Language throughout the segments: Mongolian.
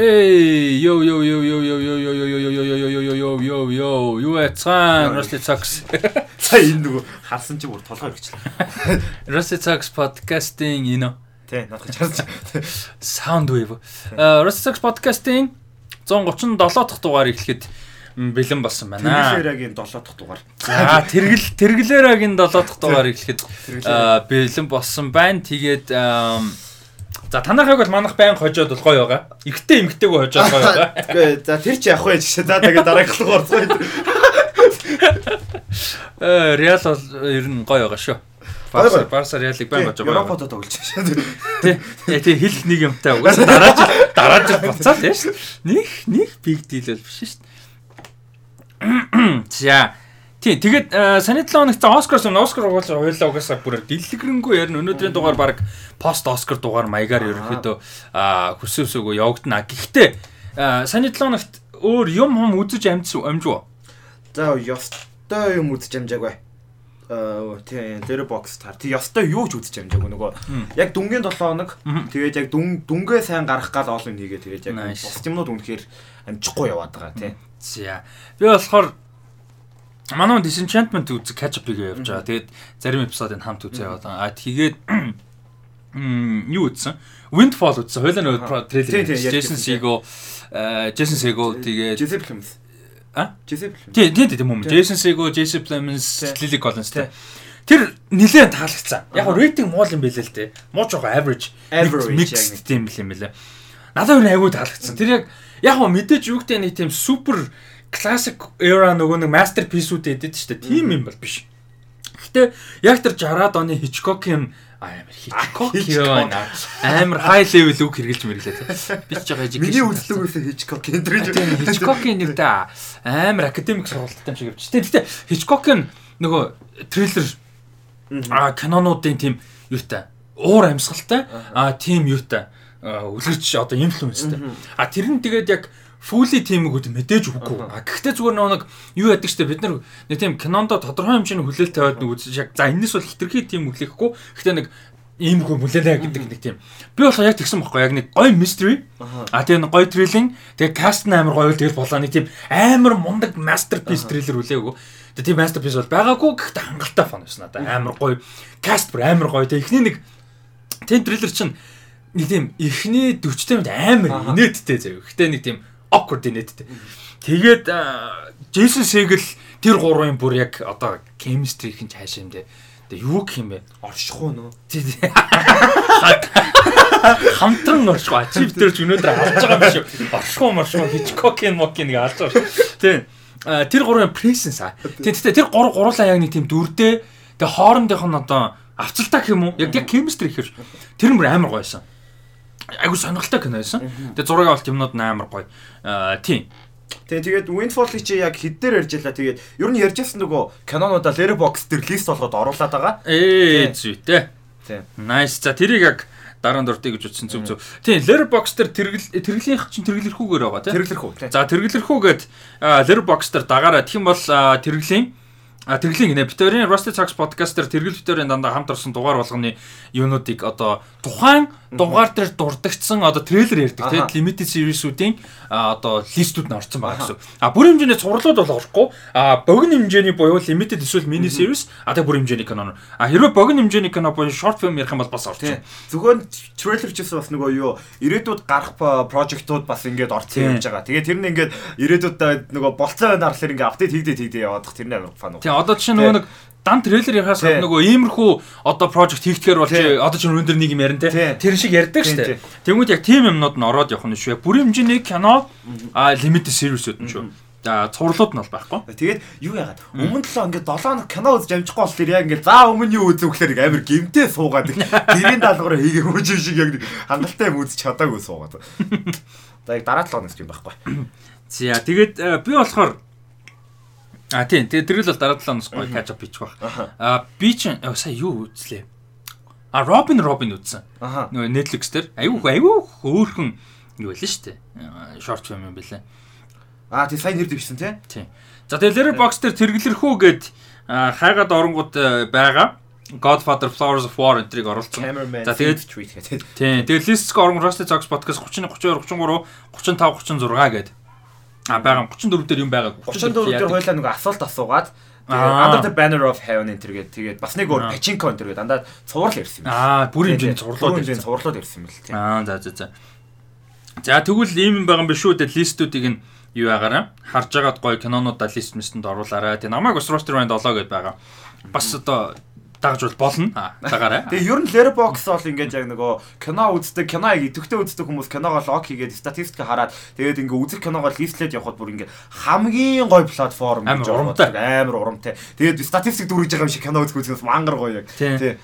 Эй, йо йо йо йо йо йо йо йо йо йо йо йо йо йо йо юу яцгаан Rusty Talks. За энэ нөгөө харсан чи бүр толгой ирчихлээ. Rusty Talks podcast-ийн энэ Тэ надад харсан. Soundwave. Э Rusty Talks podcast-ийн 137 дахь дугаар эхлэхэд бэлэн болсон байна. Тэргэлээрагийн 7 дахь дугаар. За тэргэл тэргэлээрагийн 7 дахь дугаар эхлэхэд бэлэн болсон байна. Тэгээд За танахыг бол манах байн хожоод бол гоё байгаа. Игтэй эмгтэйг хожоод гоё байгаа. Үгүй за тэр чи явах байж шээ. За тэгээд дарааглах орцгоо. Э Реал бол ер нь гоё байгаа шүү. Барса Барса Реалыг байн хожоо байгаа. Европод тоглож шээ. Тий. Тий хэл нэг юмтай угаас дараа жил дараа жил буцаад шүү. Них них big deal бол биш шүү. За Тийм тэгээд саний 7 хоногт Оскар сон Оскар угаалаа хоёлаа угаасаа бүр дэлгэрэнгүй ярина. Өнөөдрийн дугаар баг пост Оскар дугаар маягаар ерөөхдөө хүсээсөөгөө явагдана. Гэхдээ саний 7 хоногт өөр юм хам үзэж амжсан амжуу. За ёстой юм үзэж амжаагүй. Аа тийм тэр бокс таар. Тэг ёстой юу ч үзэж амжаагүй нөгөө яг дүнгийн 7 хоног тэгээд яг дүн дүнгээ сайн гарах гал олон хийгээ тэгээд яг бос юмнууд үнэхээр амжихгүй яваад байгаа тийм. За би болохоор Манай Disenchantment үзэг catch up хийгээ явж байгаа. Тэгээд зарим эпизодыг хамт үзээ яваад байгаа. А тэгээд юу үзсэн? Windfall үзсэн. Хойлоо нөгөө трейлер. Jason Segel, Jason Segel тэгээд Jesse Plemons. А? Jesse Plemons. Тий, тий, тийм юм. Jason Segel, Jesse Plemons, Lily Collins тий. Тэр нилээн таалагдсан. Яг рейтинг муу юм байлээ л дээ. Муу жоо average. Average яг нэг тийм юм байлээ. Надад өөр айгүй таалагдсан. Тэр яг яг мэдээж юу гэдэг нэг тийм супер classic era нөгөө нэг masterpiece-үүд эдэд дээ. Тим юм бол биш. Гэтэ яг тэр 60-аад оны Hitchcock-ийн амар Hitchcock юм амар high level үг хэрглэж мэрлээ. Би ч жоо education. Миний үзлэг үсэ Hitchcock-ийн тэр Hitchcock-ийн нэг да амар академик сургалттай юм шиг явж. Гэтэ Hitchcock-ийн нөгөө трейлер а кинонуудын тим юутай уур амьсгалтай а тим юутай үлгэрч одоо инфлюенстэй. А тэр нь тэгээд яг фүли тимүүд мэдээж үгүй. А гэхдээ зүгээр нэг юу яадаг штэ бид нар нэг тийм кинондо тодорхой хэмжээний хүлээлт тавиад нэг үзэж яг за энэс бол хитрхи тим хүлээхгүй. Гэхдээ нэг ийм хөө мүлээлээ гэдэг нэг тийм. Би болохоор яг тэгсэн бохгүй яг нэг гоё mystery. А тэгээ нэг гоё thrilling. Тэгээ cast нь амар гоё тэгэл болоо нэг тийм амар мундаг masterpiece thriller үлээгүү. Тэгээ тийм masterpiece бол байгаагүй гэхдээ хангалттай фан байсан надаа. Амар гоё cast бүр амар гоё. Тэгээ эхний нэг тийм thriller чинь нэг тийм эхний 40 минут амар инээдтэй заяа. Гэхдээ нэг тийм awkward инээдтэй. Тэгээд Джейсон Сегл тэр гурвын бүр яг одоо chemistry хин цаашаа юм дээ. Тэгээ юу гэх юм бэ? Оршихуу нөө. Хамтран оршихуу. Ачив дээр ч өнөөдөр алж байгаа юм шиг. Оршихуу маршихуу Hitchcock-ийн мокийн нэг алж байгаа. Тийм. Тэр гурвын presence аа. Тийм тэр гур гурлаа яг нэг тийм дүрдээ тэгээ хоорондынх нь одоо авцалтай гэх юм уу? Яг яг chemistry ихэр тэр мөр амар гойсон айгу сонирхолтой кино байсан. Тэгээ зураг авалт юмнууд амар гоё. Тийм. Тэгээ тэгээд Windfall-ыг чи яг хэд дээр ярьж байлаа. Тэгээд ер нь ярьжсэн нөгөө кинонуудаа Letterboxd дээр лист болгоод оруулаад байгаа. Ээ зүйтэй. Тийм. Nice. За тэрийг яг дараа нь дуртай гэж утсан зүг зүг. Тийм, Letterboxd дээр тэргэл тэргэлийнх чинь тэргэлэрхүүгээр байгаа тийм. Тэргэлэрхүү. За тэргэлэрхүүгээд Letterboxd дээр дагараа. Тэгэх юм бол тэргэлийн А тэрглийг нэ Битэрийн Rusty Talks podcast дээр тэргэл битэрийн дандаа хамт орсон дугаар болгоны юунуудыг одоо тухайн дугаар дээр дурдгдсан одоо трейлер ярьдаг тийм limited series-үүдийн одоо листүүд нь орсон байгаа гэсэн. А бүр хэмжээний цувралууд бол орохгүй. А богино хэмжээний буюу limited эсвэл mini series а тэг бүр хэмжээний кино. А хэрвээ богино хэмжээний кино буюу short film ярих юм бол бас орсон. Зөвхөн трейлер ч бас нөгөө юу ирээдүйд гарах project-ууд бас ингээд орцсон явж байгаа. Тэгээд тэр нь ингээд ирээдүйд нөгөө болцоо байна харлаар ингээд апдейт хийгдээ хийгдээ яваадах тэрний амар фан. Тийм одоо чинь нөгөө нэг дан трейлер яхаас нөгөө иймэрхүү одоо project хийхдэгээр болж одоо чинь өндөр нэг юм ярина те. Тэр шиг ярьдаг штэ. тэгмүүд яг тийм юмнууд нь ороод явах нь шүү. Бүрийн хэмжээний кино а limited series-үүд нь шүү. За цувралууд нь бол байхгүй. Тэгээд юу яагаад? Өмнө талаа ингээд 7 хоног кино үзэж амжихгүй бол тэр яг ингээд за өмнө юу үзв гэхээр амар гимтэй суугаад гэрийн даалгавраа хийгээ хөөж шиг яг хангалттай юм үзэж чадаагүй суугаад. За яг дараа 7 хоногч юм байхгүй. За тэгээд би болохоор А тийм. Тэгээ тэрэл бол дараа 7 хоногс гоё catch up хийчих байх. А би ч сая юу үзлээ. А Robin Robin үзсэн. Нөгөө Netflix дээр аюу аюу хөөхөн юу байлаа шүү дээ. Short film юм байлаа. А тий сайн нэр дэвшсэн тий. Тийм. За тэгээ Letterboxd дээр тэргэлэрхүү гээд хайгаад оронгууд байгаа. Godfather Flowers of War оруулсан. Cameraman За, тэгээд- гэдэг. Тийм. Тэгээд листс орон Rusty Talks podcast 30 32 33 35 36 гээд а байгаа 34 дээр юм байгаа. 34 дээр хойлоо нэг асуулт асуугаад Аа. тэгээд Under the Banner of Heaven энэ төргээд тэгээд бас нэг өөр. Pachinko энэ төргээд дандаа цуврал ирсэн юм. Аа, бүрийн хэмжээнд Цуврал цуглуулад хэмжээнд ирсэн. цувралууд ирсэн юм л тийм. Аа, за за за. За тэгвэл ийм юм байгаа юм биш үү? Тэгээд листүүдийг нь юу ягаараа харж агаад гоё кинонуудаа лист мэсэнд оруулаарай. Тэгээ намайг бас Roster Band 7 гэдээ байгаа. Бас одоо дагж бол болно. Аа, дагаарай. Тэгээ ер нь Letterboxd бол ингээд яг нөгөө кино үздэг, кино яг идэвхтэй үздэг хүмүүс киногоо лог хийгээд статистик хараад тэгээд ингээд үзэх киногоо листлээд явхад бүр ингээд хамгийн гоё платформ Амар ороод урамтай. амар урамтай. Тэгээд статистик дүргэж байгаа юм шиг кино үзэх үзээс мангар гоё яг. Тий.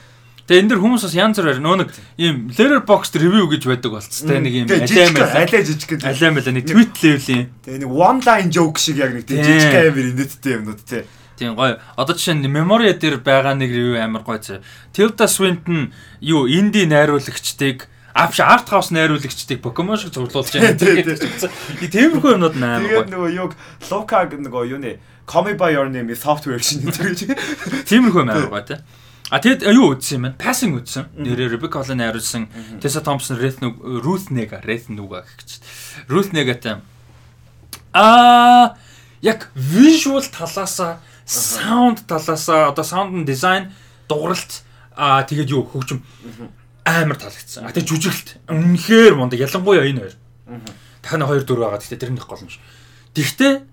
Тэгээ энэ дэр хүмүүс бас янз бүрээр нөө нэг ийм Letterboxd review гэж байдаг болцсон. Тэ нэг ийм Тэгээ алиа жижиг гэдэг. Алиа мэлээ нэг tweet level-ийн Тэгээ нэг one line joke шиг яг нэг жижиг амир инээдтэй юмнууд тий. Тийм гоё. Одоо жишээ нь Memoria дээр байгаа нэг review амар гоё зэ. Tilda Swinton юу инди найруулагчдыг Апш арт хаус найруулагчдыг Pokemon шиг цуглуулж байгаа. Тий, тий. Тэгээд тиймэрхүү юмнууд амар Тэгээд гоё. нөгөө юг Loka нөгөө юу нэ Call me by your name software шин гэж. Тиймэрхүү юм амар гоё те. А тэгэд юу үзсэн юм бэ? Passing үзсэн. Нэрээ Rebecca Hall найруулсан Tessa Thompson, Ruth Ruth Nega, Ruth Nuga гэж. Ruth Nega-тай Аа яг visual талаасаа sound талаасаа одоо sound design дууралт аа тэгээд юу хөгжим амар таалагдсан. А тэгээд жүжиглэлт үнэхээр мундаг ялангуяа энэ хоёр. Дахин хоёр дөрөв байгаа. Гэхдээ тэр нэг гол юм шиг. Тэгвэл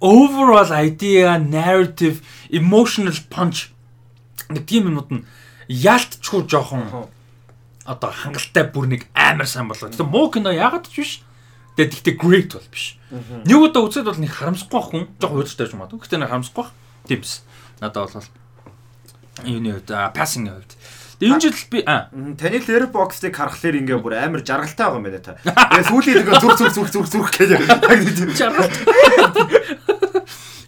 overall idea, narrative, emotional punch нэг тийм юмнууд нь яалтчгүй жоохон одоо хангалттай бүр нэг амар сайн болоо. Тэгээ муу кино яагаад ч биш. Тэгээ тэгтээ great бол биш. Нэг удаа үзээд бол нэг харамсахгүй хүн. Жоохон уйдтай ч юм аа. Гэхдээ нэг харамсахгүй байх. Тийм биз. Надад бол юуны хувьд passing-ийн хувьд. Тэгээ энэ жил би а Мгм, Таны Letterboxd-ыг харахаар ингээ бүр амар жаргалтай байгаа юм байна та. Тэгээ сүүлийн ингээ зүрх зүрх зүрх зүрх зүрх гэж нэг тийм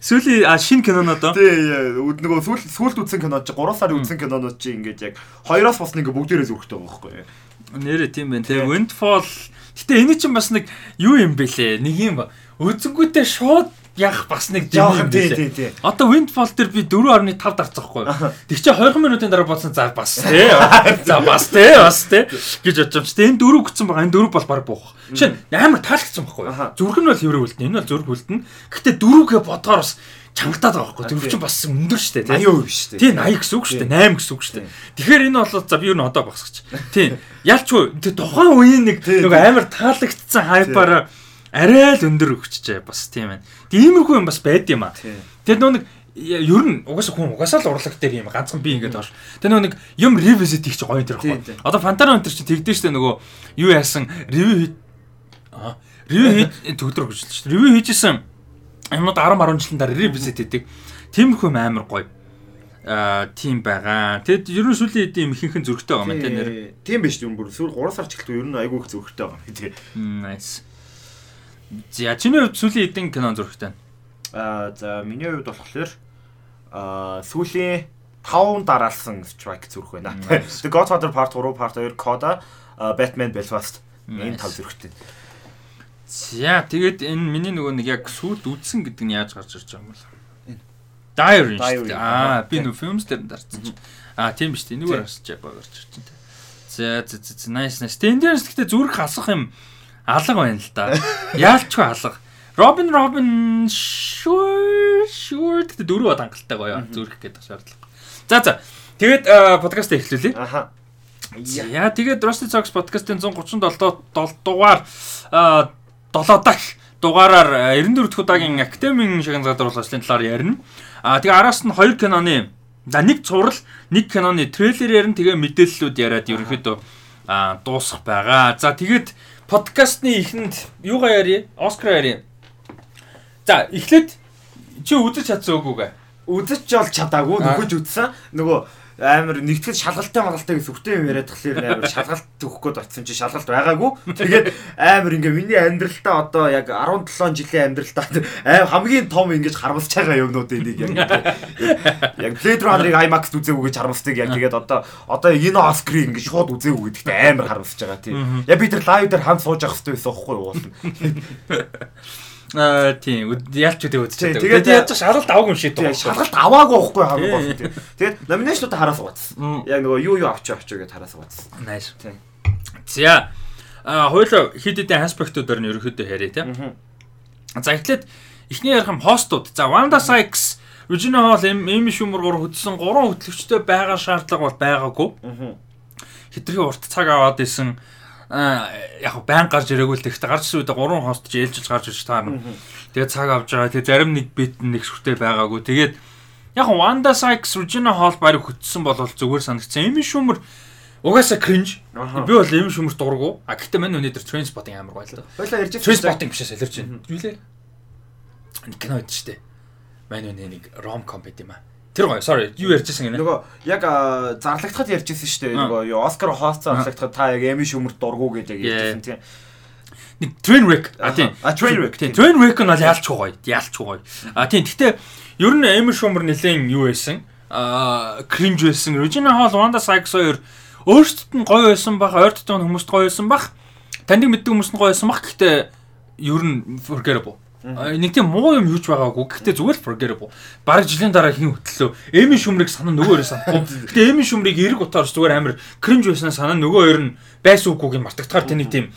сүүлийн а шинэ киноноо доо. Тий, нөгөө сүүл сүүлд үзсэн кинод чи 3 сарын үзсэн кинонууд чи ингээд яг хоёроос бас нэг бүгдээрээ зүрхтэй байгаа байхгүй юу? Нэрэ тийм байна. Тэгээ Windfall Гэтэ энэ чинь бас нэг юу юм бэлээ? Нэг юм үзэнгүүтээ шууд яг бас нэг Жохон юм тий. Одоо Windfall дээр би 4.5 дарцахгүй. Тэг чи 20 минутын дараа бодсон за бас тий. За бас тий бас тий гэж бодож чи энэ дөрөв гүцсэн байгаа. Энэ дөрөв бол баг буух. Жишээ нь амар таалагдсан байхгүй. Зүрх нь бол хэврээ үлдэнэ. Энэ бол зүрх үлдэнэ. Гэтэ дөрөвгээ бодгоор бас чангатаад байгаа байхгүй. Тий. чинь бас өндөр штэ тий. 80% шүү дээ. Тий 80 гэсэн үг шүү дээ. 8 гэсэн үг шүү дээ. Тэгэхээр энэ бол за би юу н одоо багсагч. Тий. Ялчгүй тэр тухайн үеийн нэг нэг амар таалагдсан хайпаараа арай л өндөр өгчжээ бас тийм байна. Тиймэрхүү юм бас байд юм аа. Тэр нөө нэг ер нь угаасаа хүн угаасаа л урлаг дээр юм ганцхан би ингээд баш. Тэр нөө нэг юм revisit хийх чи гоё тэр ихгүй. тий. Одоо Fantana өнтер чи тэгдэж штэ нөгөө юу яасан review хий review хий төгдрөг гэж шүү дээ. Review хийжсэн юмнууд 10 10 жилийн дараа revisit хийдэг. Тиймэрхүү юм амар гоё. Аа тийм байгаа. Тэгэд ер нь сүүлийн хэдийн ихэнхэн зөрөгтэй байгаа юм те нэр. Тий. Тийм биш юм бүр сүүл 3 сар ч гэлтгүй ер нь айгүй их зүрхтэй байгаа юм тий. Nice. За чиний хувьд сүүлийн хэдийн кино зөрөгтэй. Аа за миний хувьд болохоор аа сүүлийн 5 дараалсан strike зүрх байна. The Godfather Part 3, Part 2, Coda, Batman Belfast энэ тав зүрхтэй. За тэгээд энэ миний нөгөө нэг яг сүлд үдсэн гэдэг нь яаж гарч ирж байгаа юм бол. Шүү Diary. дээ. Аа би нөгөө films дээр дарцсан чинь. Аа тийм биш тийм нүгээр гарч байгаа гарч ирж байна. За за за nice nice. Тэгээд энэ дээрс гэхдээ зүрх алах юм алга байна л да. Яалчгүй алга. Robin Robin sure sure гэдэг дөрөв хангалттай гоё зүрх гэдэг шаардлага. За за тэгээд подкаст эхлүүлье. Аха. За тэгээд Rusty Talks podcast-ийн 137 дугаар а 7 дахь дугаараар а, 94 дахь удаагийн академийн шагнал гадар урлагчлалын талаар ярина. А тэгээ араас нь хоёр киноны за нэг цуврал, нэг киноны трейлер ярина. Тэгээ мэдээллүүд яриад ерөнхийдөө а дуусах байгаа. За тэгээд подкастны ихэнд юугаа ярив? Оскар ярив. За эхлээд чи үзэж чадсан үгүйгээ. Үзэж жол чадаагүй нөхөж үзсэн. Нөгөө амар нэгтгэл шалгалтай малгалтай гэсэн үгтэй юм яриад тахлаар амар шалгалт өгөх гээд очсон чи шалгалт байгаагүй. Тэгээд амар ингээ миний амьдралтаа одоо яг 17 жилийн амьдралтаа аим хамгийн том ингэж харамсаж байгаа юмнуудын нэг яг яг Blade Runner-ыг IMAX-д үзээгүй гэж харамсдаг яг тэгээд одоо одоо энэ Oscar-ыг ингээ шууд үзээгүй гэдэгт амар харамсаж байгаа тийм. Яг би тэр лайв дээр хамт сууж явах хэрэгтэй байсан байхгүй юу. Аа тийм ялч үдээ Тийм, үзчихсэн. тэгээд яаж ч шалгалт аваагүй юм шиг Тэгээ шалгалт аваагүй байхгүй хамгийн гол Тийм. нь. Тэгээд номинашнуудаа хараа суугацсан. Мм. Яг нөгөө юу юу авчаа авчаа гэдээ хараа суугацсан. Nice. Тийм. За а хоёул хэд хэдэн аспектуудаар нь ерөөхдөө яриа тийм. За эхлээд эхний ярих юм хостууд. За Wanda Sykes, Regina Hall, Amy Schumer гур хөдөлсөн гурван хөтлөгчтэй байгаа шаардлага бол байгаагүй. Аа. Хитрхи урт цаг аваад исэн яг байн гарч ирээгүй л тэгтээ гарч ирсэн үедээ гурван хост ч ээлжилж гарч ирж таарна. Тэгээд цаг авч байгаа. Тэгээд зарим нэг бит нэг шүртэй байгаагүй. Тэгээд яг Wanda Sykes, Regina Hall барыг хөтсөн бол зүгээр санагдсан. Amy Schumer угаасаа. Аха. Би бол Amy Schumer дургу. А гэтээ мань өнөөдөр Trainspotting амар гоё л доо. Хойлоо ярьж Trainspotting бишээ солирч байна. Юу лээ? Кино байд штэ. Мань өнөө нэг rom com байт юм а. Тэр гоё. Sorry. Юу ярьжсэн гинэ? Нөгөө яг зарлагдахад ярьжсэн шүү дээ. Нөгөө юу Оскар хост зарлагдахад та яг Эми Шүмерт дургу гэдэг яг ярьжсэн тийм. Нэг Trainwreck. А тийм. А, Trainwreck, Тийм. тийм. Trainwreck нь бол яалчгүй гоё. Яалчгүй гоё. А тийм. Гэтээ ер нь Amy Schumer нэлээд юу байсан? А cringe байсан. Regina Hall, Wanda Sykes хоёр өөрсдөд нь гоё байсан бах, ойртод байгаа хүмүүст гоё байсан бах. Таныг мэддэг хүмүүст нь гоё байсан бах. Гэхдээ ер нь forgettable. Нэг тийм муу юм юуч байгаагүй. Гэхдээ зүгээр л forgettable. Бараг жилийн дараа хин хөтлөө. Эми шүмрийг санаа нөгөө хоёроо санахгүй. Гэхдээ эми шүмрийг эрг утаар зүгээр амар cringe байсан санаа нөгөө хоёр нь байсан үгүйг нь мартагдахаар тэнийг тийм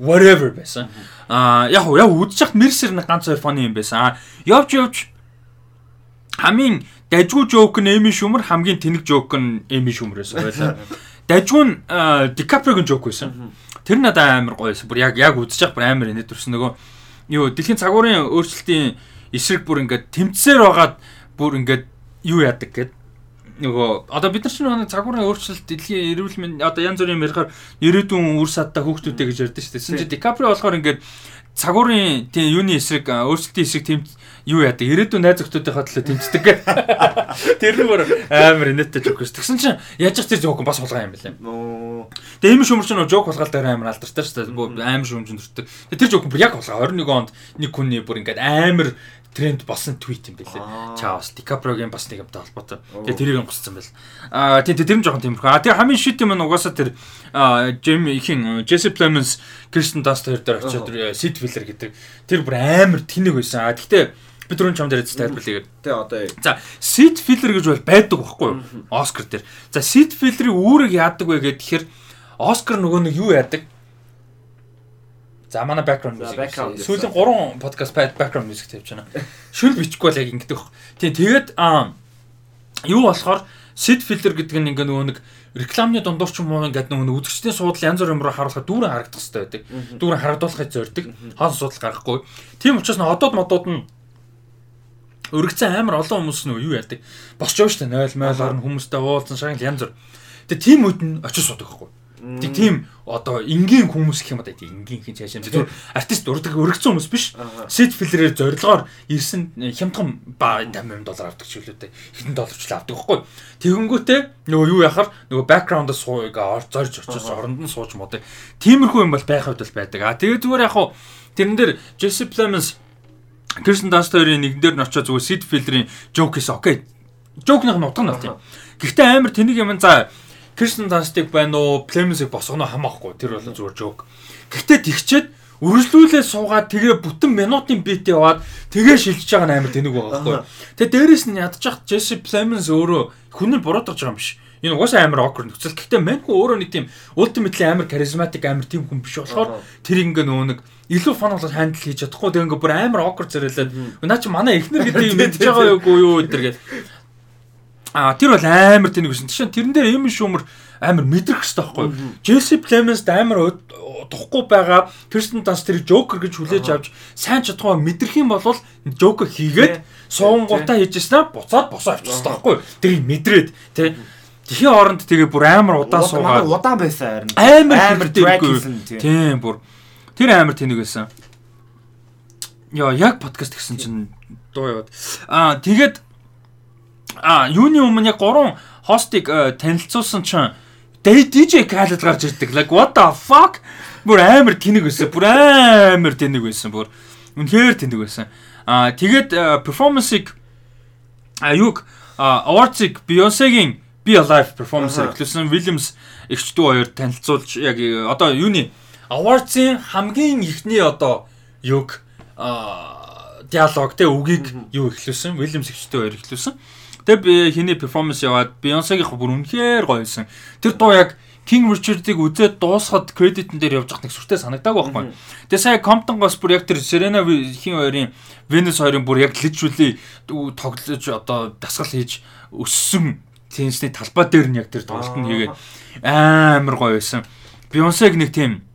whatever байсан. Аа яг уу яг үдчих мэрсэр нэг ганц хоёр фоны юм байсан. Явж явж хамгийн дажгүй жоок нь эми шүмэр хамгийн тэнэг жоок нь эми шүмрээс байлаа. Дажгүй нь дикапригийн жоок байсан. Тэр надад амар гоё байсан. Бүр яг яг үдчих бүр амар инээд төрсөн нөгөө юу дэлхийн цагуурын өөрчлөлтийн эсрэг бүр ингээд тэмцээр байгаад бүр ингээд юу яадаг гэд нөгөө одоо бид нар чинь нэг цагуурын өөрчлөлт дэлхийн эрүүл мэнд одоо янз бүрийн ярихаар ирээдүйн үр садтай хүүхдүүдтэй гэж ярьдэн шүү дээ. Тэсэн чи Дикапри болохоор ингээд цагуурын тийм юуны эсрэг өөрчлөлтийн эсрэг тэм юу яадаг ирээдүйн найз охтуудынхаа төлөө тэмцдэг гэх. Тэр нь бүр амар инээдтэй жок шүү. Тэгсэн чинь яаж ч тэр жок бас булгаа юм байна. Нөө Тэгээ шөмөр чинь нөө жок булгаал дээр амар алдартай шүү дээ. Амар шөмжин дуртай. Тэгээ тэр жок бүр яг булгаа 21 онд нэг хүний бүр ингээд амар тренд болсон твит юм байлээ. Аа. Чаос Дикапрогийн бас нэг юмтай холбоотой. Тэгээ тэрийг гусцсан байл. Аа тийм тэр нь жоохон тиймэрхүү. Аа тэгээ хамгийн шит юм нь угаасаа тэр Джейми ихэн Джесси Пlemons Кристен Данст хоёр дээр очиод Сид Филлер гэдэг тэр бүр амар тэнэг байсан. Аа гэхдээ би түрүүн чамд яриад тайлбарлая. тэ одоо За, Сид Филлер гэж бол байдаг байхгүй юу? Оскар дээр. За, Сид Филлерийн үүрэг яадаг вэ гэхээр Оскар нөгөө нэг юу яадаг? За, манай background music. Сүүлийн 3 подкаст background music тавьж байна. Шүл бичихгүй л яг ингэдэг баг. Тийм, тэгээд аа юу болохоор Сид Филлер гэдэг нь ингээ нөгөө нэг рекламны дундуур ч юм уу ингээд нөгөө үзэгчдийн суудлын янз бүрийн юмроо харуулхад дүүрэн харагдах хэрэгтэй байдаг. Дүүрэн харагдуулахыг зорддог. Хаан суудлал гарахгүй. Тийм учраас н одод модууд нь өргөцсөн амар олон хүмүүс нөө юу яадаг. Босч явж штэ 0 0 орно хүмүүстэй уулзсан шагнал янз бүр. Тэгээ тийм үед нь очиж суудаг байхгүй. Тэг тийм одоо энгийн хүмүүс гэх юм тийм энгийн хин цааш юм. Зүгээр артист урдаг өргөцсөн хүмүүс биш. Сид филерээр зорилгоор ирсэн хямдхан ба 50 доллар авдаг ч үлээдээ. Хэдэн долларч л авдаг байхгүй. Тэгэнгүүтээ нөгөө юу яхаар нөгөө бэкграундаа суугаа зорж очиж оронд нь сууж модаг. Тиймэрхүү юм бол байх хувьд бол байдаг. А тэгээ зүгээр яг хуу тэрэн дээр Jesse Plemons Кристен Данст хоёрын нэгэн дээр нь очиж зүгээр Сид Филлерийн жоок хийсэн. Окей. Жоокных нь утга нь байна. Гэхдээ амар тэнийг юм за Кристен Данстыг байна уу, Племсийг босгоно хамаахгүй. Тэр бол зүгээр жоок. Гэхдээ тэгчээд үргэлжлүүлээ суугаад тэгээ бүтэн минутын бит яваад тэгээ шилжиж байгаа нь амар тэнэг байгаа байхгүй. Тэгээ дээрэс нь ядчих Джесси Племс өөрөө хүнээр буруутгаж байгаа юм биш. Энэ угаасаа амар awkward нөхцөл. Гэхдээ Манку өөрөө нэг тийм ultimately амар charismatic амар тийм хүн биш болохоор тэр ингээ нөгөө нэг илүү фан болоод хандл хийж чадахгүй тэгээ ингээ бүр амар awkward зэрэлээд наа чи манай эхнэр гэдэг юм мэдж байгаа юу юу өдр гэдэг. А тэр бол амар тэнэг байсан. Тийш тэрэн дээр юм шүүмэр амар мэдрэх хэрэгтэй байхгүй юу? Джесси Племенс амар тухгүй байгаа. Кристен Данс тэр Жокер гэж хүлээж авч сайн чадхаа мэдрэх юм бол Жокер хийгээд суунгуудаа хийжсэн аа буцаад босоо авчихсан байхгүй юу? Тэрийг мэдрээд тий. Тэхийн оронд тэгээ бүр амар удаан суугаад удаан байсан харин. амар хийсэн, тийм. Тийм бүр тэр амар тэнэг байсан. Яа яг подкаст гэсэн чинь дуу яваад. Аа тэгээд аа юуны өмнө яг гурван хостыг э, танилцуулсан чинь DJ Khaled гарч ирдэг. Like what the fuck? Бүр амар тэнэг байсан. Бүр амар тэнэг байсан. Бүр үнэхээр тэнэг байсан. Аа тэгээд э, перформансыг а юг Awards-ыг Beyoncé-гийн Be Alive performance-ээр эхлүүлсэн Williams эгчдүү хоёр танилцуулж яг э, одоо юуны Awards-ийн хамгийн ихний одоо юг аа диалог те үгийг юу ихлүүлсэн. Williams ихтэй хоёр ихлүүлсэн. Тэгээ би хиний перформанс яваад Beyoncé-гийн бүр үнэхээр гоё байсан. Тэр дуу яг King Richard-ыг үзээд дуусахад кредитэн дээр явж нэг сүртэй санагдааг байхгүй. Тэгээ сая Compton-гоос бүр яг тэр Serena хин хоёрын Venus хоёрын бүр яг literally тоглож одоо дасгал хийж өссөн теннисний талбай дээр нь яг тэр тоглолт нь хийгээд амар гоё байсан. Beyoncé-г нэг тийм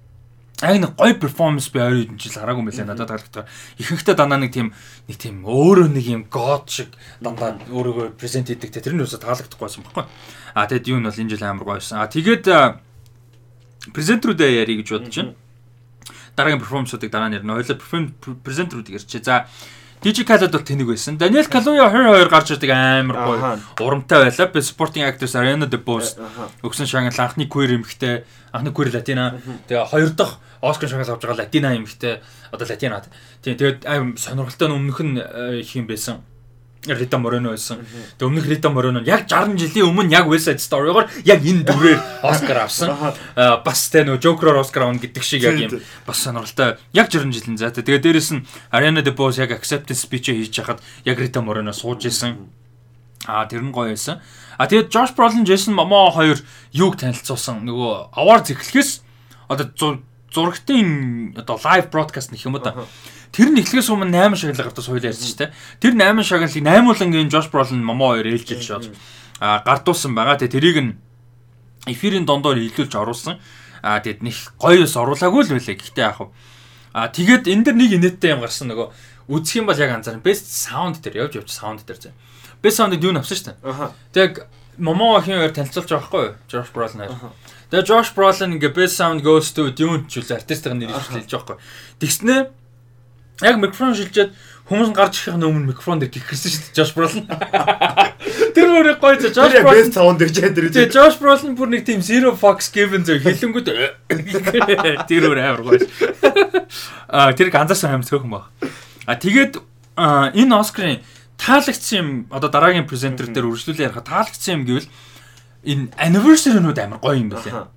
яг нэг гоё перформанс би ойр хэдэн жил хараагүй мэлээ надад таалагддаг. Ихэнхдээ дандаа нэг тийм нэг тийм өөрөө нэг юм god шиг дандаа өөрийгөө презент хийдэг тэр нь юусаа таалагдахгүй байсан байхгүй. А тэгэд юу нь бол энэ жил амар гоё байсан. А тэгээд презентерүүдээ ярих гэж бодож байна. Дараагийн перформансуудыг дараа нь ярина. Хоёлаа презентерүүдийг ярьчих. За DJ Khaled бол тэнэг байсан. Daniel Kaluuya 22 гарч ирдэг амар гоё урамтай байлаа. Би supporting actress Ariana DeBose өгсөн шагнал анхны queer эмэгтэй, анхны queer латина. Тэгээ хоёр дахь Оскар шагнал авч байгаа латина эмэгтэй. Одоо латина. Тийм тэгээд аим сонирхолтой өмнөх нь их юм байсан. Рита Морено байсан. Тэгээ өмнөх Рита Морено нь яг 60 жилийн өмнө яг West Side Story-гоор яг энэ дүрээр Оскар авсан. Бас тэ нөө Joker-оор Оскар авна гэдэг шиг яг юм бас сонирхолтой. Яг 60 жилийн зайтай. Тэгээ дээрэс нь Ariana DeBose яг acceptance speech хийж хахад яг Рита Морено сууж исэн. Аа тэр нь гоё байсан. А тэгээд Josh Brolin, Jason Momoa хоёр юуг танилцуулсан нөгөө award эхлэхээс одоо зурагтын одоо live broadcast нэх юм да Тэр нь эхлээс өмнө 8 шагнал гартаа соёл ярьсан шүү дээ. Тэр 8 шагналыг 8 улангийн Josh Brolin Momo хоёр ээлжилж шууд а гардуулсан байгаа. Тэгээ тэрийг нь эфирийн дондоор илүүлж оруулсан. А тэгэд нэг гоёос оруулаагүй л байлаа. Гэхдээ яах вэ? А тэгээд энэ дэр нэг инээдтэй юм гарсан нөгөө үзэх юм бол яг анзаарна. Best sound дээр явж явж sound дээр зэ. Best sound-д юу навсан шүү дээ. Тэг Momo хин хоёр танилцуулж байгаа байхгүй юу? Josh Brolin хоёр. Тэгээ Josh Brolin ингээ best sound goes to Dune ч үл артистын нэр хэлж байгаа байхгүй. Тэгснэ Яг микрофон шилжээд хүмүүс гарч ирэх өмнө микрофон дээр гихэрсэн шүү дээ. Josh Brolin. Тэр өөрөө гоё за Josh Brolin best sound гэж тэр. Тэгээ Josh Brolin бүр нэг тийм zero fox given зөв хэлэнгүүд тэр өөр амар гоё. Аа тэр ганцаарсан амар цөөхөн баг. А тэгээд энэ Оскарын таалагдсан юм одоо дараагийн презентер дээр үргэлжлүүлээ ярих таалагдсан юм гэвэл энэ anniversary-нууд амар гоё юм байна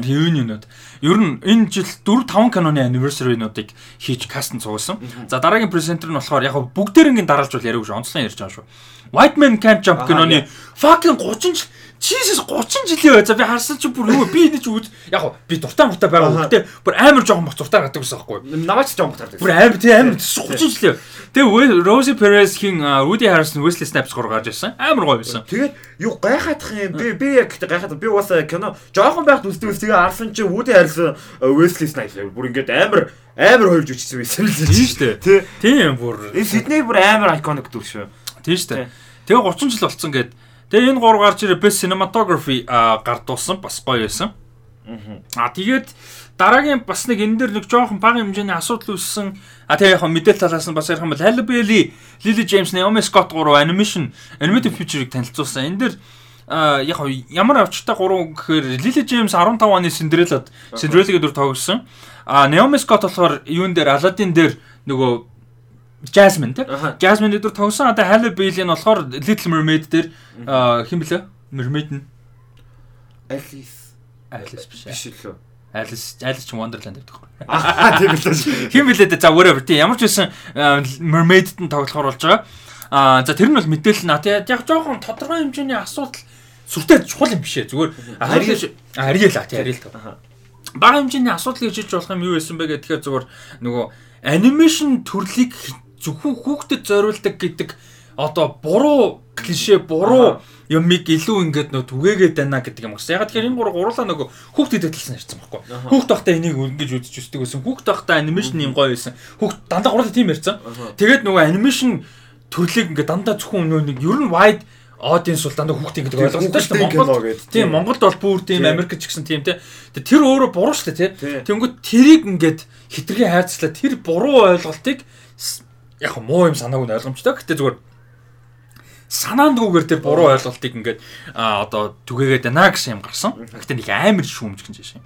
reunion-ууд. Ер нь энэ жил 4 5 киноны anniversary-нуудыг хийж кастн цугсан. За дараагийн презентер нь болохоор яг бүгдээрингийн дараалж бол яриаг шүү. Онцлон ярьж байгаа шүү. White Man Can't Jump киноны fucking 30 жил Jesus 30 жилийн байцаа би харсан чи бүр юу би энэ ч үз яг би дуртай муртай байгаа гэхдээ бүр амар жоохон бот зуртаа гадаг гэсэн байхгүй намаач жоохон бот гардаг бүр амар тий амар 30 жилийн тэгээ Rosie Perez хин Woody Harrelson Wesley Snipes гур гарч ирсэн. Амар гоё байсан. Тэгээд юу гайхаадах юм? Би би яг гайхаад би бас кино жоохон байхад үздэг ус тэгээ харсан чи Woody Harrelson Wesley Snipes. Бүр ингээд амар амар хойлж үчсэн байсан тийм шүү дээ тийм бүр энэ Сидней бүр амар iconic дүр шүү. Тийм шүү дээ тэгээ 30 жил болцсон гэдэг Тэгээ энэ гур гарч ирээ best cinematography гардуулсан бас гоё байсан. Аа тэгээд дараагийн бас нэг энэ дэр нэг жоохон бага хэмжээний асуудал үүссэн. А тэгээ яг мэдээлэл талаас нь бас ярих юм бол Halle Bailey, Lily James, Naomi Scott гурав animation animated feature-ыг танилцуулсан. Энэ дэр яг ямар авчтай гурав гэхээр Lily James 15 оны Cinderella Cinderella-гийн дүр тоглосон. А Naomi Scott болохоор юун дээр Aladdin дээр нөгөө Jasmine тийм. Jasmine дээр тогсон одоо Halle Bailey нь болохоор Little Mermaid дээр хэн блэ? Mermaid нь Alice Alice биш биш лөө. Alice Alice ч Wonderland гэдэг байхгүй. Аа тийм лээ. Хэн блэ дээ за whatever тийм ямар ч байсан Mermaid-д нь тоглохоор болж байгаа. Аа за тэр нь бол мэдээлэл наа тийм яг жоохон тодорхой хэмжээний асуудал сүртэй чухал юм биш ээ зүгээр Ariel Ariel а тийм Ariel тав. Бага хэмжээний асуудал гэж хэлж болох юм юу байсан бэ гэхээр зүгээр нөгөө анимашн төрлийг зөвхөн хүүхдэд зориулдаг гэдэг одоо буруу клишэ буруу юмыг илүү ингээд нөө түгээгээд байна гэдэг юм гэсэн. Яг тэгэхээр энэ гурав гурлаа нөгөө хүүхдэд хэлсэн ярьсан байхгүй. Хүүхд байхдаа энийг ингэж үзэж үздэг байсан. Хүүхд байхдаа анимашн юм гоё байсан. Хүүхд дандаа гурлаа тийм ярьсан. Тэгээд нөгөө анимашн төрлийг ингээд дандаа зөвхөн нөө нэг ер нь wide audience бол дандаа хүүхдийн гэдэг ойлголттой шүү дээ. Монгол тийм Монголд бол бүр тийм Америкт ч гэсэн тийм те. Тэр өөрөө буруу шүү дээ те. Тэнгүүд тэрийг ингээд хитрхи хайрцлаа тэр буруу ойлголтыг яг муу юм санаагүй нь ойлгомжтой. Гэтэ зүгээр санаандгүйгээр тэр буруу ойлголтыг ингээд а одоо түгээгээд байна гэсэн юм гарсан. Гэтэ нэг амар шүүмж гэж шин.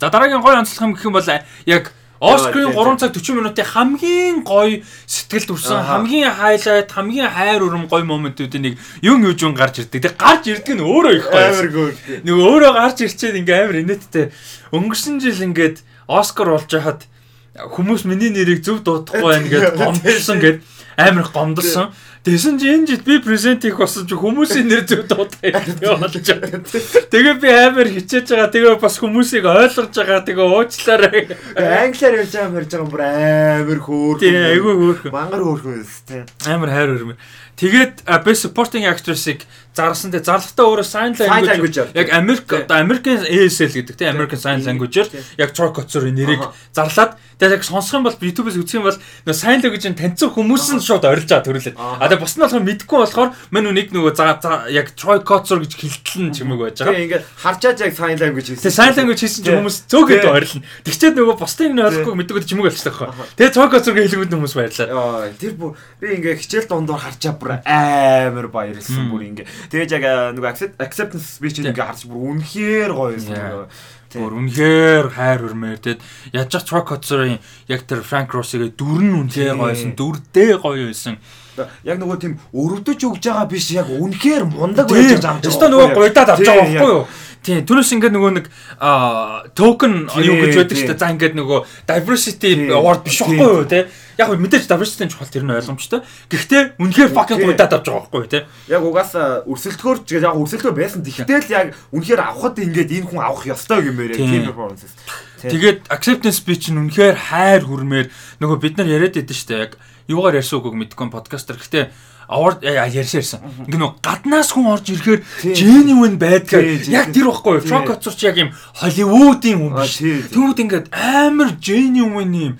За дараагийн гой онцлох юм гэх юм бол яг Оскрын 3 цаг 40 минутын хамгийн гоё сэтгэл төрсэн хамгийн хайлайт хамгийн хайр урам гоё моментуудын нэг юм юужун гарч ирдэг. Тэг гарч ирдэг нь өөрөө их гоё. Амар гоё. Нэг өөрөө гарч ирчээд ингээ амар инээдтэй. Өнгөрсөн жил ингээд Оскар болж хахад хүмүүс миний нэрийг зөв дуудахгүй байна гэд гомдсон гэд амар гомдсон. Тэсэн чи энэ жил би презент хийх болсон чи хүмүүсийн нэр зөв дуудаа болж байгаа. Тэгээ би амар хичээж байгаа. Тэгээ бас хүмүүсийг ойлгож байгаа. Тэгээ уучлаарай. Англиар явж байгаа мэрж байгаа бүр амар хөөрхөн. Тийм айгүй хөөрхөн. Мангар хөөрхөн өс тийм. Амар хайр өрмөр. Тэгээд best supporting actress-ыг зарсан. Тэгээ зарлахтаа өөрөө sign language яг Америк одоо American ASL гэдэг тийм American Sign Language-аар яг Troy Kotsur-ын нэрийг зарлаад тэгээд яг сонсох юм бол YouTube-с үзэх юм бол нөө sign language-ын таньцсан хүмүүс нь шууд орилж байгаа төрүүлээд. А тэгээд бос нь болохоор мэдгүй болохоор мань үнийг нөгөө яг Troy Kotsur гэж хэлтэлэн ч юм уу байж байгаа. Тэгээ ингээд харчаад яг sign language хийсэн. Тэгээ sign language хийсэн чинь хүмүүс зөөгөөд ойрлно. Тэгчээд нөгөө бусдын нь ойлгохгүй мэддэггүй чимэг болчихлоо хаа. Тэгээ Troy Kotsur-гийн хэлгүүд хүмүүс баярлаа. Тэр бүр би ингээ хичээл дундуур харчаа бүр амар баярлсан бүр ингээ. Тэгээд яг а, нөгөө accept- acceptance speech ингээ харч бүр үнэхээр гоё. Тийм. Бүр үнэхээр хайр хүрмээр тэгэд яаж ч Troy Kotsur-ын яг тэр Frank Ross-ыг дүр нь үнэхээр Тийм. гоё байсан. Дүрдээ гоё байсан. Яг нөгөө тийм өрөвдөж өгж байгаа биш яг үнэхээр мундаг байж юм. Өстө нөгөө гуйдаад авч байгаа байхгүй юу? Тийм. Түүнээс ингээд нөгөө нэг токен юу гэж байдаг шүү дээ. За ингээд нөгөө diversity award биш байхгүй юу те. Яг нь мэдээж diversity-ийн чухал тэр нь ойлгомжтой. Гэхдээ үнэхээр fucking гуйдаад авч байгаа байхгүй те. Яг угаасаа өрсөлдөхөөр ч яг өрсөлдөө байсан. Тэгтэл яг үнэхээр авахд ингээд энэ хүн авах ёстой гэмээр Тийм. Тийм. Тэгээд acceptance speech нь үнэхээр хайр хүрмээр нөгөө бид нар яриад байдсан шүү дээ. Яг юугаар ярьсан үгүйг мэдгүй подкастер. Гэхдээ award ярьсан ярьсан. Ингээ нөгөө гаднаас хүн орж ирэхээр genuine байдгаар яг тэр байхгүй юу? Тийм. Frank Ocean ч яг юм Hollywood-ийн хүн биш. Тэгмүүд ингээд амар genuine юм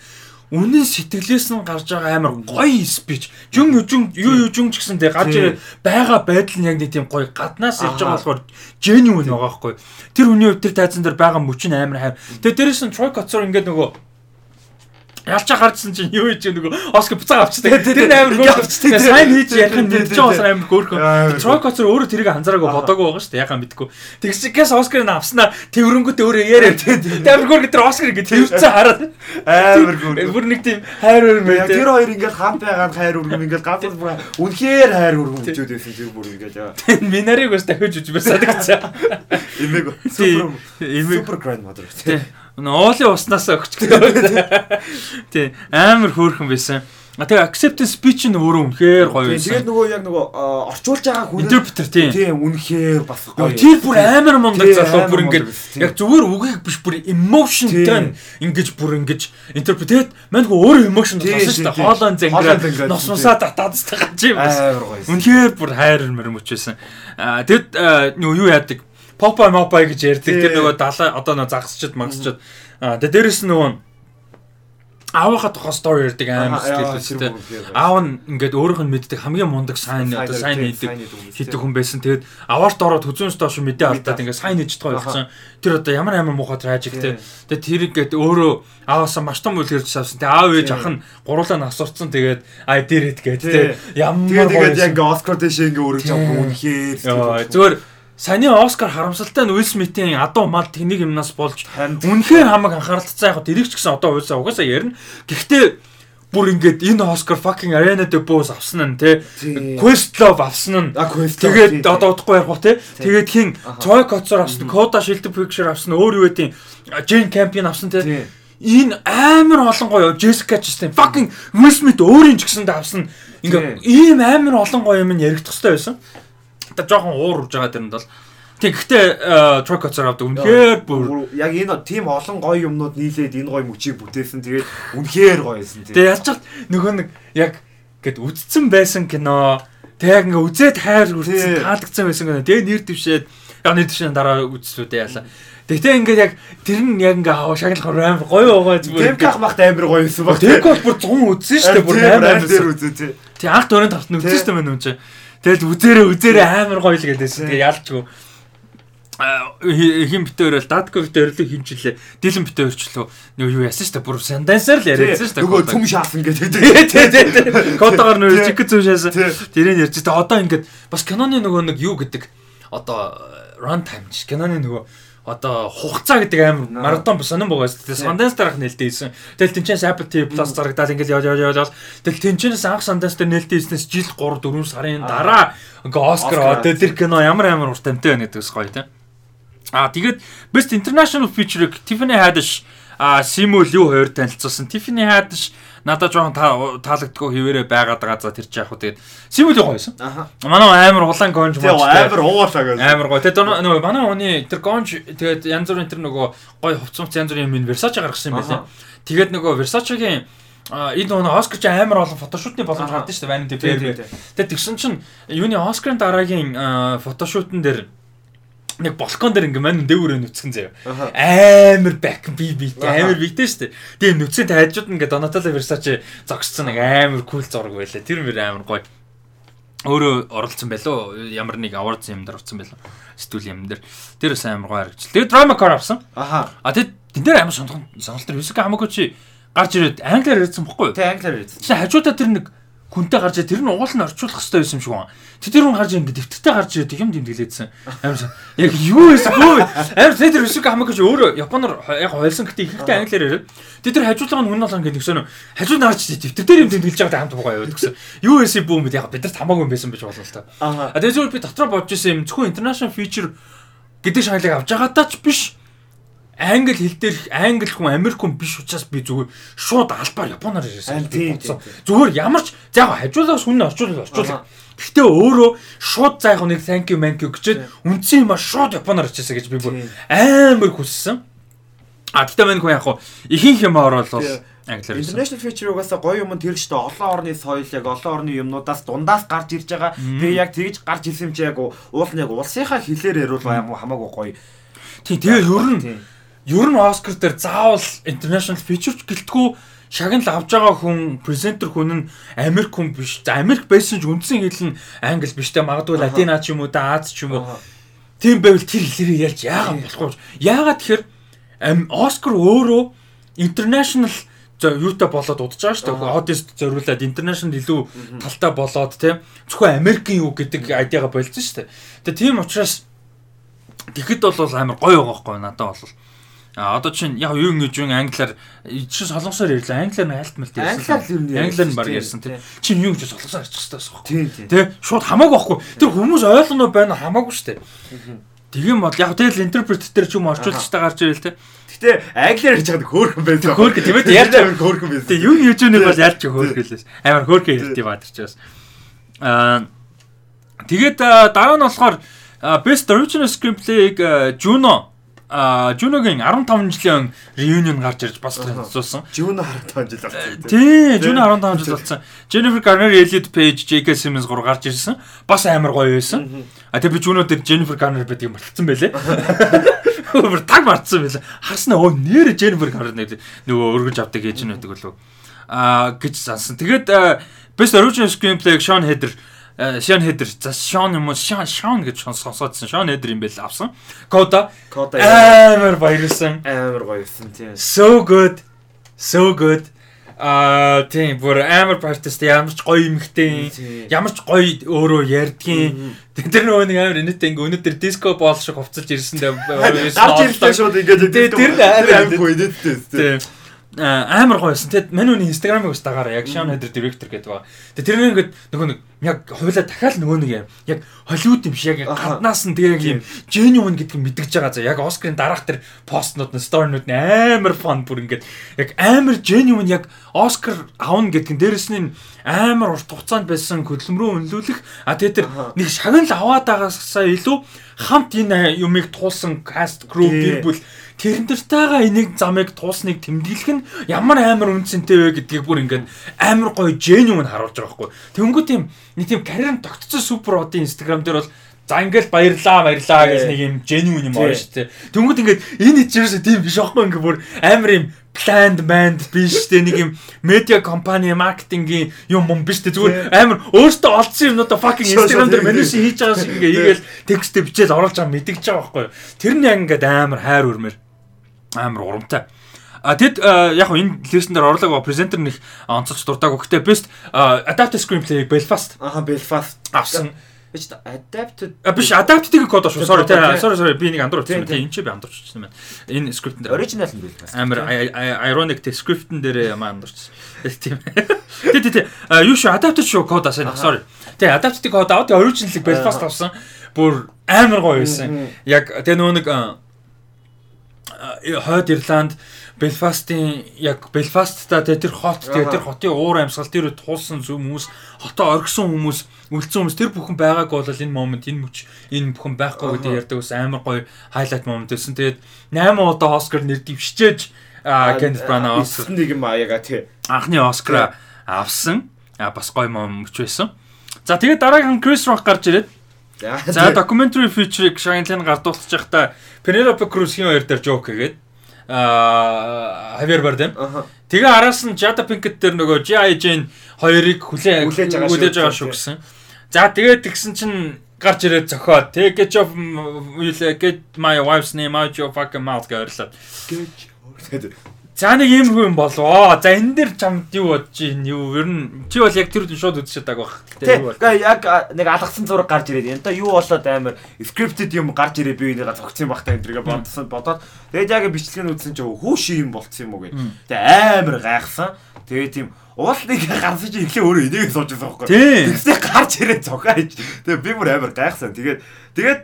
үнэн сэтгэлээс нь гарч байгаа амар гоё спич. Жин южин юу южин ч гэсэн тэг гарч ирээд байгаа байдал нь яг нэг тийм гоё гаднаас ирж байгаа болохоор genuine байгаа байхгүй. Тэр хүний хувьд тэр тайзан дээр байгаа мөч нь амар хайр. Тэгээ дээрээс нь Troy Kotsur ингээд нөгөө Ялчаа гарчсан чинь юу хийж нөгөө Оскар буцаа авчдаг. Тэр нь амар хөөрхөн. авчдаг. Сайн хийж ярих нь тийм, байгаа амар хөөрхөн. Troy Kotsur өөрөө тэрийг анзаараагүй бодоогүй байгаа шүү дээ. Яхаа мэдгүй. Тэгсгээс Оскар нь авснаа тэрөнгөт өөрөө яриа. Тэр амар хөөрхөн тэр Оскар ингэ тэрвцээ хараад амар гүр. бүр нэг тийм хайр өөр Яг тэр хоёр ингээд хамт байгаа хайр үргэм ингээд ганц бүр үнэхээр хайр үргэм хөвчүүд байсан тэр бүр ингээд яа. Минарыг бас дахиж үж байсан гэсэн. Имэг супер супер grandmother. тий. Уулын уснаас өгч. Тий. Амар хөөрхөн байсан. А тэгээ acceptance speech нь өөрөө үнэхээр гоё Тэгээд байсан. нөгөө яг нөгөө а, орчуулж байгаа хүн Interpreter тий. тийм үнэхээр бас гоё. Тэр бүр амар мундаг залуу бүр ингээд яг зүгээр үгийг биш бүр emotionтэй ингэж бүр ингэж интерпретет мань хөө өөр emotion болсон шүү дээ. зангираа зангираа, нос тийм. мусаа татаадстай гаж юм амар гоё. Үнэхээр бүр хайр мөрөмөч байсан. Аа тэгэд нөгөө юу яадаг? Попай мопай гэж ярьдаг. Тийм. нөгөө далаа одоо нөгөө загсчод магсчод. Аа тэгээ дээрэс нь нөгөө аавынхаа тухай стори ярьдаг үнэхээр гоё. Аав нь ингээд өөрийнх нь мэддэг хамгийн мундаг сайн одоо сайн хийдэг хийдэг хүн байсан. Тэгээд аваарт ороод хүзүүнс доош мэдээ алдаад ингээд сайн хийж байгаа болсон. Тэр одоо ямар амар муухай трагиктэй. Тийм. Тэгээд тэр ингээд өөрөө ааваасаа маш том үйл хэрж авсан. Тэгээд аав ээж ах нь гурлаа нь асуурцсан. Тэгээд ай дээрэт гээд Тийм. тэгээд ямар Тэгээд яг Оскар дэш ингээ өргөж үнэхээр Яа, Зүгээр Саяны Оскар харамсалтай нь Уилл Смитийн адуу мал тэнийг юмнаас болж үнэхээр хамаг анхааралтай яг тэрийг ч гэсэн одоо уйлсаа угаасаа ярина. Гэхдээ бүр ингээд энэ Оскар fucking Arena de Bose авсан нь те. Questlove авсан нь. Тэгээд одоо удахгүй ярих ба те. Тэгээд хин. Troy Kotsur авсан Coda Shield Picture авсан өөр юу гэдэг Jane Campion авсан те. Энэ амар олон гоё Jessica Chastain fucking Will Smith өөрийн ч гэсэн давсан ингээ ийм амар олон гоё юм яригдах хэрэгтэй байсан. Та жоохон уур урж байгаа тэрэнд бол. Тэг гэхдээ Troy Kotsur авдаг үнэхээр бүр яг энэ тийм олон гоё юмнууд нийлээд энэ гоё мөчийг бүтээсэн. Тэгээд үнэхээр гоё байсан тийм. тэг яаж чад нөгөө нэг яг гэд үдцсэн байсан кино тэг ингээ үзээд хайр хүрсэн таалагдсан байсан кино тэг нэр дэвшээд яг нэр дэвшээ дараа үзсүүдээ яалаа. Тэгтээ ингээд яг тэр нь яг ингээ хаа шагналахаар амар гоё байгаа зүгээр. Тэм ках махт амар гоё байсан баг. Тэг бол бүр 100 үзсэн шүү дээ бүр амар амар. Тэг анх дөрөнд тартна үзсэн шүү дээ мэн юм чи. Тэгэл үзээрээ үзээрээ амар гоё л гэлээсэн. Тэг ялчгүй. Хин битээр л датко битээр л хинчлээ. Дилэн битээр ч лөө нэг юу яасан дээ. Бүр сандансаар л яриадсан дээ. Нөгөө цүм шаасан гэдэг. Тий, тий, тий, нөө Тий. чиг зүүн шаасан. Тэрийг ярьж та одоо ингээд бас киноны нөгөө нэг юу гэдэг одоо run time ч киноны нөгөө одоо хугацаа гэдэг амар маратон сонирн байгаа шүү дээ. Sundance дараах нээлттэй хийсэн. Тэгэл тэнчээс Apple TV Plus зарагдаад ингээд яв яв яв яв. Тэгэл тэнчээс анх Sundance дээр нээлттэй хийснээс жил 3 4 сарын дараа ингээ Оскар. аваад тэр кино ямар амар уртамтай байна гэдэг бас гоё тийм. Аа тэгээд Best International Feature Tiffany Haddish а Симул юу хоёр танилцуулсан. Tiffany Haddish надад жоохон таалагддаггүй хിവэрэ байгаад байгаа. За тэр чи яг хөө тэгээд Симул гоё байсан. Аха. Манай амар улаан гонж Тэгээ амар уурлаа гэж. Амар гоё. Тэгээд нөгөө манай хүний тэр гонж тэгээд янз бүрийн тэр нөгөө гоё хувцмц янз бүрийн юм Versace гаргасан юм байлаа. Тэгээд нөгөө Versace-гийн энэ нөгөө Оскар ч амар олон фотошутны боломж гардаг шүү дээ. Vanity Fair. Тэгээд тэгсэн чинь юуны Оскарын дараагийн фотошутн дээр нэг балкон дээр ингээ мань дээгүүрээ нүцгэн заяа. Амар бак би би амар бигтэй дээ. Тэгээ нүцгэн тайжууд ингээ Donatella Versace зогссон нэг амар кул зураг байлаа. Тэр мөр амар гоё. Өөрөө оролцсон байлоо. Ямар нэг awards юм дээр орсон байлоо. Сэтгүүл юм дээр. Тэр сайн амар гоё харагдчихлаа. Тэгээ drama car авсан. Аха. А тэгээд тэн дээр амар сонхон сонголт төр хамаагүй чи гарч ирээд англиар ярьсан бохгүй юу? Тэ англиар ярьсан. Чи хажуудаа тэр нэг хүнтэй гарч тэр нь угуул нь орчуулах хэрэгтэй байсан юм шиг байна. Тэр тэр хүн гарч ирээд дэвтэртэй гарч ирээд юм дэмдэглээдсэн. Амар яг юу эсгүй. Амар тэр өсөг хамаг гэж өөрөө японоор яг хойлсон гэдэг ихэнхдээ англиар яриад. Тэр тэр хажуудлага нь хүн болгоо ингэ нэгсэн хажууд нь гарч дэвтэр дээр юм дэмдэглэж байгаад хамт бугаа яваад гэсэн. Юу эсэ бүүм бид яг бидэрт хамаагүй байсан байж болно л та. А тэр зүгээр би дотроо бодож исэн юм зөвхөн international feature гэдэг шагналыг авч байгаадаа ч биш англи хэл дээр англи хүн Америк хүн биш учраас би зүгээр шууд албаар японоор ярьсан. Зүгээр ямар ч за яг хажуулагаас хүн орчуулах орчуулах. Гэхдээ өөрөө шууд за яг нэг thank you thank you гэчээд үндсэн юм а шууд японоор ярьчихсан гэж би бүр амар хүссэн. А гэхдээ мань хүн яг ихэнх юм орол бол англиар ярьсан. International feature угаасаа гоё юм тэр ч олон орны соёл яг олон орны юмнуудаас дундаас гарч ирж байгаа. Тэгээ яг тэгж гарч ирсэн юм чи яг уул нь яг улсынхаа хэлээр ярил хамаагүй гоё. Тий, тэгээ ер нь ер нь Оскар дээр заавал international feature гэлтгүү шагнал авж байгаа хүн презентер хүн нь Америк хүн биш. За Америк байсан ч үндсэн хэл нь англи биш те магадгүй латина ч юм уу да Аз ч юм уу. Тийм байвал тэр хэлээр ярьж яагаад болохгүй. Яагаад тэгэхээр Оскар өөрөө international юутай болоод удаж байгаа шүү дээ. Audience зориулаад international илүү талтай болоод тийм зөвхөн Америкийн юу гэдэг айдиага болцсон шүү дээ. Тэгээ тийм учраас тэгэхэд бол амар гоё байгаа байхгүй надад бол. А одоо чинь яг юу ингэж юу англиар чи солонгосоор ярьлаа. Англиар нь айлт мэлт ярьсан. Англиар нь баг ярьсан тий. Чи юу гэж солонгосоор ярьчих хэрэгтэй байсан байхгүй. Тий. Шууд хамаагүй байхгүй. Тэр хүмүүс ойлгоно байна хамаагүй штэ. Тэгэн бол яг тэгэл интерпрет дээр ч юм орчуулчтай гарч ирэл тий. Гэтэ англиар ярьж байгаа хөөрхөн байсан. Хөөрхөн тийм ээ ярьж байгаа хөөрхөн байсан. Тий юу хийж өгнөг бол ярьж хөөрхөн хэлээс. Амар хөөрхөн ярьдیں۔ баа тэр чигээс. Аа тэгээд дараа нь болохоор Best Original Screenplay-г Juno Juno-гийн 15 жилийн reunion гарч ирж бас танилцуулсан. Juno 15 жил болсон. Тий, Juno 15 жил болсон. Jennifer Garner, Elliot Page, J.K. Simmons гур гарч ирсэн. Бас амар гоё байсан. А тэгээ би Juno дээр Jennifer Garner байдаг юм мартсан байлээ. Өөр таг мартсан байлаа. Харснаа өө нэр Jennifer Garner нөгөө өргөж авдаг гэж нь байдаг болов. А гэж сансан. Тэгээд Best Original Screenplay Sean Heder Шон Хедер за Шон юм уу? Шон Шон гэж сонсоодсэн. Шон Хедер юм байл авсан. Кода Кода амар баярлсан. Амар баярлсан тийм. So good. So good. Аа тийм бүр амар партист ямар ч гоё юмхтэй ямар ч гоё өөрөө ярдгийн тэр нөгөө нэг амар энэтэй ингээ өнөөдөр диско боол шиг хувцалж ирсэн дээ гарч ирлээ шууд ингээ тэр амар гоё нэттэй тийм амар гоё байсан. Тэгэд манай үний инстаграмыг бас дагаараа яг Sean Heather director гэдэг байгаа. Тэгээ тэр нэг нөгөө нэг яг хойлоо дахиад нөгөө нэг юм. Яг Холливуд юм шиг яг гаднаас нь тэгээ яг юм genuine гэдгийг мэдгэж байгаа. За яг Оскарын дараах тэр постнууд нь сторинууд нь амар фан бүр ингээд яг амар genuine яг Оскар авна гэдг нь дээрэс нь амар урт хугацаанд байсан хөдөлмөрөө үнэлүүлэх а тэгээ тэр нэг шагнал аваад байгаасаа илүү хамт энэ юмыг туулсан каст crew гэр бүл тэрэн дэртайгаа энийг замыг туусныг тэмдэглэх нь ямар амар үнцэнтэй вэ гэдгийг бүр ингээд амар гоё genuine харуулж байгаа байхгүй. Тэнгүү тийм нэг тийм карьер тогтцсон супер одын инстаграм дээр бол За ингээл баярлаа баярлаа гэж нэг юм genuine юм байна шүү дээ. Тэнгүүд ингээд энэ ичээрээс тийм биш аахгүй ингээд бүр амар юм planned band биш дээ нэг юм медиа компани маркетингийн юм юм биш дээ зүгээр амар өөртөө олдсон юмнуудаа fucking Instagram дээр менюши хийж байгаа шиг ингээ ийгээл текстээ бичээл оруулж байгаа мэдгэж байгаа байхгүй. Тэр нь яг ингээд амар хайр өрмөр амар урамтай. А тэгэд яг энэ листен дээр орлого презентер нэг онцолж дуртаагүй. Гэхдээ best adapted screenplay Belfast. Аха Belfast авсан. Биш adapted. А биш adapted код шүү. Sorry тий. Sorry sorry би нэг андуурчихсан. Тий энэ ч би андуурчихсан байна. Энэ скриптэн дээр. Original нь Belfast. Амар ironic тий скриптэн дээр маа андуурчихсан. Тийм. Тий тий тий. Юу шүү adapted шүү код асаа. Sorry. Тий adapted код аваад original-ыг Belfast авсан. Бүр амар гоё байсан. Яг тэгээ нөгөө нэг хойд Ирланд Белфастын яг Белфастта тэ тэр хот тэр хотын уур амьсгал тэр туулсан зүм хүмүүс хотоо оргисон хүмүүс үлдсэн хүмүүс тэр бүхэн байгаагүй бол энэ момент энэ мөч энэ бүхэн байхгүй гэдэг ярьдаг ус амар гоё хайлайт момент байсан. Тэгээд 8 удаа Оскар нэр дэвшижээж Кеннет Брана Оскар нэг юм аяга тий. Анхны Оскар авсан. А бас гоё момент байсан. За тэгээд дараагийн Крис Рок гарч ирээд За documentary feature-ыг Shine-ын гардуулж байхдаа Penelope Cruz-ийн хоёр дээр joke хийгээд Хавьер Бардем. Тэгээ араас нь Jada Pinkett дээр нөгөө G.I. Jane хоёрыг хүлээ хүлээж байгаа шүү гэсэн. За тэгээд тэгсэн чинь гарч ирээд зохиод тэг get your get my wife's name out your fucking mouth гэрлээ. За нэг юм хүн болвоо. За энэ дэр чамд юу бодож ийн юу ер нь чи бол яг тэр шууд үзчихэд байгаа бах. Тэгээ яг нэг алгасан зураг гарч ирээд энэ та юу болоод амар scripted юм гарч ирээ би энийг зогцсон бах та энэ тэргээ бодсон бодоод тэгээд яг бичлэгийг үзсэн чинь хүүш юм болцсон юм уу гэ. Тэгээ амар гайхсан. Тэгээ тийм уулыг гарсан чи эхлээ өөрөө энийг сууж байсан байхгүй. Тэгсээ гарч ирээд цохоо хийж. Тэгээ би бүр амар гайхсан. Тэгээд тэгээд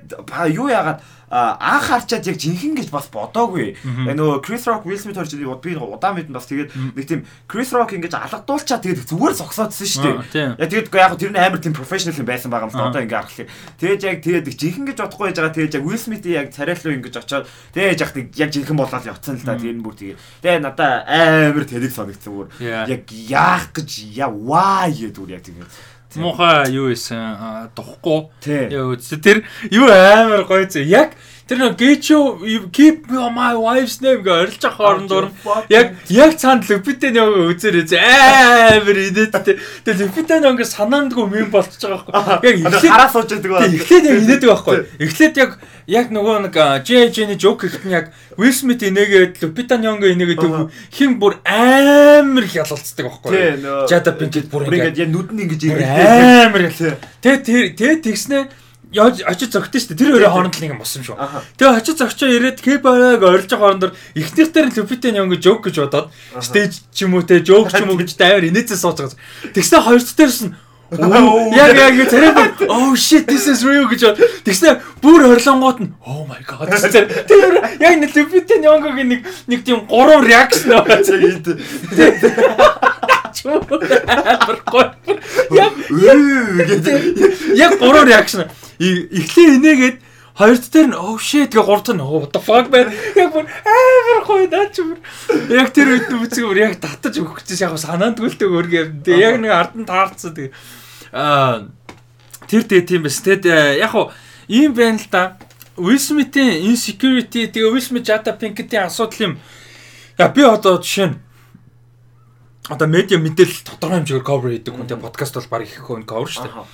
юу яагаад анх харчаад яг жинхэнэ гэж бас бодоогүй. Нөгөө Chris Rock Will Smith орж би удаан мэдэн бас тэгээд нэг тийм Chris Rock ингэж алгадуулчаа тэгээд зүгээр зогсоодсэн шүү дээ. Яг тэгээд яг тэр нь амар тийм professional юм байсан байгаа юм л одоо ингэ харахлаа. Тэгээд яг тэгээд жинхэнэ гэж бодохгүй байж байгаа. Тэгээд яг Will Smith яг царайлуу ингэж очоод тэгээд яг яг жинхэнэ болоод явцсан л та тэгээд бүр тэгээд тэгээд надаа амар тэрийг санагдсан бүр. Яг яах гэж яа ваа гэдэг яг тэгээд Муухай юу исэн духгүй. Яа тэр юу амар гоё зэ. Яг тэр нэг get you keep my wife's name гэж орилж ах хоорондоор яг яг цаанд Лупитен яг үзэр үзээ амар инээдтэй. Тэгээ Лупитен яг санаандгүй юм болчихж байгаа байхгүй. Яг эхлээд хараа сууж байдаг байна. Эхлээд яг инээдэг байхгүй. Эхлээд яг яг нөгөө нэг JJ-ний joke ихт нь яг Will Smith инээгээд Lupita Nyong'o инээгээд хин бүр амар хялалцдаг байхгүй. Jada Pinkett бүр ингээд яг нүд нь ингэж амар тэгээ тэгээ тэгснэ яаж очиж зогтсон шүү дээ. Тэр хоёрын хооронд л нэг юм болсон шүү. Тэгээ очиж зогчоо ирээд K-pop-ыг орилж байгаа хоорондор эхнийх дээр Lupita Nyong'o joke гэж бодоод stage ч юм уу те joke ч юм уу гэж амар инээцээ сууж байгаа. Тэгснэ хоёрт дээрс нь Яг яг царай oh shit this is real гэж тэгснэ бүр хорлонгууд нь oh my god. Тэр яг нэг Lupita Nyong'o-гийн нэг нэг тийм гурван реакшн байгаа чинь Яг яг гурван реакшн эхлээ инээгээд хоёрт дээр нь oh shit гэ гуравт нь what the fuck байна. Яг бүр амар гоё наа ч бүр. Яг тэр үед үзэгээр яг татаж өгөх гэж яг санаанд гүйлдэг өргөө. Тэгээ яг нэг ард нь таарцсан тэгээ Аа тэр тэгээ тийм байс. Тэгэд э, яг хуу ийм байна л да. Will Smith-ийн insecurity тэгээ Will Smith Jada Pinkett-ийн асуудал юм. Я би одоо жишээ нь одоо медиа мэдээлэл тодорхой хэмжээгээр cover хийдэг хүн тэгээ подкаст бол баг их хүн cover шүү дээ.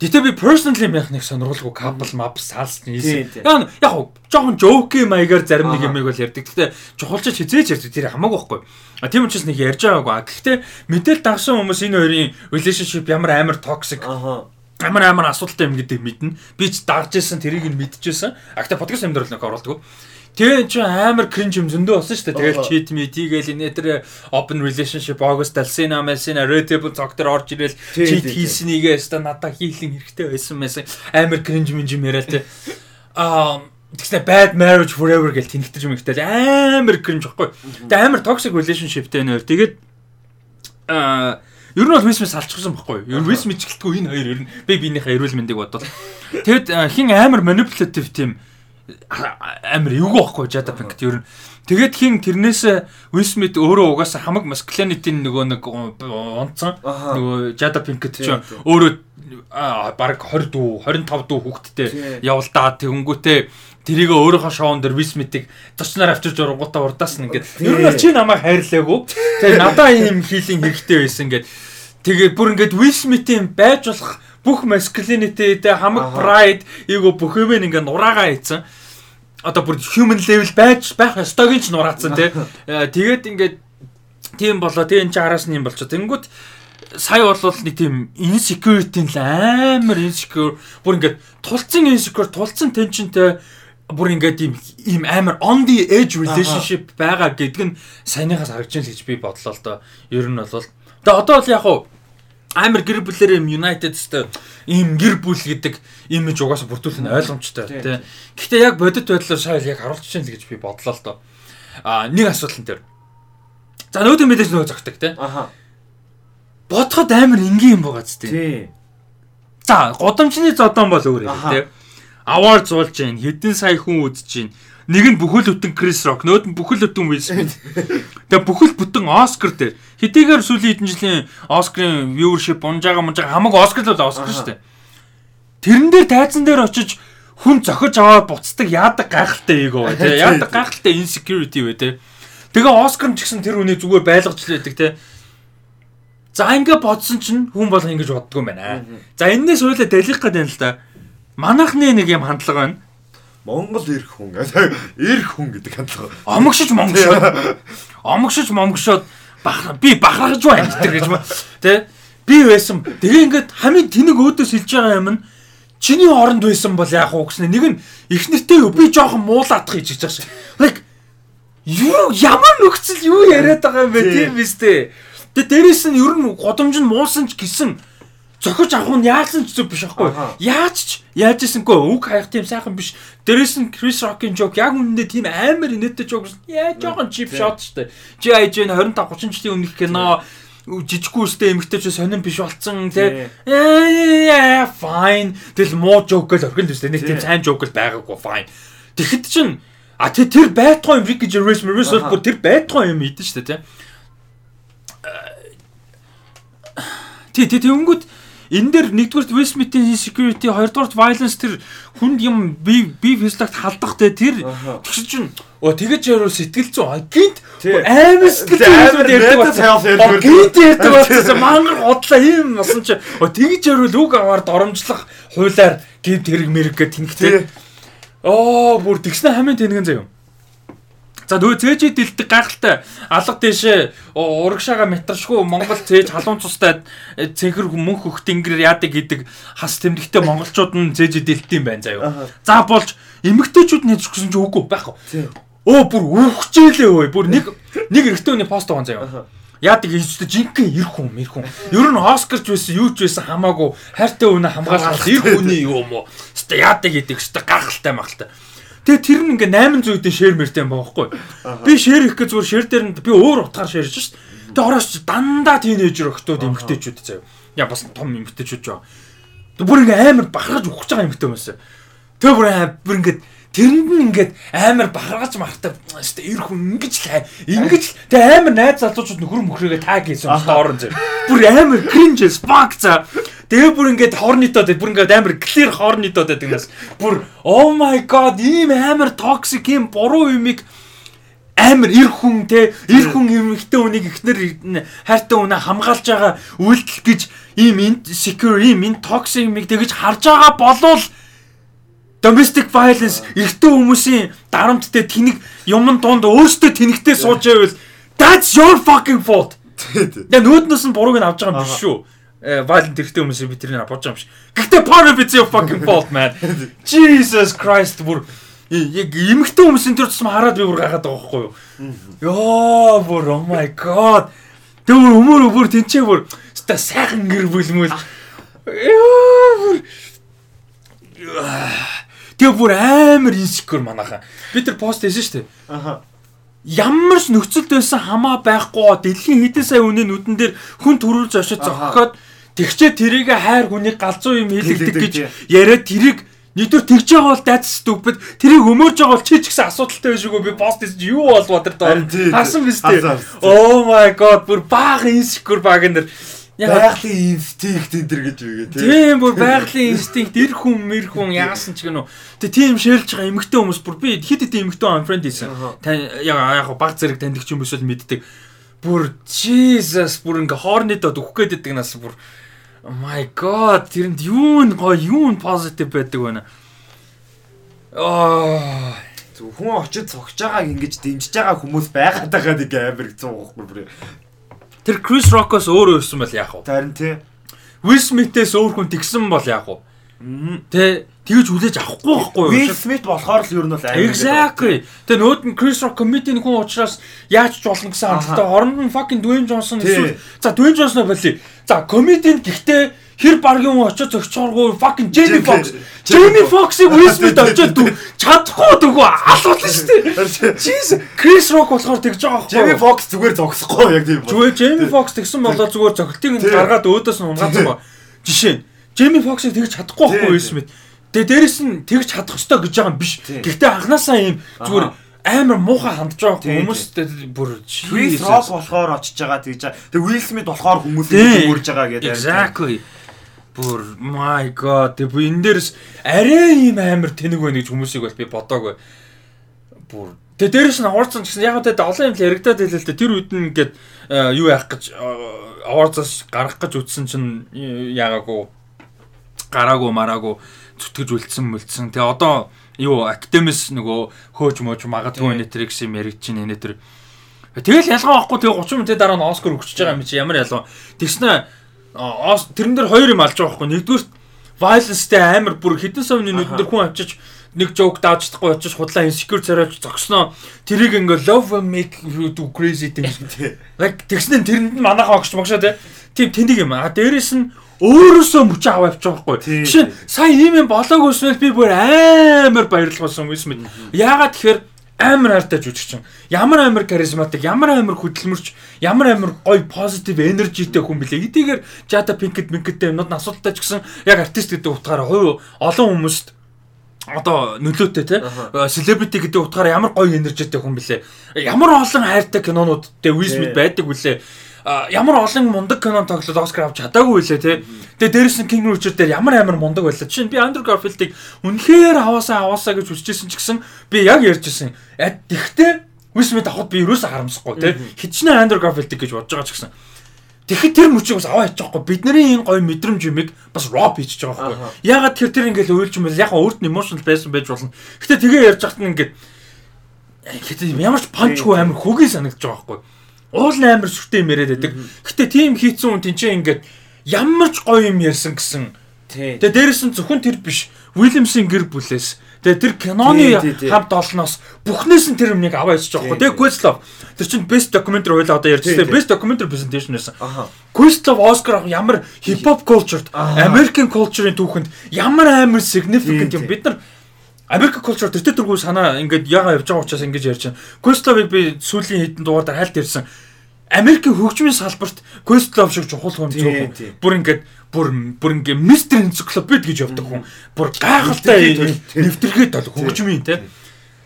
Гэтэ би personally нэг сонирхолгүй couple map салс нийсэн. Яг яг жоохон joke маягаар зарим нэг юмыг бол ярьдаг. Гэтэ чухалчиж хизээж ярьдаг тэр хамаагүй байхгүй. А тийм учраас нэг ярьж байгаагүй. Гэхдээ мэдээл дагсан хүмүүс энэ хоёрын relationship ямар амар toxic амар амар асуудалтай юм гэдэг мэднэ. Би ч дагж исэн тэрийг нь мэдчихсэн. А гэтэ подкаст юм дээр л нэг оруулдаг. Тэгээ эн чинь амар кринж юм зөндөө болсон шүү дээ. Тэгэл cheat me тийгээл энэ төр open relationship August Alsina Melsina Red Table цог төр орж ирэл cheat хийснийг яста надаа хийлэн хэрэгтэй байсан мэсэн амар кринж минж юм яриа тэ. Аа тэгснэ bad marriage forever гэж тэнхтэж юм ихтэй амар кринж ихгүй. Тэгээ амар toxic relationshipтэй нөр. Тэгээд аа Ер нь бол Висмис алчихсан байхгүй юу? Ер нь Висмис ч гэлтгүй энэ хоёр ер нь би биенийхээ эрүүл мэндийг бодвол. Тэгэд хин амар manipulative тийм амар эвгүй байхгүй Jada Pinkett ер нь. Тэгээд хин тэрнээс Will Smith өөрөө угаасаа хамаг masculinity нөгөө нэг онцсон. Нөгөө Jada Pinkett ч өөрөө баг 20 дүү 25 дүү хүүхэдтэй явалдаа. Тэгэнгүүтээ тэрийг өөрийнхөө шоун дээр Will Smith-ийг зочноор авчирж урангуудаа урдаас нь ингээд ер нь чи намайг хайрлаагүй. Тэгээ надаа ийм хийлийн хэрэгтэй байсан ингээд. Тэгээ бүр ингээд Will Smith-ийн байж болох бүх masculinity тэ хамаг pride эйгөө бүх юм ингээд нураагаа хийцэн одоо бүр human level байж байх ёстойг ч нураацсан тий. Э, тэгээд ингээд тийм болоо тий энэ ч араас нь юм болчихо. Тэнгүүд сая бол нэг тийм insecurity л амар insecure бүр ингээд тулцсан insecure тулцсан tensionтэй бүр ингээд ийм ийм амар on the edge relationship байгаа гэдг нь саяныхаас харагдаж байна гэж би бодлоо л доо. Ер нь бол тэгээ одоо л яг хуу амар гэр бүлээр юм United өстой ийм гэр бүл гэдэг имиж угаасаа бүрдүүлэх нь ойлгомжтой тий. Гэхдээ яг бодит байдлаар шайл яг харуулж чинь л гэж би бодлоо л доо. А нэг асуудал энэ төр. За нөөдөө мэдээж нөгөө зогтдаг те. Аха. Бодоход амар энгийн юм байгаа зү те. Тий. За годамжны зодон бол өөр юм те. Award зуулж гин хэдэн сая хүн үзэж гин. Нэг нь бүхэл бүтэн Крис Рок, нөөд нь бүхэл бүтэн Will Smith. Тэгээ бүхэл бүтэн Оскар дээр хэдийгээр сүүлийн хэдэн жилийн Оскарын viewership унжаага мунжаага хамаагүй Оскар л Оскар шүү дээ. Тэрэн дээр тайзан дээр очиж хүн зохиж аваад буцдаг яадаг гайхалтай эго бай тээ. Яадаг гайхалтай insecurity бай тээ. Тэгээ Оскар ч гэсэн тэр үнийг зүгээр байлгаж л байдаг тээ. За ингэ бодсон чинь хүн бол ингэж боддгоо юм байна. За энэс хоёлаа дэлгэх гээд байна л да. Манайхны нэг юм хандлага байна. Монгол ирэх хүн. Ирэх хүн гэдэг хандлага. Омогшиж монгошоод омогшиж монгошоод бах би бахархаж байна гэдэг гэж. Тэ? Би байсан. Тэгээ ингээд хамгийн тэнэг өөдөөс хэлж байгаа юм нь чиний оронд байсан бол яах вэ гэснээр нэг нь их нэртэй юу би жоохон муулаадах гэж хэлж байгаа шиг. Like юу ямар нөхцөл юу яриад байгаа юм бэ Тий. тийм биз дээ. Тэгээ дээрэс нь ер нь годомж нь муусан ч гэсэн зохиж авах нь яасан ч зүг биш аахгүй. Яаж ч яаж ийсэнгүй үг хаях тийм сайхан биш. Дээрээс нь Chris Rock-ын joke яг үнэндээ тийм амар инээдтэй joke. Яа жоохон cheap shot шүү дээ. G.I. Jane 25 30 жилийн өмнөх кино жижиггүй үстэй эмэгтэй ч сонирн биш болцсон тий. Яа fine. Тэгэл муу joke л орхинд үстэй нэг тийм Тий. сайн joke л байгаагүй fine. Тэгэхэд чин а тий тэр байтугай юм Ricky Gervais Аха. бүр тэр байтугай юм шүү дээ тий. Тий, тий, тэгэнгүүт энэ дээр нэгдүгээр Will Smith-ийн insecurity, хоёрдугаар violence тэр хүнд юм би би физлакт халдах те тэр тэгш чинь оо тэгэж яруу сэтгэл зүй а гинт амар сэтгэл Тий, зүй амар ярьдаг байсан. Гинт ярьдаг болсон. Мангар хотлоо ийм болсон чи. Оо тэгэж яруу үг аваар доромжлох хуулаар гинт хэрэг мэрэг гэх тэнхтэй. Оо бүр тэгснэ хамгийн тэнгэн заяа. За нөгөө цээжид дэлдэг гайхалтай алга дэшээ урагшаага метршгүй Монгол цээж халуун цустай цэнхэр мөнх хөх тэнгэр яадаг гэдэг хас тэмдэгтэй монголчууд нь цээжид дэлд юм байна заяа. За болж эмгтээчүүд нь гэж гэсэн чи үгүй байхгүй. Өө бүр үхчихээлээ өө. Бүр нэг нэг эрэгтэй хүний пост байгаа заяа. Яадаг ийжтэй жинхэнэ ирэх хүн, ирэх хүн. Ер нь Оскарч байсан, юу ч байсан хамаагүй хайртай үнэ хамгаалах ирэх хүний юм уу? Хэвээ яадаг гэдэг хэвээ гахалтай махалтай. Тэгээ тэр нь ингээ 800 дэ шэр мэртэй юм байгаа байхгүй. Би шэр их гэж зүгээр шэр дээр нь би өөр утгаар шэрж шít. Тэгээ ороос дандаа тийнейжер өгтөөд эмгтээчүүд заяа. Я бас том эмгтээчүүд жоо. Бүр ингээ амар бахархаж өгч байгаа эмгтээ юмсаа. Тэгээ бүр бүр ингээ тэрэнд нь ингээд амар бахаргаж мартай хэвээ эр хүн ингэж л ингэж л- тэгээ амар найз залуучууд нөхөр мөхрөөгөө таг хийсэн юм доорн зэ. Бүр амар кринж спак за. Тэгээ бүр ингээд хорнитоод бүр ингээд амар clear хорнитоод байдаг нас. Бүр oh my god ийм амар toxic ийм буруу юмыг амар эр хүн те эр хүн эмэгтэй хүнийг ихнэр хайртай үнэ хамгаалж байгаа үйлдэл гэж ийм insecure ийм энэ toxic юмыг тэгэж харж байгаа болвол domestic violence эрэгтэй хүмүүсийн дарамттай тэнэг юмн донд өөртөө тэнэгтэй сууж байвал that's your fucking fault. Яг нүүднөөс нь бурууг нь авч байгаа юм биш шүү. Э violent эрэгтэй хүмүүсийг би тэрийг авч байгаа юм биш. Гэхдээ of it's your fucking fault man. Jesus Christ бүр яг эмэгтэй хүмүүсийн тэр тусам хараад би бүр гахаад байгаа байхгүй юу. Йоо бүр oh my god. Тэр өмөр бүр тэнцээ бүр ста сайхан гэр бүлмэл. Йоо бүр Тэгээ бүр амар инсекюр манайхаа. Би тэр пост хийсэн шүү дээ. Аха. Ямар ч нөхцөлд байсан хамаа байхгүй дэлхийн хэдэн сая хүний нүдэн дээр хүн төрүүлж очиж зогхоод тэгчээ тэрийг хайр хүнийг галзуу юм Хийлэгдэг, гэж яриад тэрийг нэгдүгээр тэгж байгаа бол that's stupid. Тэрийг өмөрж байгаа бол чи ч гэсэн асуудалтай биш үгүй би пост чи юу болов тэр тий. харсан биз дээ. Oh my god бүр баах инсекюр баг энэ Байгалийн инстинкт энэ төр гэж үгээ тий. Тийм бүр байгалийн инстинкт эр хүн мэр хүн яасан ч гэнэ үү. Тэгээ тийм шэрлж байгаа эмэгтэй хүмүүс бүр би хэд хэд эмэгтэй он фрэнд хийсэн. Яг яг баг зэрэг таньдаг ч юм биш л мэддэг. Бүр Jesus бүр ингээ хоорнидод өгөх гээд нас бүр oh my god тэрэнд юу н гоё юу н позитив байдаг байна. Аа Зөв хүн очиж цогж байгааг ингэж дэмжиж байгаа хүмүүс байгаад байгаа нэг амар хэцүү байхгүй бүр. Тэр Крис Рокос өөрөө өссөн бол яах вэ? Харин тий. Will Smith-ээс өөр хүн тэгсэн бол яах вэ? Тэ тэгж хүлээж авахгүй байхгүй юу? Will Smith болохоор л ер нь бол амар. Exactly. Тэгээ нүүд нь Chris Rock comedy-ийн хүн учраас яаж ч болно гэсэн хандлагатай. Оронд нь fucking Dwayne Johnson эсвэл за Dwayne Johnson болий. За comedy-ийн гэхдээ хэр баргийн хүн очиж зөгчооргүй fucking Jamie Foxx. Jamie Foxx-ыг Will Smith очиж дүү чадахгүй дөгөө алуулсан шүү дээ. Jesus Chris Rock болохоор тэгж байгаа байхгүй. Jamie Foxx зүгээр зогсохгүй яг тийм. Зүгээр Jamie Foxx тэгсэн болоо зүгээр зохилтыг нь гаргаад өөдөөс нь унгаацсан ба. Жишээ нь Jamie Foxx-ыг тэгж чадахгүй байхгүй Will Smith. Тэгээ дээрэс нь тэгж чадах ёстой гэж байгаа юм биш. Гэхдээ анханасаа ийм зүгээр амар муухай хандж байгаа хүмүүстэй бүр Chris Rock болохоор очиж байгаа тэгж байгаа. Тэгээ Will Smith болохоор хүмүүсийг үрж байгаа гэдэг. Exactly. Бүр my god. Тэгээ би энэ дээрс арай ийм амар тэнэг байна гэж хүмүүсийг бол би бодоагүй. Бүр Тэгээ дээрэс нь аварцсан гэсэн яг одоо олон юм л яригадаад хэлээ л дээ. Тэр үед нь ингээд юу яах гэж аварцаас гарах гэж үтсэн чинь яагаагүй гараагүй мараагүй зүтгэж үлдсэн мөлдсөн. Тэгээ одоо юу академис нөгөө хөөж мөөж магадгүй нэ тэр гэсэн юм яригч нэ тэр. Тэгэл ялгаа байхгүй тэгээ 30 минутын дараа нь Оскар өгч байгаа юм чи ямар ялгаа. Тэгснэ тэрэн дээр хоёр юм алж байгаа байхгүй. Нэгдүгээр violence-тэй амар бүр хитэн сувны нүдэн дээр хүн авчиж нэг жоок дааж чадахгүй очиж худлаа insecure царайж зогсноо тэрийг ингээ love will make you do crazy things like тэгснэ тэрэнд нь манайхаа огч могшоо тийм тэнийг юм а дээрэс нь өөрөөсөө мөч аваа явчих байхгүй. Жишээ сая ийм юм болоогүйснээр би бүр амар баярлалсан юм юм. Яагаад тэгэхээр амар хайртай жүжигчин. Ямар амар харизматик, ямар амар хөдөлмөрч, ямар амар гоё позитив энержитэй хүн блэ. Эдийгээр Jada Pinkett Pinkett юмнууд асуудалтай ч гэсэн яг артист гэдэг утгаараа хувь олон хүмүүст одоо нөлөөтэй те селебрити гэдэг утгаараа ямар гоё энержитэй хүн блэ. Ямар олон хайртай кинонуудтай Will Smith байдаг үлээ ямар олон мундаг кинон тоглоод Оскар авч чадаагүй лээ тий. Тэгээ дээрэс нь King Richard дээр ямар амар мундаг байлаа. Чинь би Andrew Garfield-ийг үнэхээр аваасаа аваасаа гэж хүсчихсэн ч гэсэн би яг ярьжсэн. Э, тэгтээ Will Smith авахд би юу ч харамсахгүй тий. Хичнээн Andrew Garfield-ийг гэж бодож байгаа ч гэсэн. Тэгэхэд тэр мөчийг бас аваа хийж байгаа хгүй. Бидний энэ гоё мэдрэмж юмыг бас роп хийж байгаа хгүй. Ягаад тэр тэр ингээл ойлж юм бэ? Яг өөрт нь emotional байсан байж болно. Гэтэ тэгээ ярьж хахт нь ингээд хэтэ ямар ч панчгүй амир хөгийн санагдаж байгаа хгүй уул амар сүртэй юм яриад байдаг. Гэтэ тийм хийцэн хүн тэнцээ ингээд ямар ч гоё юм ярьсан гэсэн. Тэгээ дээрэс нь зөвхөн тэр биш. Уильямсын гэр бүлээс Тэгээ тэр киноны хамт олноос бүхнээс нь тэр юмныг аваа ичж байгаа байхгүй. Тэгээ Questlove тэр чинь best documentary хоёлаа одоо ярьчихсан. Best documentary presentation байсан. Questlove Oscar авах ямар hip hop culture-д American culture-ын түүхэнд ямар амар significant юм бид нар Америк culture төтө төргүү санаа ингээд яга явж байгаа учраас ингэж ярьж байна. Questlove-ыг би сүүлийн хэдэн дугаар дээр хальт ярьсан. Америкийн хөгжмийн салбарт Questlove шиг чухал хүн зөв. Бүр ингээд бүр бүр ингээ мистер энциклопед гэж явдаг хүн. Бүр гайхалтай нэвтэргээд бол хөгжмийн те.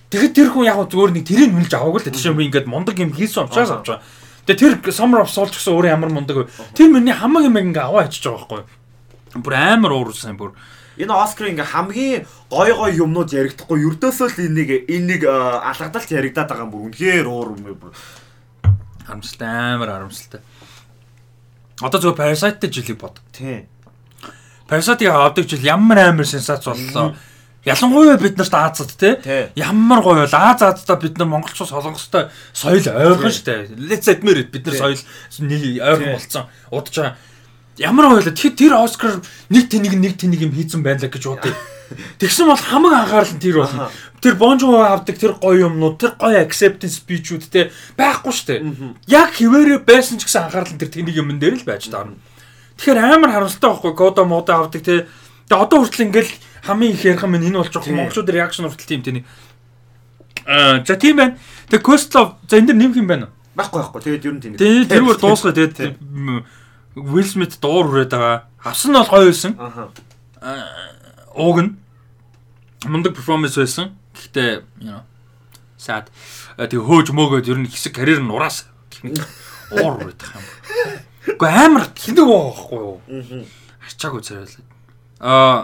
Тэгэхэд тэр хүн яг зүгээр нэг тэрийг мүлж аваагүй л тийш би ингээд мундаг юм хийсэн учраас авч байгаа. Тэгээ тэр Summer of Soul гэсэн өөрөө ямар мундаг вэ? Тэр миний хамаг юм ингээ аваа ичиж байгаа байхгүй. Бүр амар уурсан бүр энэ Оскар ингээ хамгийн гой гой юмнууд яригдахгүй ердөөсөө л энийг энийг алгадалт яригадаад байгаа юм бүр үнэхээр уур юм харамсалтай амар харамсалтай. Одоо зөвхөн Parasite-тэй жилиг бод. Тийм. Parasite-ийг авдаг жил ямар амар сенсац боллоо. Ялангуяа бид нарт Азад те ямар гоё бол Аз Аздаа бид нар монголчууд солонгостой соёл ойрхон штэ. Let's admit бид нар соёл ойрхон болцсон. Удаж байгаа Ямар ойлоо тэгэхээр тэр Оскар нэг тэнийг нэг тэнийг юм хийцэн байлаа гэж бодъё. Тэгсэн бол хамаг анхаарал нь тэр болно. Тэр Бонжо авдаг тэр гоё юмнууд, тэр гоё acceptance speech-үүд те байхгүй штэ. Яг хിവэрэ байсан ч гэсэн анхаарал нь тэр тэнийг юмн дээр л байж таарна. Тэгэхээр амар харамсалтай байхгүй Годо модо авдаг те. Тэгээ одоо хүртэл ингээл хамгийн их ярих юм энэ болж байгаа монголчууд реакшн хүртэл тийм тэнийг. Аа за тийм байна. Тэгээ Костлов за энэ дэр нэмэх юм байна уу? Байхгүй байхгүй. Тэгээд ер нь тийм. Тэгээд тэрүүгээр дуусгая тэгээд Will Smith дуур хүрээд байгаа. Авсан нь бол гоё байсан. Аа. Ууг нь мундаг перформанс байсан. Гэхдээ you know sad. Тэг хөөж мөөгөөд ер нь хэсэг карьер нь ураас уур байгаа юм. Гэхдээ амар тэнэг байхгүй юу? Аа. Арчаагүй царайлаа. Аа.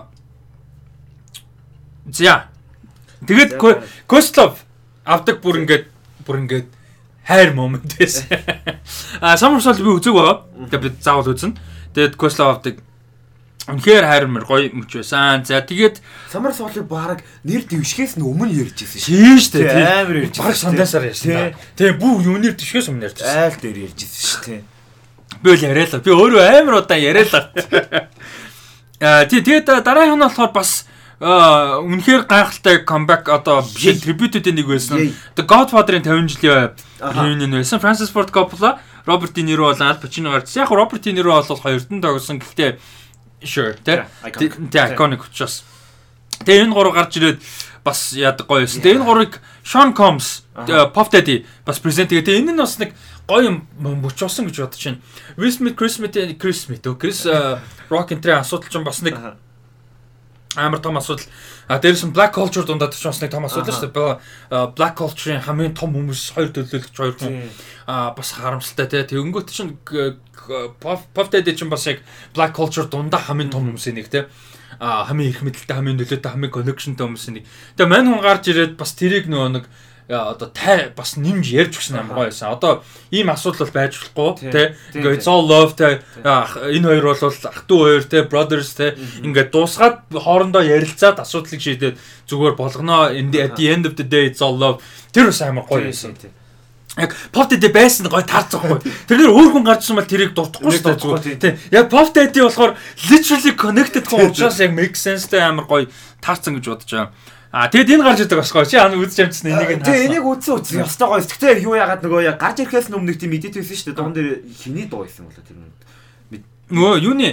За. Тэгээд Костлов авдаг бүр ингээд бүр ингээд хайр момент байсан. А Summer би үзег байгаа. Тэгээд би заавал үзнэ. Тэгээд Кословдаг Үнэхээр хайр мэр гоё мөч байсан. За тэгээд Summer Soul-ыг баг нэр дэвшгээс нь өмнө ярьж ирсэн шүү. Тийм шүү дээ. Амар ярьж. Баг сандаасаар ярьсан. Тэгээ бүх юунэр дэвшгээс өмнө ярьж ирсэн. Айл дээр ярьж ирсэн шүү дээ. Би бол яриалаа. Би өөрөө амар удаа яриалаа. Аа тэгээд дараагийн нь болохоор бас үнэхээр гайхалтай comeback одоо tribute-ийн нэг байсан. The Godfather-ын 50 жилийн reunion байсан. Francis Ford Coppola, Robert De Niro болон Al Pacino гарч. Яг Robert De Niro бол хоёрт нь тогсон. Гэхдээ Sure тэ. Тэ iconic учраас. Тэгээ энэ гурав гарч ирээд бас яадаг гоё байсан. Тэгээ энэ гурыг Sean Combs. Pop Daddy бас презент тэгээ энэ нь бас нэг гоё юм мөч болсон гэж бодож байна. Will Smith, Chris Smith, Chris Smith, Chris э, Rock энэ асуудал ч бас нэг. Амар том асуудал. А дээрээс нь Black Culture дундад ч бас нэг том асуудал шүү дээ. Э, Black Culture-ийн хамгийн том хүмүүс хоёр төлөөлөгч хоёр хүн а бас харамсалтай тий. Тэгэнгүүт чинь г- Pop Daddy чинь бас яг Black Culture дундаа хамгийн том хүмүүсийн нэг тий. А хамгийн их мэдлэлтэй, хамгийн нөлөөтэй, хамгийн connectionтэй хүмүүсийн нэг. Тэгээ мань хүн гарч ирээд бас тэрийг нөгөө нэг одоо тай бас нэмж ярьж өгсөн амар гоё байсан. Одоо ийм асуудал бол байж болохгүй тий. Ингээ all love тий. Энэ хоёр бол ах トゥ хоёр тий, brothers тий. Ингээ дуусгаад хоорондоо ярилцаад асуудлыг шийдээд зүгээр болгоно. At the end of the day all love. Тэр бас амар гоё байсан. Тийм. Яг pop daddy байсан гоё таарцахгүй. Тэр нэр өөр хүн гарчсан бол тэрийг дуртахгүй шүү дээ зүгээр. Тийм. Яг pop daddy болохоор literally connected хүн учраас яг make sense-тэй амар гоё таарцсан гэж бодож байгаа. А тэгэд энэ гарч идэг бас гоё. Чи ана үзэж амжсан энийг нь Тэгээ энийг үзсэн үзсэн ёстой гоё. Гэхдээ юу яагаад нөгөө яг гарч ирэхээс өмнө тийм мэдээд байсан шүү дээ. Дуун дээр хиний дуу байсан болоо тэр нь. Нөгөө юуны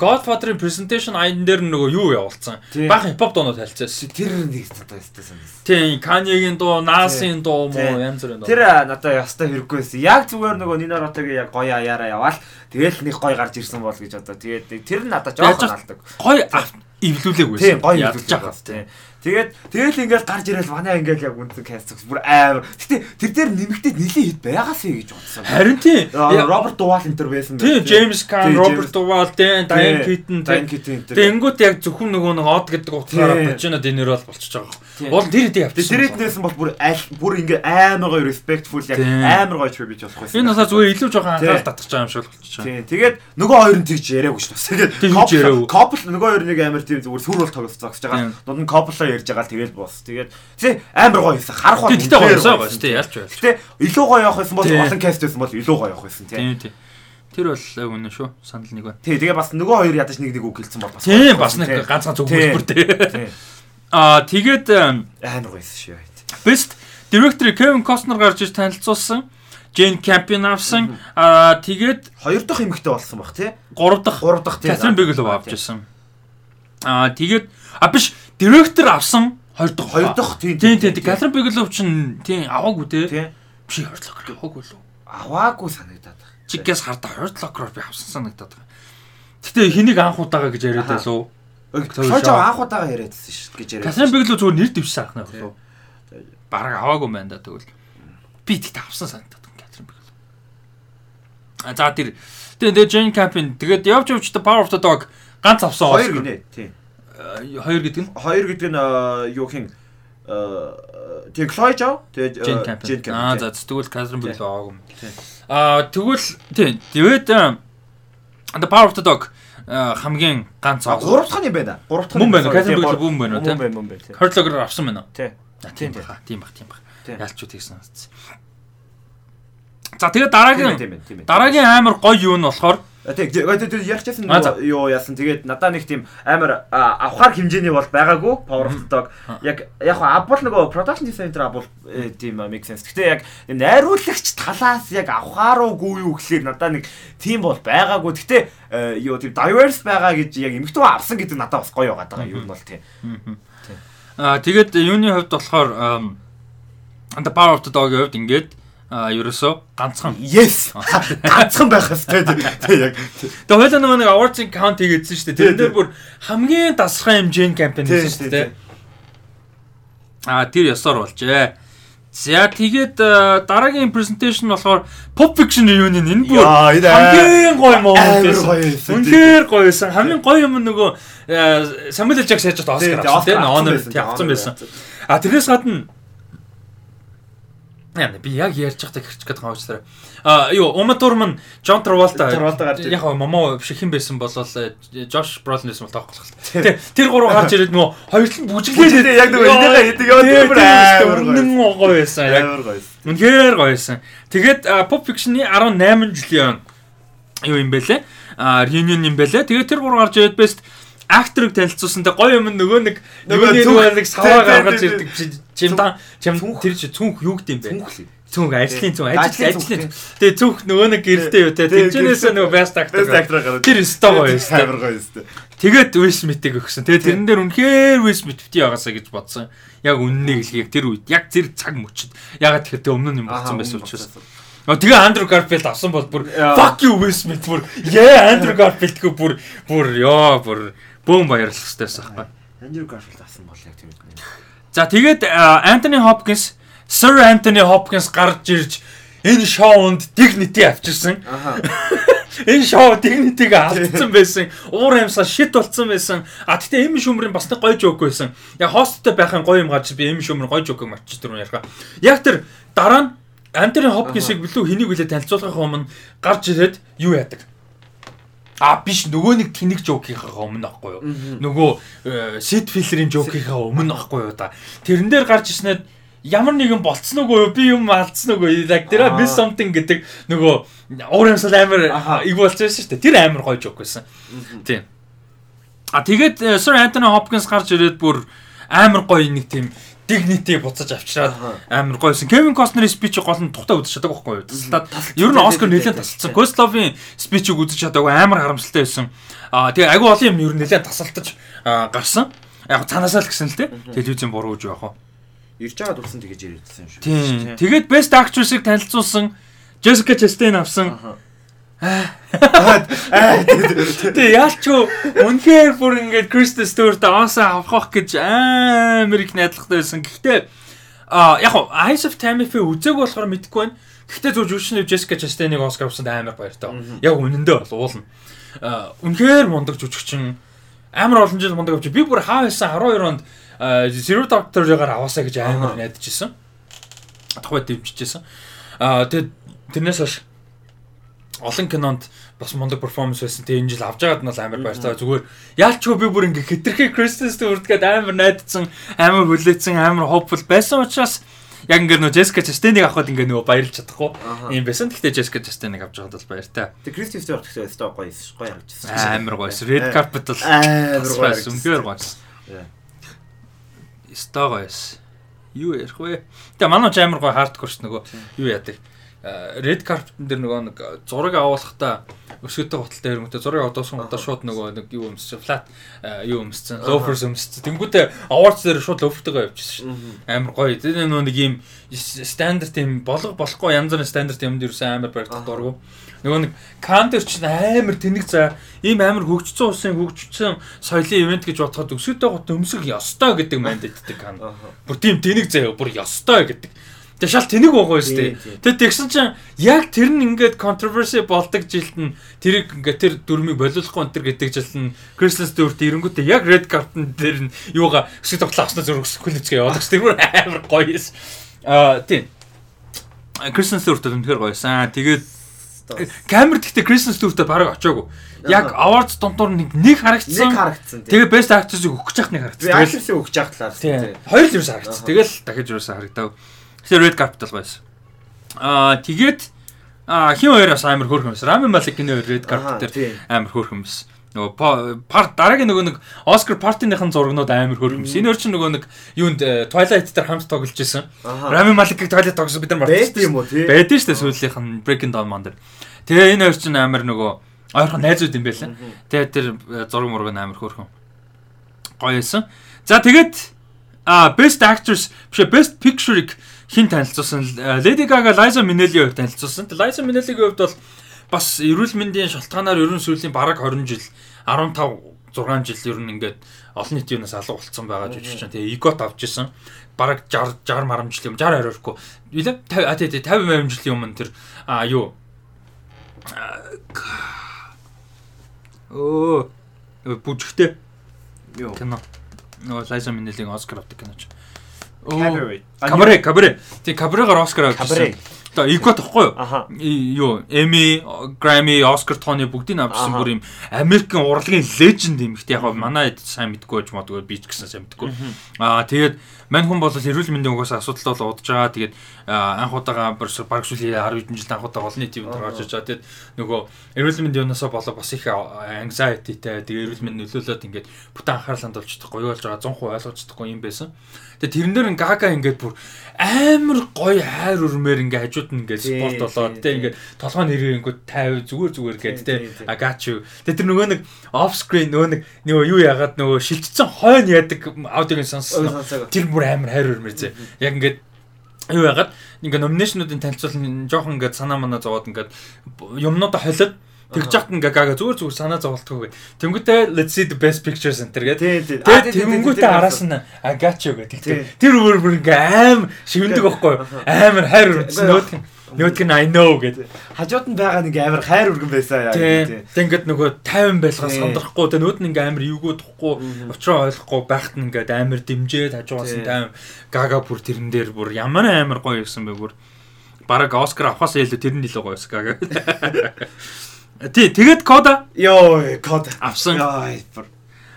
Godfather-ын presentation айн дээр нөгөө юу явуулсан. Баахан hip hop дуунууд хэлцээс. Тэр нэг одоо ёстой санагдсан. Тийм, Kanye-гийн дуу, Nas-ийн дуу Тийм. янз бүрийн дуу. Тэр надад ёстой хэрэггүй байсан. Яг зүгээр нөгөө Нина Ротагийн яг гоё аяараа яваал. Тэгэл нэг гоё гарч ирсэн бол гэж одоо. Тэгээд тэр нь надад жоохон алдаг. гоё эвлүүлээг байсан. Тийм гоё байгаа. байгаа. Тийм. Тэгээд тэгэл ингээл гарч ирэл манай ингээл яг үнэн каст бүр амар. Гэтэ тэр дээр нэмэгдээд нилийн хит байгаасаа гэж бодсон. Харин тийм. Роберт Дувал энэ төр байсан. Тийм, Robert James- Duvall, тийм, Diane Keaton, Diane тийм. Keaton энэ төр. Тэнгүүт яг зөвхөн нөгөө нэг од гэдэг утгаараа Тийм. бочинод энэ рол болчихж байгаа. Уул тэр хэдий Тэгээд явчихсан. тэр хэднээс бол бүр аль бүр ингээ амар гоё respectful яг амар гоё tribute болох байсан. Энэ насаа зүгээр илүү жоохон анхаарал татчих байгаа юм шиг болчихж байгаа. Тийм. Тэгээд нөгөө хоёр нь тэгж яриаггүй шүү дээ. Тэгээд couple нөгөө хоёр нэг амар тийм зүгээр сүр бол тоглож зогсож байгаа. Дунд нь couple-оо ярьж байгаа л тэгэл боос. Тэгээд тий амар гоё байсан. Харах Тийм, тэгтээ гоё байсан гоё шүү дээ. Ялч байл. Гэтэ илүү гоё явах байсан бол олон каст байсан бол илүү гоё явах байсан тий. Тийм тийм. Тэр бол яг үнэ шүү. Санал нэг байна. Тий, тэгээ бас нөгөө хоёр ядаж нэг нэг үг хэлсэн бол бас. Тийм бас нэг ганцхан зөв хөлбөр тий. Тий. Аа тэгээд Амар гоё байсан шүү. Best Director Kevin Costner гарч иж танилцуулсан. Jane Campion авсан. Аа тэгээд Хоёр дахь эмэгтэй болсон баг тий. гурав дахь Гурав дахь тий. Catherine Bigelow авч ирсэн. Аа тэгээд а биш директор авсан хоёр дахь Хоёр дахь тий. тийм тийм Catherine Bigelow чинь тийм аваагүй тий. биш хоёр локер аваагүй лөө Аваагүй санагдаад байна. чигээс хардаа хоёр локероор би авсан санагдаад байгаа. Гэтэ хэнийг анх удаага гэж яриад байлуу. Тож анх удаага яриадсэн шүү гэж яриад. Catherine Bigelow зүгээр нэр дэвшсэн анх нах лөө. Бараг аваагүй байна да тэгвэл. Би тэгтээ авсан санагдаад байна Catherine Bigelow. А за тэр тэгээ Jane Campion тэгээд явж явж the Power of the Dog ганц авсан Хоёр гинэ тий. Э, Хоёр гэдэг нь Хоёр гэдэг нь аа, юу хин э тэг Chloe Zhao тэгээ Jane э, Campion. Jane Campion, Аа тий. за тэгвэл Catherine Bigelow аваагүй. Аа тэгвэл тийм. Тэгээд э, The Power of the Dog э, хамгийн ганц авсан. гурав дахь нь байна. Гурав дахь нь. Мөн байна. Гурав- мөн байна уу, тий? Мөн байна, мөн байна тий. Hurtlogger авсан байна уу? Тийм, Тийм баха, тийм бах, тийм бах. Тийм. Ялч үү тэгсэн үстсэн. За тэгээд дараагийн Тийм тийм дараагийн амар гоё юу нь болохоор Тэг тэгээд ярьчихсан юу яасан тэгээд надаа нэг тийм амар авахар хэмжээний бол байгаагүй Power of the Dog яг яг аббол нөгөө production design дээр аббол э, тийм make sense. Гэтэ яг найруулагч талаас яг авахааруугүй юу гэхлээр надаа нэг тийм бол байгаагүй. Гэтэ э, юу тийм diverse байгаа гэж яг эмхтэн авсан гэдэг надад бас гоё байгаа даа. Юу бол тийм. аа тэгээд юуны хувьд болохоор The Power of the Dog-ийн хувьд ингээд аа ерөөсөө ганцхан Yes. Ганцхан байх хэвээр тийм яг. Тэгээ хойлоо нөгөө нэг awards-ын count хийгээдсэн шүү дээ. Тэр дээр бүр хамгийн дасгай хэмжээний кампань хийсэн шүү дээ. Аа тэр ёсоор болжээ. За тэгээд дараагийн presentation болохоор Pop Fiction reunion энэ бүр хамгийн гоё момент байсан. гоё байсан. Үнээр гоё байсан. Хамгийн гоё юм нөгөө Samuel L. Jackson яаж Тийм, Оскар тийм, авсан тийм honor тийм авсан байсан. А тэрнээс гадна Яа би яг ярьж байхдаа хэрч гээд байгаа учраас. А юу Travolta. Travolta гарч ир- Яг момо биш хэн байсан болол Josh Brolin байсан бол таахгүй л. Тэ тэр гурав гарч ирээд нөгөө хоёр л бүжиглээд яг нөгөө энийгээ хийдэг яваад тэр бүр амар гоё. байсан. Яг Амар гоё. үнээр гоё байсан. Тэгээд Pop Fiction-ы 18 жилийн юу юм бэлээ? А reunion юм бэлээ. Тэгээд тэр гурав гарч ирээд best акторыг танилцуулсан. Тэ гоё юм нөгөө нэг Нөгөө зүнх- нэг саваа гаргаж ирдэг. чимдан чим тэр чи цүнх юу гэдэг юм бэ? Цүнх ажлын цүнх ажил ажлын тэгээ цүнх. нөгөө нэг гэрэлтэй юу те тэрнээс нөгөө best actor гараад. тэр өстой гоё өстой Амар гоё өстой. тэгээд Will Smith-ийг өгсөн. Тэгээ тэрэн дээр үнэхээр Will Smith бити ягаасаа гэж бодсон. Яг үннийг хэлхийг тэр үед яг зэрэг цаг мөчөд ягаад тэгэхээр тэг өмнө нь юм болсон байсан учраас. тэгээ Андрю Гарфилд авсан бол бүр fuck you Will Smith бүр. Яа Андрю Гарфилд гоо бүр бүр ёо бүр бөөм баярлах хэрэгтэй байсан байхгүй Andrew Garfield авсан бол яг тэр үед. За тэгээд Антони Хопкинс Sir Anthony Hopkins гарч ирж энэ шоунд dignity авчирсан. Энэ шоу dignity-г алдсан байсан. Уур амьсгал шит болцсон байсан. А тэгтээ эм шүмрийн бас нэг гоё жоок байсан. Яг хосттой байхын гоё юм гарч би эм шүмрийн гоё жоок мачиж дөрөв ярих. Яг тэр дараа нь Антони Хопкинсыг билүү хэнийг үлээ танилцуулахын өмнө гарч ирээд юу яадаг? А биш нөгөө нэг тэнэг жоокийнхаа өмнө аахгүй юу? Нөгөө сет филерийн жоокийнхаа өмнө аахгүй юу да. Тэрэн дээр гарч ирснээр ямар нэгэн болцсон уу би юм алдсан уу there Аа. miss something гэдэг нөгөө уур амьсгал амар иг болж байсан шүү дээ. Тэр амар гоё жоок байсан. Тийм. А тэгээд э, Sir Anthony Hopkins гарч ирээд бүр амар гоё нэг тийм dignity буцаж авчираад амар гоёсэн. Kevin Costner-ийн speech гол нь тухтай үзэж чадаагүй байхгүй юу? Тасалтаад ер нь Оскар нэлээд тасалсан. Questlove-ийн speech-ийг үзэж чадаагүй амар харамсалтай байсан. Аа тэгээ агүй олон юм ер нь нэлээд тасалтаж гарсан. Яг цаанаасаа л гэсэн л те. Телевизэн буруу гэж яах вэ? Ирж байгаа дурсан тэгэж ирээдсэн юм шүү. Тийм. Тэгээд Best Actress-ыг танилцуулсан Jessica Chastain авсан. Тэгээ яалчгүй үнэхээр бүр ингээд Kristen Stewart аасаа авах гэж амар их найдлагатай байсан. Гэхдээ а яг хоо Eyes of Tammy Faye үзег болохоор мэдэхгүй байна. Гэхдээ зөв жүжигчний Jessica Chastain-ыг Оскар авсанд амар баяртай. Яг үнэндээ бол уулна. Үнэхээр мундаг жүжигчин амар олон жил мундаг авч би бүр хаа байсан 12 онд Zero Doctor-аар аваасаа гэж амар найдаж исэн. Тухайд дэмжижсэн. А тэгээд тэрнээс хойш олон кинонд бас мундаг перформанс байсан. Тэгээ энэ жил авч байгаад нь бол амар баяртай. Зүгээр яалчгүй би бүр ингээ хитрхи Kristen Stewart гээд амар найдсан, амар хүлээсэн, амар hopeful байсан учраас яг ингээ нөө Jessica Chastain-ыг авахд ингээ нөгөө баярлж чадахгүй юм байсан. Гэхдээ Jessica Chastain-ыг авч байгаад бол баяртай. Тэг Кристиан Стюарт гэхдээ өстой гоё гоё харагдчихсан. Амар гоёс. Red carpet бол амар гоё. Үнээр гоёс. Өстой гоёс. Юу ярих вэ? Тэгээ манай ч амар гоё хардкор ш нөгөө юу яадаг. Э, Red carpet дээр нөгөө нэг зураг авуулахдаа өсгөтэй хотолтой хөрөнгөтэй зураг аваадсан удаа шууд нөгөө нэг юу өмссөн flat э, юу өмссөн loafers өмссөн. Тэнгүүтээ awards дээр шууд loaferтэйгээ явчихсан ш. Амар гоё. Тэр нөгөө нэг ийм стандарт юм болго болохгүй янз бүрийн стандарт юмд юусэн амар барьдаг дургу. Нөгөө нэг кантер ч амар тэнэг за ийм амар хөгжсөн улсын хөгжсөн соёлын ивент гэж бодоход өсгөтэй гот өмсөх ёстой гэдэг мандатдаг кан. Бүр тийм тэнэг заяа бүр ёстой гэдэг. Тэгээ шал тэнэг байгаа шүү дээ. Тэгээ тэгсэн чинь яг тэр нь ингээд controversy болдог жилд нь тэрийг ингээд тэр дүрмийг болиулахгүй энэ гэдэг жилд нь Kristen Stewart ирэнгүүтээ яг red carton дээр нь юугаа өсөж тоглох авснаа зураг хүлээцгээ явуулдаг шүү. Тэр амар гоё юм. Аа тийм. Kristen Stewart үнэхээр гоёсан. Тэгээд камер гэхдээ Kristen Stewart бараг очоогүй. Яг awards дунтуур нэг нэг Нэг харагдсан. харагдсан. Тэгээ best actress-ийг өгч яах нэг би харагдсан. актрисээ өгч явах талаар. Тийм. Хоёр л юус харагдсан. Тэгэл дахиж юус харагдав. Тэгэхээр red л байсан. Аа тэгээд аа хин хоёр бас амар хөөрхөн байсан. Рами Маликийн хоёр red carpet дээр амар хөөрхөн байсан. Нөгөө па- пар дараагийн нөгөө нэг Оскар партиныхан зургнууд амар хөөрхөн байсан. Энэ хоёр чинь нөгөө нэг юунд э, Twilight дээр хамт тоглож. Аха. Рами Маликийг Twilight тогсон бид нар мартсан. юм уу тий? Байдэн шүү дээ сүүлийнх нь Breaking Dawn ман дээр. Тэгээ энэ хоёр чинь амар нөгөө ойрхон найзууд юм байлаа. Тэгээ тэр э, зураг мураг амар хөөрхөн. Гоё байсан. За тэгээд а best actress биш best picture-ыг хин танилцуулсан Lady Gaga Liza Minnelli-ийг танилцуулсан. Тэгээ Liza Minnelli-гийн хувьд бол бас эрүүл мэндийн шалтгаанаар ерөн сүүлийн бараг 20 жил 15 6 жил ер нь ингээд олон нийтийн юунаас алга болцсон байгаа жүжигч. Тэгээ эgot авч исэн. Бараг 60 60 марам жилийн 60 оройрхгүй. Илээ 50 а тий тий 50 80 жилийн өмнө тэр а юу Оо бүжигтэй Юу? кино. Нөгөө Liza Minnelli-ийн Оскар авдаг киноч. Cabaret. Кабаре, кабаре. Тий, кабарегаар Оскар авчихсан. Cabaret. одоо Egot тахгүй юу? Юу Emmy, Grammy, Oscar, Tony бүгдийг Аха. бүр юм Америкийн урлагийн леженд юм ихтэй яг манай хэд сайн мэдгүй байж магадгүй би ч гэсэн сайн мэдгүй. Аа тэгээд мань хүн бол эрүүл мэндийн угаасаа асуудал бол удаж байгаа. Тэгээд анх удаага баг сүүлийн 10 хэдэн жилд анх удаага олон нийтийн юм гарч иж байгаа. Тэгээд нөгөө эрүүл мэндийн юунасаа болоо бас их anxietyтэй тэгээд эрүүл мэнд нөлөөлөд ингээд бүтэн анхаарал хандуулж чадахгүй юу болж байгаа 100% ойлгож чадахгүй юм байсан. Тэгээд тэрэн дээр гага ингээд бүр амар гоё хайр өрмөр ингээд хажууд нь ингээд спорт болоод тэгээд ингээд толгой нэрээ ингээд 50 зүгээр зүгээр гээд Тийм, те тийм, тийм. I got you. Тэгээд тэр нөгөө нэг off screen нөгөө нэг нөгөө юу яагаад нөгөө шилжчихсэн хойно яадаг аудиог сонссон. Тэр бүр амар хайр өрмөр зэ. Яг ингээд юу яагаад ингээ номинашнуудын танилцуул нь жоохон ингээ санаа манаа зовоод ингээ юмнуудаа холиод тэгж яхад ингээ гага зүгээр зүгээр санаа зоволтгүй. Тэнгүүтээ let's see the best pictures энэ тийм. Аа, Тэгээд тэнгүүтээ араас нь you гэдэг. Тэр өөр бүр ингээ аим шивэндэг байхгүй юу? Амар хайр өрмөц нөт нөт нь I know гэдэг. Хажууд нь байгаа нэг амар хайр өргөн байсан яа. Тийм. Тэг ингээд нөгөө 50 байлгаа Тийм. сандрахгүй тэг нүүд нь ингээ амар эвгүй тухгүй учраа ойлгохгүй байхад нь ингээд амар дэмжээд хажуугаас нь Тийм. 50 гага бүр тэрэн дээр бүр ямар амар гоё ирсэн бэ бүр бараг Оскар авахаас илүү тэрэн илүү гоё байсан гага. Тий тэгээд кода Йоо, код. авсан. Бүр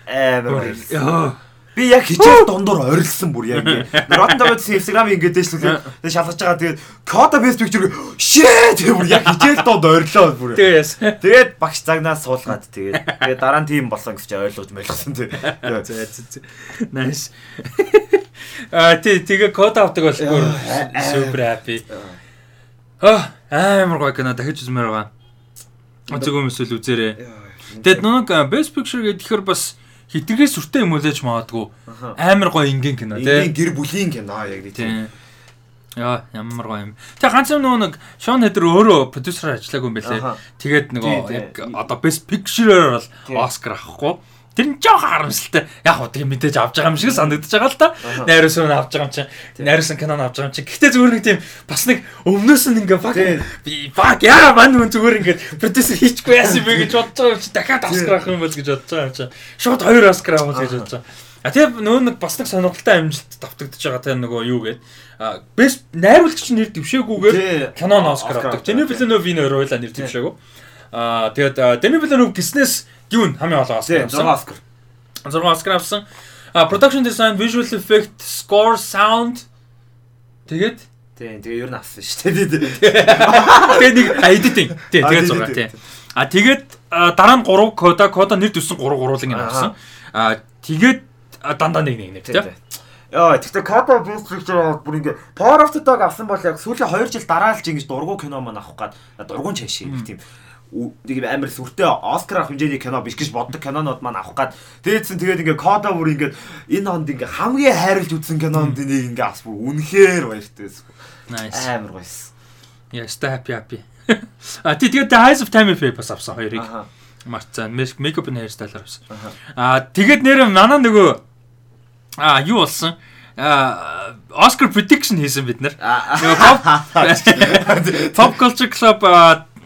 амар баярлалаа. Би яг хичээл дундуур орилсон бүр яг. Rotten Tomatoes Instagram ингээд дэвшлээ. Тэгээ шалгаж байгаа. Тэгээд Coda Best Picture shit тэгээ бүр яг хичээл донд орилоо бүр. Тэгээс. Тэгээд багш цагнаас суулгаад тэгээд тэгээд дараа нь тийм болсон гэж ойлгож мэлгсэн тий. Nice. А тий тэгээ кода авдаг бол бүр Яа, супер happy. Аа амар гоё кино дахиж үзмээр байгаа. Үзег юмс л үзээрэй. Тэгэд нэг best picture гэхээр бас хитрхээ сүртэй юм үлээж магадгүй. Амар гоё ингийн кино Тэгээ тий. гэр бүлийн кино яг нэг тийм. Тий. Яа, ямар гоё юм. Тэг ганц нөгөө нэг Шон Хедер өөрөө продюсераар ажиллаагүй юм байлээ. Тэгээд нөгөө яг одоо best picture-оор бол. Оскар авахгүй. Тэр нь жоохон харамсалтай. Яг хөө тийм мэдээж авч байгаа юм шиг санагдаж байгаа л та. Найруулсан нь авч байгаа юм чинь. Кино нь авч байгаа юм чинь. Гэхдээ зүгээр нэг тийм бас нэг өмнөөс нь ингээ баг би баг яа мань хүн зүгээр ингээ продюсер хийчихгүй яасан бэ гэж бодож байгаа юм чи дахиад Оскар авах юм бол гэж бодож байгаа юм чи. Шууд хоёр Оскар авах гэж бодож байгаа. А тэгээ нөө нэг бас нэг сонирхолтой амжилт давтагдаж байгаа тэгээ нөгөө юу а best найруулагч нэр дэвшээгүйгээр кинон Оскар авдаг. Дэни Villeneuve энэ хоёулаа нэр дэвшээгүү. А тэгээд Дэни Villeneuve гиснээс юун хамгийн олон Оскар 6 авсан. Оскар. 6 Оскар авсан. А production design, visual effect, score, sound тэгээд Тий, тэгээ ер нь авсан шүү дээ. тэгээд нэг editing. Тий, тий, 6 тий. А тэгээд дараа нь 3 кода, кода нэр дэвсэн 3 гуруулыг нь авсан. А тэгээд дандаа нэг нэг нэг Тий. Яа, тэгтээ Coda Best Picture бүр ингээ Power of the Dog авсан бол яг сүүлийн 2 жил дараа л ч ингэж дургу кино маань авах гад дургуун чашиг гэх тийм нэг юм амар сүртэй Оскар авах хэмжээний кино биш гэж боддог кинонууд маань авах гад дээдсэн тэгээд ингээ Coda бүр ингээ энэ хонд ингээ хамгийн хайрлж үзсэн кинонд нэг ингээ авс бүр үнэхээр баяртай байсан. Nice. Амар баярсан. Yes, happy happy. А тий тэгээд The Eyes of Tammy Faye бас авсан хоёрыг. Марцан, makeup and hairstyle авсан. А тэгээд нэр манай нөгөө а юу болсон? А Oscar prediction хийсэн бид нар. Pop Culture Club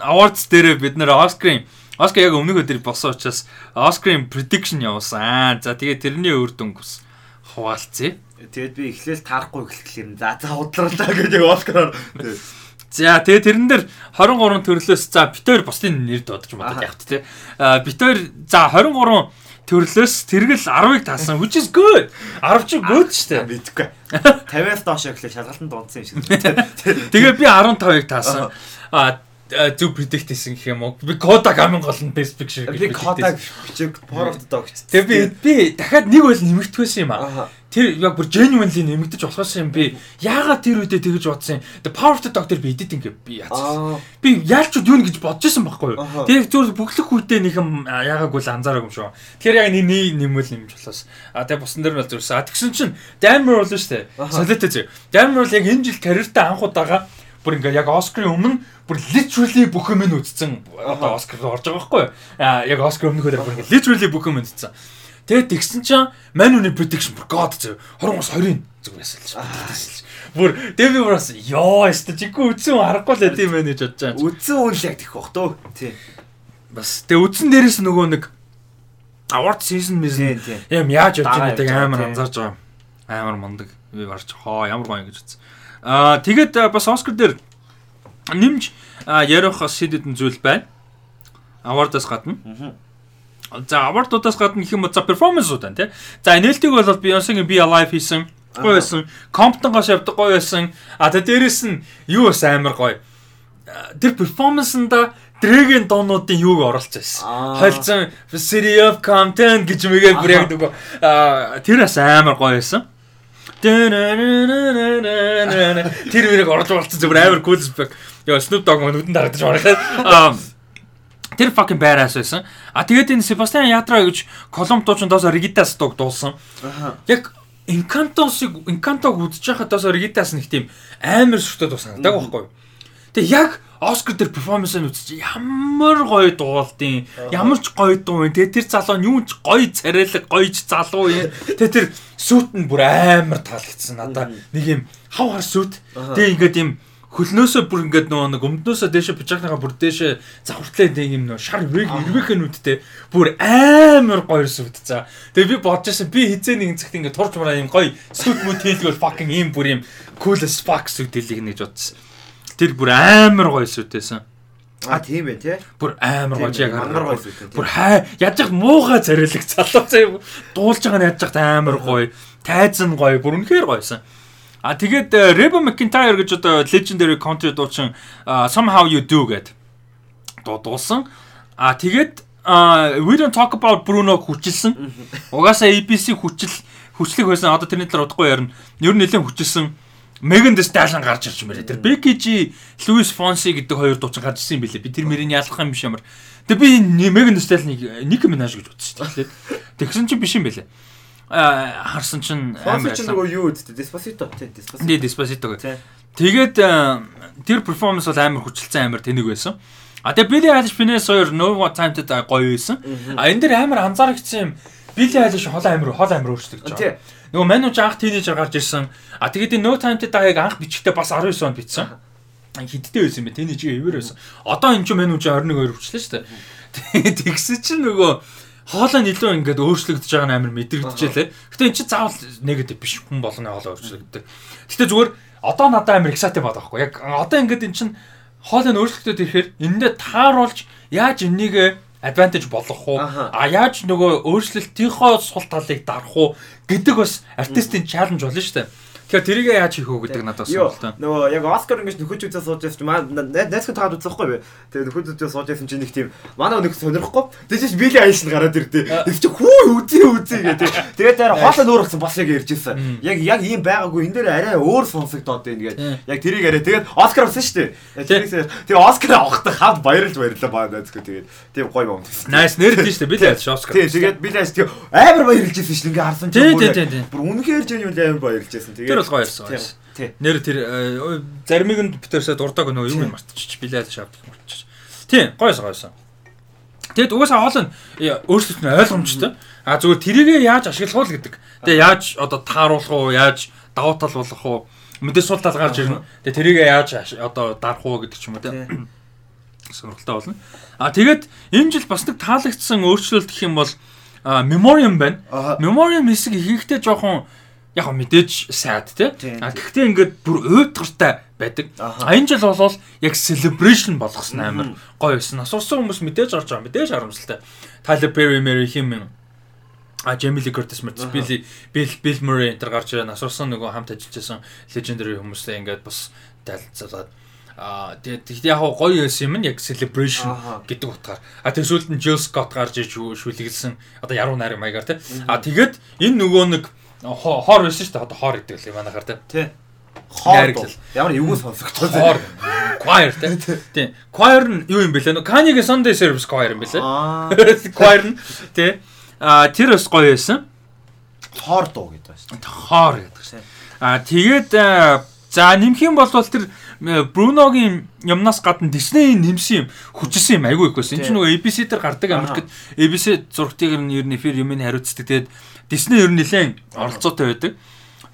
Awards дээр бид нэр Oscar-ийн Oscar яг өмнөх өдөр болсон учраас Oscar-ийн prediction явуулсан. Аа за тэгээд тэрний үр дүнг бас хуваалцъя. Тэгээд би эхлээл таарахгүй юм. За за удларлаа гэж Оскараар. За тэгээ тэрэн дээр 23 төрлөөс за бит хоёр бусдын нэр дуудаж Аха. явт те. А бит хоёр за 23 төрлөөс тэргэл 10-ыг таасан which is good. 10 чи good штэ. Мэдхгүй. 50-аас доош эхлэх шалгалтанд дунсан юм шиг. Тэгээ би 15-ыг таасан. А, зөв predict хийсэн гэх юм уу? Би кода гамын гол нь best picture гэж Би хийсэн. бичиг Power of the Dog гэж. Тэгээ би би дахиад нэг үйл нэмэгдэхсэн юм аа. Тэр яг бүр genuinely нэмэгдэж болохоос юм би яагаад тэр үедээ тэгэж бодсон юм. The Power of the Dog дээр би editing ингээ би яацсан. Аа. Би яалчуд юу гэж бодож исэн байхгүй юу. Тэр зүгээр бүглэх үедээ нэг юм яагаагүй л анзаараагүй юм шүү. Тэгэхээр яг нэг нэмэл нэмж болохоос. А тэгээ бусан дээр нь бол зүрсэн. А тэгсэн чинь Damn Roll шүү дээ. Солиотой зөө. Damn Roll яг энэ жил карьертаа анх удаага бүр ингээ яг Оскарын өмнө бүр literally бүх юм нь үзсэн. Одоо Оскар руу орж байгаа байхгүй юу. А яг Оскар өмнөхөөр бүр ингээ literally бүх юм үзсэн. Тэгээд тэгсэн чинь Man United prediction бүр god зөө. 20-оос 20-ын зүг байсан л шүү. Бүр Дэви Брас ёо өстө чиггүй үтсэн харахгүй л юм байна гэж бодож байгаа. Үдсэн үн л яг тэх бах төө. Тий. Бас тэгээ үдсэн дээрээс нөгөө нэг award season мэсэн юм яаж явж байгааг амар анзаарч байгаа. Амар мундаг. Би барч хоо ямар гоё гэж үзсэн. Аа тэгээд бас Оскар дээр нэмж ярих шийдэдэн зүйл байна. Award-аас гадна. За award-удаас гадна гэх юм за performance-ууд байна тий. За нээлтийг бол Beyoncé-гийн Be Alive хийсэн. Гоё байсан. Compton гаш явдаг гоё байсан. А тэ дээрэс нь юу бас амар гоё. Тэр performance-нда Дрэгийн доонуудын юуг оруулж байсан. Хойлцсон City of Compton гэж мэгээл бүр яг нөгөө тэр бас амар гоё байсан. Тэр үрийг орж болцсон зүгээр амар cool fuck. Яа Snoop Dogg нүдэн дарагдаж ороход. Аа Тэр fucking badass байсан. А тэгээд энэ Себастьян Ятра гэж Колумб дуучин доосо Ригитас дууг дуулсан. Яг Encanto-сыг Encanto-г байхад доосо Ригитас нэг тийм амар сүртэй дуу санагдаг байхгүй юу? Тэгээ яг Оскар дээр перформанс-ыг үзчих ямар гоё дуулдیں۔ Ямар ч гоё дуу юм. Тэгээ тэр залуу нь юу ч гоё царайлаг, гоёч залуу юм. Тэгээ тэр сүт нь бүр амар таалагдсан надаа. Нэг юм хав хар сүт. Тэгээ ингээд юм хөлнөөсөө бүр ингээд нөгөө нэг өмднөөсөө дээшээ пижакныгаа бүр дээшээ завхартлаа нэг юм нөгөө шар ирвэг ирвэхэ нүдтэй бүр амар гоё сүт за. Тэгээ би бодчихсон би хизээ нэгэн цагт ингээд турж мараа юм гоё сүт мөт хийлгэл fucking юм бүр юм cool as fuck сүт хийлгэнэ гэж бодсон. Тэр бүр амар гоё сүтээсэн. А тийм байх тий. Бүр амар гоё яг хараа. зүйл. Бүр хай яаж яг муухай царилэг залуу заа дуулж байгаа нь яаж яг амар гоё. Тайзан гоё. Бүр үнэхээр гоёсэн. А тэгээд э, Reba McEntire гэж одоо legendary country дуучин Somehow You Do гэд дуу дуулсан. А тэгээд We don't talk about Bruno хүчилсэн. Угаасаа ABC хүчил хүчлэг байсан. Одоо тэрний талаар удахгүй ярина. Ер нь нэлээд хүчилсэн. Megan Thee Stallion гарч ирж мэрэ. Тэр G, Louis Fonsi гэдэг хоёр дуучин гарч ирсэн юм билээ. Би тэр мөрийг ялах юм биш ямар. Тэгээ би Megan Thee Stallion-ыг Nicki Minaj гэж бодсон шүү дээ. Тэгсэн чинь биш юм билээ. Аа харсан чинь Фонси ч байсан. нөгөө юу үстэ Despacito тий Despacito. Дээ Despacito гэх. Тий. Тэгээд тэр перформанс бол амар хүчилсэн амар тэнэг байсан. А тэгээ Billie Eilish Finesse хоёр No Time to Die гоё байсан. А энэ дээр амар анзаарчихсан юм. Billie Eilish хол амар хол амар өөрчлөгдөж байгаа. Нөгөө манууч анх тийнейжер гарч ирсэн. А тэгээд энэ No Time to Die-г анх бичгтээ бас 19 онд бичсэн. Хидтэй байсан юм бэ? Тийнейж эвэр байсан. Одоо энэ ч манууч 21 2 хүрчлээ шүү дээ. Тэгсэн чинь нөгөө хоолой нь илүү ингээд өөрчлөгдөж байгаа нь амар мэдрэгдэжээ. Гэтэ эн чинь заавал негатив биш хүн болгоны хоолой өөрчлөгддөг. Гэтэ зүгээр одоо надад амар excited байгаа байхгүй. Яг одоо ингээд эн чинь хоолой нь өөрчлөгдөд ирэхээр энэндээ тааруулж яаж энийг advantage болгох уу? А яаж нөгөө өөрчлөлтийнхөө сул талыг дарах уу гэдэг бас артистийн чаленж болно шүү дээ. Тэгэхээр тэрийг яаж хийх үү гэдэг надад сонирхолтой. нөгөө яг Оскар ингэж нөхөж үзээ сууж байсан чинь маа найзхан таад үзэхгүй бэ. Тэгээ нөхөж үзээ сууж байсан чинь нэг тийм манай нэг сонирхгүй. Тэгэж Билли Айлш нь гараад ирдээ. Тэг чи хүү үзээ үзээ гэдэг. Тэгээд тэр хоолой нуурсан бас яг ярьж ирсэн. Яг яг ийм байгаагүй энэ дээр арай өөр сонсогдоод байна гэдэг. Яг тэрийг арай тэгээд Оскар авсан шүү дээ. Тэгээ Оскар авахтаа хавд баярлж баярлаа баа найзгүй тэгээд тийм гоё юм. Nice нэр дээ шүү дээ. Би л ялш Оскар. Тий, тэгээд Билли Айлш тэгээ амар баярлж ирсэн шүү дээ. Ингээ харсан тий. Бүр үнэхээр жин юм амар баярлж ирсэн. Тэгээд Тэр бол гоё гоё. Тий. Нэр тэр э, заримыг нь битэрсээ дурдаг нөгөө юм мартчих. Билээд шавдаг мартчих. Тийм, гойс гойсон. Тэгэд угаасаа хоол нь өөрсдөлт нь ойлгомжтой. А зүгээр тэрийгээ яаж ашиглах уу гэдэг. Тэгээ яаж одоо тааруулах уу, яаж давуу тал болох уу, мэдээ сул тал гарч ирнэ. Тэгээ тэрийгээ яаж одоо дарах уу гэдэг ч юм уу те. Сонирхолтой болно. А тэгээд энэ жил бас нэг таалагдсан өөрчлөлт гэх юм бол Memoriam байна. Memoriam хэсэг ихэнхдээ жоохон яг мэдээж сайд тий. А гэхдээ ингээд бүр уйтгартай байдаг. А энэ жил бол яг celebration болгосон амар гоё байсан. Асуусан хүмүүс мэдээж орж байгаа. Мэдээж харамсалтай. Tyler Perry, Mary Him А Lee Curtis мэрц Bill Bill Murray энэ төр гарч ирэн асуусан нөгөө хамт ажиллаж байсан legendary хүмүүстэй ингээд бас тайлцаад а тэгээд яг гоё байсан юм нь яг celebration гэдэг утгаар. А тэр сүүлд нь Jill Scott гарч иж шүлгэлсэн одоо яруу найраг маягаар тий. А тэгээд энэ нөгөө нэг хоор байсан шүү дээ. Одоо хоор гэдэг л юм манайхаар тий. Л. Ямар эвгүй сонсогдсон. Хоор choir тий. Choir нь юу юм бэлээ? Kanye-гийн Sunday Service choir юм бэлээ. Аа. Choir нь тий. А тэр бас гоё байсан. Хоор дуу гэдэг байна шүү. Хоор гэдэг шээ. А тэгээд за нэмэх юм бол тэр Бруногийн юмнаас гадна Disney нэмсэн юм хүчсэн юм айгүй их байсан. Энд чинь нөгөө ABC дээр гардаг Америкт ABC зургатыг нь ер нь эфир юмыг хариуцдаг. Тэгээд Disney ер нь нэлээд оролцоотой байдаг.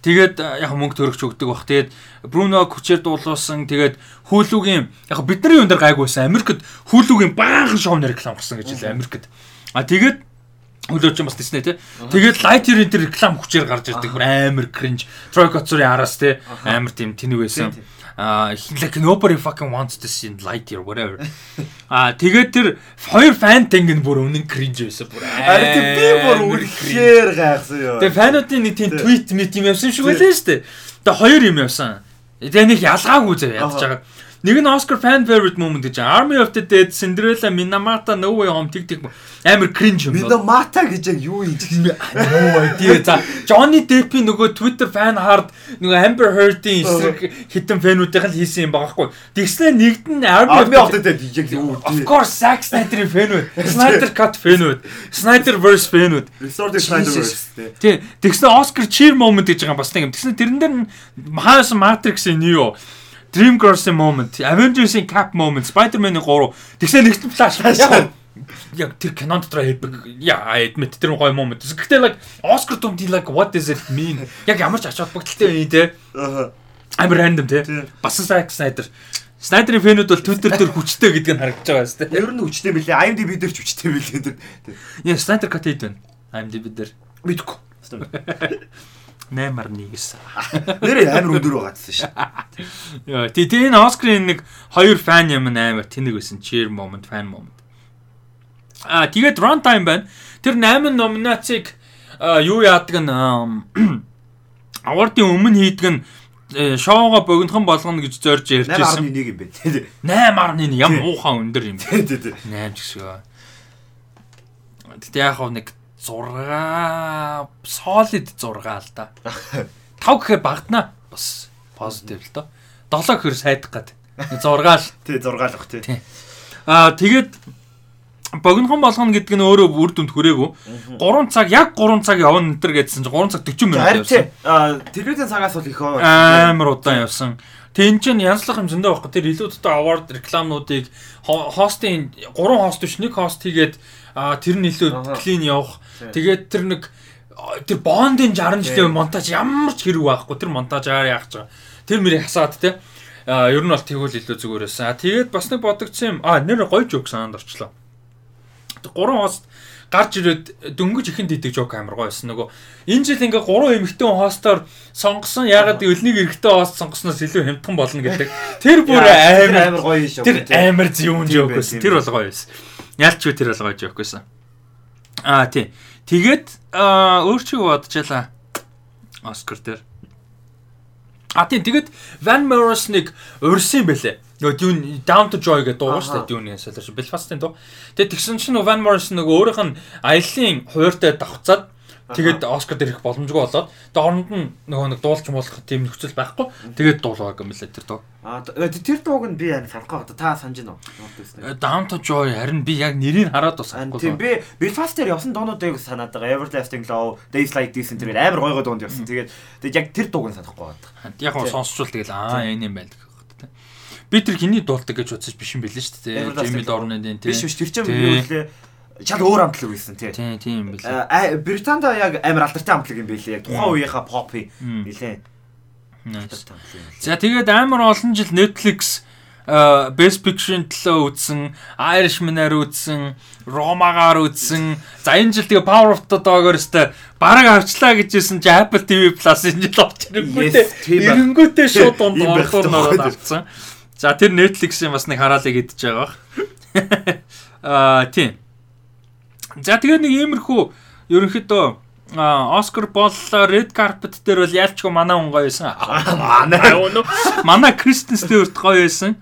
Тэгээд а, яг мөнгө төрөгч өгдөг бах. Тэгээд Бруно хүчээр дуулуулсан. Тэгээд Hulu-гийн яг бидний юм дээр гайгүй байсан. Америкт Hulu-гийн баахан шоуны реклам гарсан гэж хэлээ Америкт. А тэгээд Хөлөөч юм бас Disney тий. Тэгээд Lightyear энэ реклам хүчээр гарч ирдэг. Амар cringe. Troy Kotsur-ийн араас тий амар тийм тэнэг байсан. А like nobody fucking wants to see light or whatever. А тэгээд тэр хоёр фан тэнг нь бүр үнэн кринж байсан бүр. Ари тийм би бүр үнэхээр гайхсан ёо. Тэгээ фануудын нэг тийм твит мэт юм явсан шиг байлаа шүү дээ. Тэгээ хоёр юм явсан. Тэгээ нэг ялгаагүй зав ядж байгаа. Нэг нь Oscar fan favorite moment гэж Army of the Dead, Cinderella, Minamata, No Way Home тэг тэг амар cringe юм. Minamata гэж яг юу юм чи? No idea. За Johnny Depp-ийн нөгөө Twitter fan hard нөгөө Amber Heard-ийн эсрэг хитэн фэнүүдийн л хийсэн юм байгаа хгүй. Тэгснэ нэгд нь Army of the Dead яг юу? Of course Zack Snyder-ийн фэнүүд, Snyder Cut фэнүүд, Snyderverse фэнүүд. Resort Snyderverse тий. Тэгснэ Oscar cheer moment гэж байгаа юм бас нэг юм. Тэгснэ тэрэн дээр хаасан Matrix-ийн Neo Dreamgirls-ийн moment, Avengers-ийн Cap moment, Spider-Man-ийн 3. Тэгсэн нэгт флаш. Яг яг тэр кинон дотор epic яа admit тэр гоё moment. Гэхдээ like Oscar дүмд like what does it mean? Яг ямар ч ач холбогдолтой юм те. Аа. Амар random те. Бас Zack Snyder. Snyder-ийн фэнүүд бол Twitter дээр хүчтэй гэдг нь харагдаж байгаа шүү дээ. Ер нь хүчтэй билээ. IMDb дээр ч хүчтэй тэр. Яа Snyder cut хийд байна. IMDb дээр. Мэдгүй. 8.1 гэсэн. Нэр амар өндөр байгаадсэн шүү. Яа, тий тий энэ Оскарын нэг хоёр фан юм амар тэнэг байсан. Cheer moment, fan moment. Аа, тэгээд runtime байна. Тэр 8 номинацийг юу яадаг нь award-ийн өмнө хийдэг нь шоуга богинохон болгоно гэж зорж ярьжсэн. 8.1 юм байна. 8.1 ям муухан өндөр юм. Тий, тий, тий. 8 гэсэн. Тэгтээ яг нэг 6 solid 6 л да. 5 гэхээр багдана. Бас positive л доо. 7 гэхээр сайдах гад. 6 л. Тий 6 л бах тий. Аа тэгээд богинохон болгоно гэдэг нь өөрөө үр дүнд хүрээгүй. 3 цаг яг 3 цаг явна энэ төр гэдсэн чинь 3 цаг 40 минут явсан. Аа телевизэн цагаас бол их амар удаан явсан. Тэн чинь янзлах юм зөндөө байхгүй. Тэр илүү дотор award рекламнуудыг хостын 3 хост биш нэг хост хийгээд тэр нь илүү клин явах Тэгээд тэр нэг тэр Бондын 60 жилийн монтаж ямар ч хэрэг байхгүй. Тэр монтажаар яах гэж байгаа. Тэр мөрийг хасаад те. А ер нь бол тэгвэл илүү зүгээр байсан. А тэгээд бас нэг бодогдсон юм. А нэр гоё жок санаанд орчлоо. Гурван хост гарч ирээд дөнгөж ихэнд идэг жок амар гоё байсан. Нөгөө энэ жил ингээ гурван эмэгтэй хостоор сонгосон. Ягаад өлнийг эрэхтэй хост сонгосноос илүү хямдхан болно гэдэг. Тэр бүр амар амар гоё шок. Тэр амар зүүн жок байсан. Тэр бол гоё байсан. Ялч юу тэр бол гоё жок байсан. Аа тий. Тэгээд өөр чи юу бодчихлаа. Оскар дээр. А тий тэгээд Van Morrison-ыг урьсан бэлээ. Нөгөө Dune Down to Joy гэдэг дуу шүү дээ Dune-ийн солиорч Belfast-ын дуу. Тэгээд тэгсэн чинь Van Morrison нөгөө өөрийнх нь аяллаа хууртай давхцаад Тэгээд Оскар дээр их боломжгүй болоод доорнд нь нөгөө нэг дуулч болох тийм нөхцөл байхгүй. Тэгээд дуулааг юм лээ тэр дуу. Аа тэр дууг нь би яг санахгүй та санаж байна уу? Down to Joy харин би яг нэрийг хараад бас санахгүй. Тийм би Belfast дээр явсан доонуудыг санаад байгаа. Everlasting Love, Days Like This энэ амар гой гой дуунд явсан. Тэгээд яг тэр дууг нь санахгүй байгаа. Яг нь сонсчул тэгэл аа энэ юм байл гэх байна. Би тэр хиний дуулдаг гэж бодсоч биш юм бэлээ шүү дээ. Jamie Dornan тийм. Биш биш тэр чинь юу вэ? Шал өөр амтлаг байсан тий. Тийм тийм юм билээ. А Британд яг амар алдартай амтлаг юм билээ. Яг тухайн үеийнхаа попи нилээ. За тэгээд амар олон жил Netflix Best Picture-ийн төлөө үзсэн, Irishman-аар үзсэн, Roma-гаар үзсэн. За энэ жил тэгээ Power of the Dog-оор өстэй бараг авчлаа гэжсэн чи Apple TV Plus энэ жил орж ирэнгүүтээ. Ирэнгүүтээ шууд дунд орлоор нөрөөд авцсан. За тэр Netflix-ийн бас нэг хараалыг идэж байгаа. Аа тийм. За тэгээ нэг иймэрхүү ерөнхийдөө Оскар боллоо Red Carpet дээр бол ялчгүй манай хүн гоё байсан. Манай манай Кристен Стюарт гоё байсан.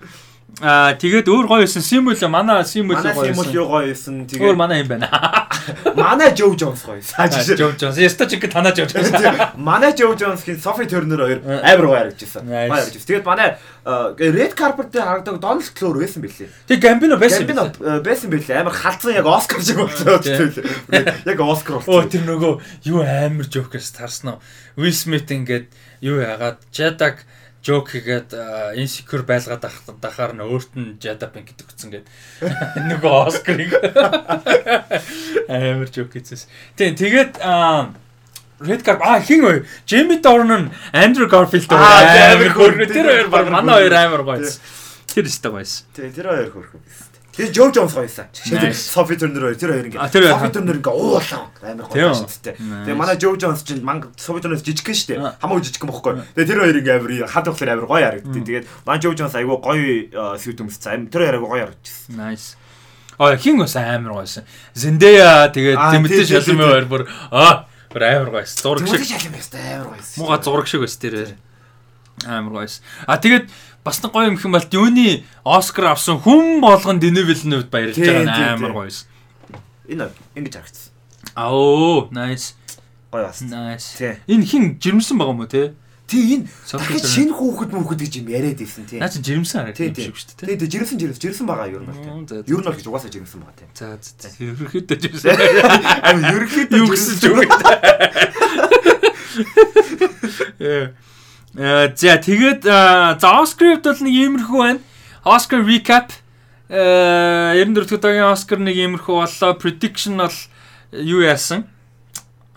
Аа тэгээд өөр гоё байсан. Симул манай Симул гоё байсан. Симул юу гоё байсан. Тэгээд өөр манай юм байна. Манай Joe Jones гоё. Joe Jones. Яста чиг танаа Joe Jones. Манай Joe Jones-гийн Sophie Turner хоёр амар гоё харагдчихсан. Гоё харагдчихсан. Тэгээд манай Red Carpet дээр харагдаг Donald Glover байсан бэлээ. Тэг Gambino байсан. Gambino байсан бэлээ. Амар халдсан яг Оскар шиг болчихсон. Яг Оскар болчихсон. Оо тэр нөгөө юу амар тарсан уу? Will Smith ингээд юу яагаад Jadak жок хийгээд insecure байлгаад дахаар нь өөрт нь Jada Pink гэдэг үтсэн гээд нөгөө Оскарыг амар жок хийсэн. Тийм тэгээд Red Carpet а хин вэ? Jamie Dornan, Andrew Garfield амар хөргөө. Тэр хоёр баг манай хоёр амар гоё. Тэр өстэй гоёс. Тийм тэр хоёр хөргөө байсан. Тэгээ Жо Джонс гоёсан. Софи Тернер хоёр тэр хоёр ингээ. Софи Тернер ингээ уулаа амар гоё шүү дээ. Тэгээ манай Жо Джонс чинь манг Софи Тернер жижигхэн шүү А. дээ. Хамаагүй жижигхэн бохгүй. Тэгээ тэр хоёр ингээ амар хад болохоор амар гоё харагдтыг. Тэгээд манай Жо Джонс айгүй гоё сүйт. Амар тэр хоёр айгүй гоё харагдчихсан. Nice. Аа хин бас амар гойсон. Зендея тэгээд Аа, Тимоти Шалмын хоёр бүр аа бүр амар гойсон. Зураг шиг шалам ястай амар гоё. мууга зураг шиг бас тэр амар гойсон. А тэгээд бас нэг гоё юм хэм бол юуны Оскар авсан хүн болгон Дэни Вилневд баярлж байгаа амар гойсон. Энэ ингэж харагдсан. Аа nice. Гоё бас. Nice. Энэ хин жирэмсэн байгаа мó те? Тий энэ Тернер. шинэ хүүхэд мөнхөд гэж юм яриад ирсэн тий. Наа чи жирэмсэн харагдсан юм шиг шүү дээ. Тий тий жирэмсэн жирэмсэн жирэмсэн байгаа юу юм за, тий. за. Юу бол гэж угаасаа жирэмсэн байгаа тий. За за. Ерөнхийдөө жирэмсэн. Ами ерөнхийдөө Юу гэсэн ч үг. Э. Э за тэгээд а, за Оскар бол нэг иймэрхүү байна. Оскар recap э 94 дахь удаагийн Оскар нэг иймэрхүү боллоо. Prediction бол юу яасан?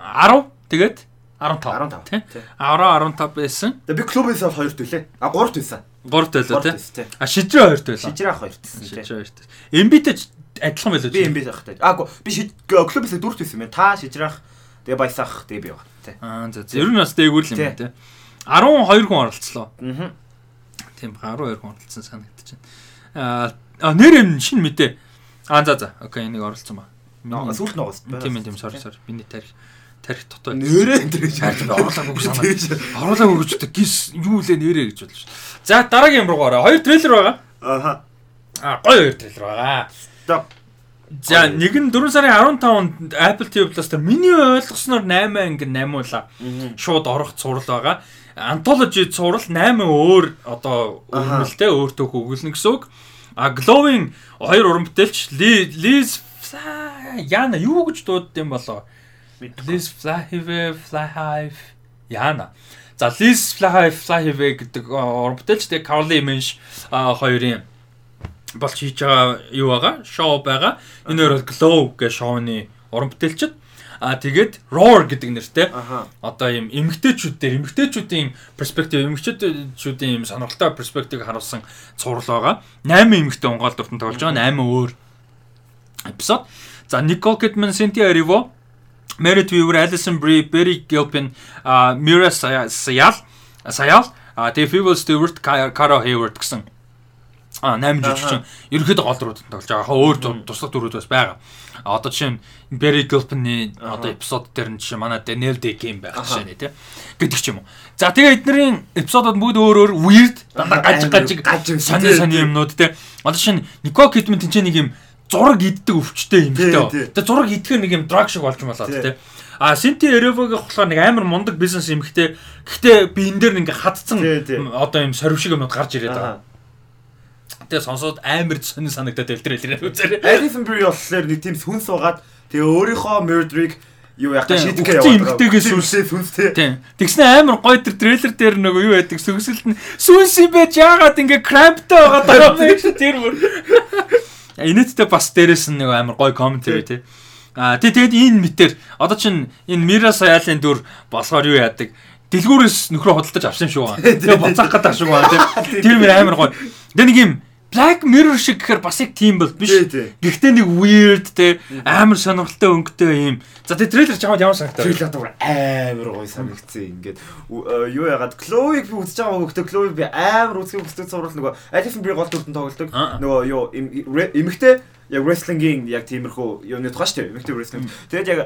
10 тэгээд 15. 15. Тий. Тий. 10 15 байсан. Тэгээ би клубээс бол хоёрт үлээ. А гуравт байсан. 3 төлөө Гуравт тий. А шижрээ 2 төлөө. Шижрээ ах хоёрт байсан тий. Шижрээ 2 төлөө. Эмбитэй адилхан байлоо. Би ах тий. А би клубээс дөрөвт байсан юм. Та шижрээ ах тэгээ баясаах тэгээ би байгаа тий. Аа за. Ер нь бас дээгүүр л юм Тий. Байна тий. 12 хүн оролцлоо. Аа. Тийм 12 хүн оролцсон байна. Аа нэр юм шин мэдээ. Аа за за. Окей энийг оролцсон ба. Сүлт ногоос. Тийм тийм sorry sorry. Миний тарих тарих дотоо. Нэрээ энэ тэр Шаард оруулаагүй гэж санаа. Оруулаагүй гэж одоо гис юу лээ нэрээ гэж бодлоо шүү. За дараагийн юм руу гараа. Хоёр трейлер байгаа. Аха. Аа гоё хоёр трейлер байгаа. За нэг нь 4 сарын 15-нд Apple TV Plus дээр миний ойлгосноор 8 анги 8 уулаа шууд орох цуврал байгаа. Anthology цуврал 8 өөр одоо өрнөлтэй өөр төөх өгүүлнэ гэсэн үг. А Glowing хоёр уран бүтээлч Li- Liz Яна юу гэж дуудд юм болоо? Liz Flyhive Flyhive Яна. За Liz Flyhive Flyhive гэдэг уран бүтээлч тэгээ Carly Mensch хоёрын болж хийж байгаа юу байгаа? Шоу байгаа. Энэ хоёр Glow гэх шоуны уран бүтээлчд. А тэгээд Roar гэдэг нэртэй одоо юм эмгтээчүүд дээр эмгтээчүүдийн перспектив эмгтээчүүдийн юм сонирхолтой перспектив харуулсан цуврал байгаа. 8 эмгтээ Монголд дуртан тоглож байгаа. 8 өөр эпизод. За Nicole Kidman, Cynthia Erivo, Meredith Weaver, Alison Brie, Barry Gilpin, а Mira Sayal, Sayal, а тэгээ Phoebe Stewart, Cara Hayward гэсэн А 8 жүжигчин ерөөхдөө гол руу тоглож байгаа. Хаа өөр туслах дүрүүд бас байгаа. Одоо жишээ нь Barry Gilpin-ы одоо эпизод дээр нь жишээ манай Daniel Day-ийн байх жишээ нэ тий. Гэдэг ч юм уу. За тэгээ эднэрийн эпизодууд бүгд өөр өөр weird дандаа гаж гаж Гаж юм. сони сони юмнууд тий. Одоо жишээ нь Nicole Kidman тэнцээ нэг юм зураг иддэг өвчтэй юм Тий. Тэгээ зураг идэхээр нэг юм drug шиг болж болоод Тий. А Cynthia Erivo-гийн болохоор нэг амар мундаг бизнес юм хтэй. Гэхдээ би энэ дээр нэг ингээ хатцсан одоо юм сорив шиг юмуд гарч ирээд байгаа. Тэгээ сонсоод амар сонир санагдаад дэлтрэлэр үзээрэй. Alison Brie болохоор нэг тийм сүнс угаад тэгээ өөрийнхөө murder-ыг юу яах Тийм, шийдэхээ үхсэн эмэгтэйгээс сүнс- сүнстэй. Тэгснэ амар гоё тэр трейлер дээр нөгөө юу байдаг сүнсэлт нь сүнс юм байж яагаад ингээ крамптай байгаа даа юм шиг тэр бүр. Инээдтэй бас дээрээс нь нөгөө амар гоё комментари тий. Аа тий тэгэд энэ мэтэр одоо чин энэ Мира Саялын дүр болохоор юу яадаг дэлгүүрээс нөхрөө худалдаж авсан юм шиг байна. Тэгээ буцаах гэдэг шиг байна тий. Тэр мөр амар гоё. Тэгээ нэг юм Black Mirror шиг гэхээр бас яг тийм бол биш. Гэхдээ нэг weird те амар сонирхолтой өнгөтэй юм. За тэгээ трейлер чамд ямар санагдав? Трейлер дуур амар гоё санагдсан ингээд э, юу яагаад Chloe-г би үзэж байгаа хөхтө Chloe би амар үзэх хөстөд цуврал нөгөө Alison Brie гол дүртэн тоглодог Аа. нөгөө юу эмэгтэй яг wrestling-ийн яг тиймэрхүү юуны тухай шүү дээ эмэгтэй wrestling тэгээд яг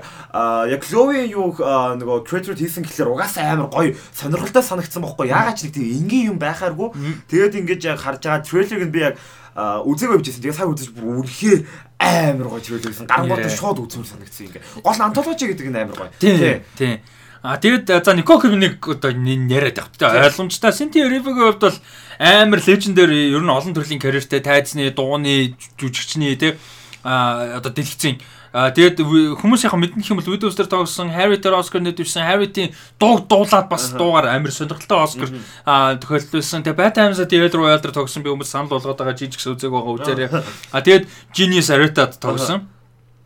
яг Chloe юу нөгөө creator хийсэн гэхэлэр угаасаа амар гоё сонирхолтой санагдсан бохоггүй яагаад ч нэг тийм энгийн юм байхааргүй тэгээд ингэж яг харж байгаа трейлерыг нь би яг үзээгүй бичсэн тэгээд сая үзэж бүр үнэхээр амар гоё трейлер байсан гарангууд Yeah. шууд үзмэр санагдсан ингээ гол нь антологи гэдэг нь амар гоё Тийм. Тийм. А тэгээд за Никол Кивнийг одоо яриад явах. Ойлгомжтой. Синти Ревигийн хувьд бол амар лежендэр ер нь олон төрлийн карьертэй тайзны, дууны, жүжигчний тий а одоо дэлгэцийн А тэгээд ви- хүмүүсийнхэн мэднэх юм бол Windows дээр тоглосон Harry дээр Oscar нэдвэрсэн Harry-ийн дууг дуулаад бас дуугаар амар сонирхолтой Oscar а тохиолдуулсан. Тэгээд Bad Times-а Devil Royale дээр тоглосон би хүмүүс санал болгоод байгаа жижиг үзег байгаа үзээрэй. А тэгээд Genius Areta-д тоглосон.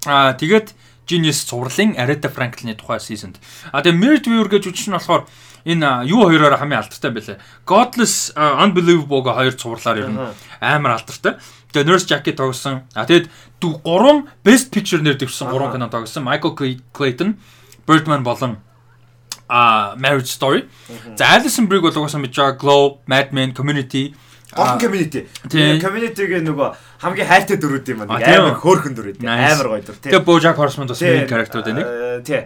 А тэгээд Genius цувралын Aretha Franklin-ы тухай season. А тэгээ Merit Viewer гэж үжиж нь болохоор энэ юу хоёроор хамгийн алдартай байлаа. Godless Unbelievable-г хоёр цувралаар ер нь амар алдартай. Тэгээ Nurse Jackie тогсон. А тэгээд гурван Best Picture нэр дэвшсэн гурван кино тогсон. Michael Clayton, Birdman болон а Marriage Story. За Alison Brie бол угаасаа мэдж байгаа Glow, Mad Men, Community Голдон community. Community-г нөгөө хамгийн хайртай дөрүүд юм байна. Амар хөөрхөн дөрүүд. Амар гоё дүр. Тэгээ BoJack Horseman бас character дээ нэг. Тий.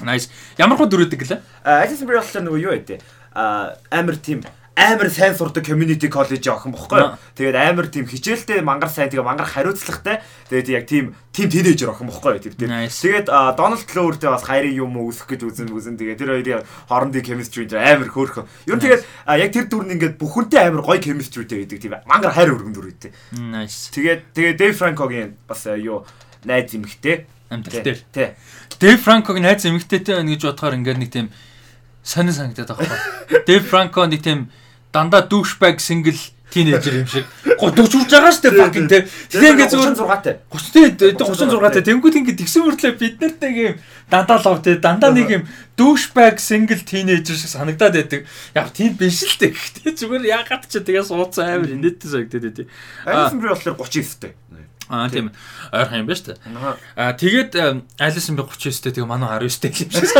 Nice. Ямар гоо дөрүүд гэлээ? Alison Brie болохоор нөгөө юу байдэ? А амар тийм амар сайн сурдаг community college охин бохгүй. Тэгээд амар тийм хичээлтэй мангар сайн тэгээ мангар хариуцлагатай. Тэгээд яг тийм тийм тинейжер охин бохгүй тэр тийм. Тэгээд Donald Glover-тэй бас хайрын юм үүсэх гэж үзэн үзэн тэгээд тэр хоёрын хоорондын chemistry амар хөөрхөн. Ер нь тэгээд яг тэр дүр нь ингээд бүхэнтэй амар гоё chemistryтэй байдаг тийм мангар хайр өргөн дүр үйтэй. Nice. Тэгээд тэгээд Dave Franco-гийн бас юу найз эмэгтэй дээр. Тий. Dave Franco-гийн найз эмэгтэйтэй байна гэж бодохоор ингээд нэг тийм сонир санагдаад байгаа байхгүй. Dave Franco нэг тийм дандаа douchebag single тинейжер юм шиг. Годогч урж байгаа дээ fucking те. Тэгээ ингээ зүгээр 36-тай. 30 36-тай. Тэнгүүд ингээ тэгсэн мөрлөө бид нартай юм дандаа лав те. Дандаа нэг юм douchebag single teenager шиг санагдаад байдаг. Яг тийм биш л те. Гэхдээ зүгээр яагаад ч тэгээ суудсан амар инээдтэй санагдаад байдаг. Алисон би болохоор 39-тэй. Аа тийм ойрхон юм байна шүү дээ. Аа тэгээд Алисон би 39-тэй тэгээ манай 19-тэй юм шиг.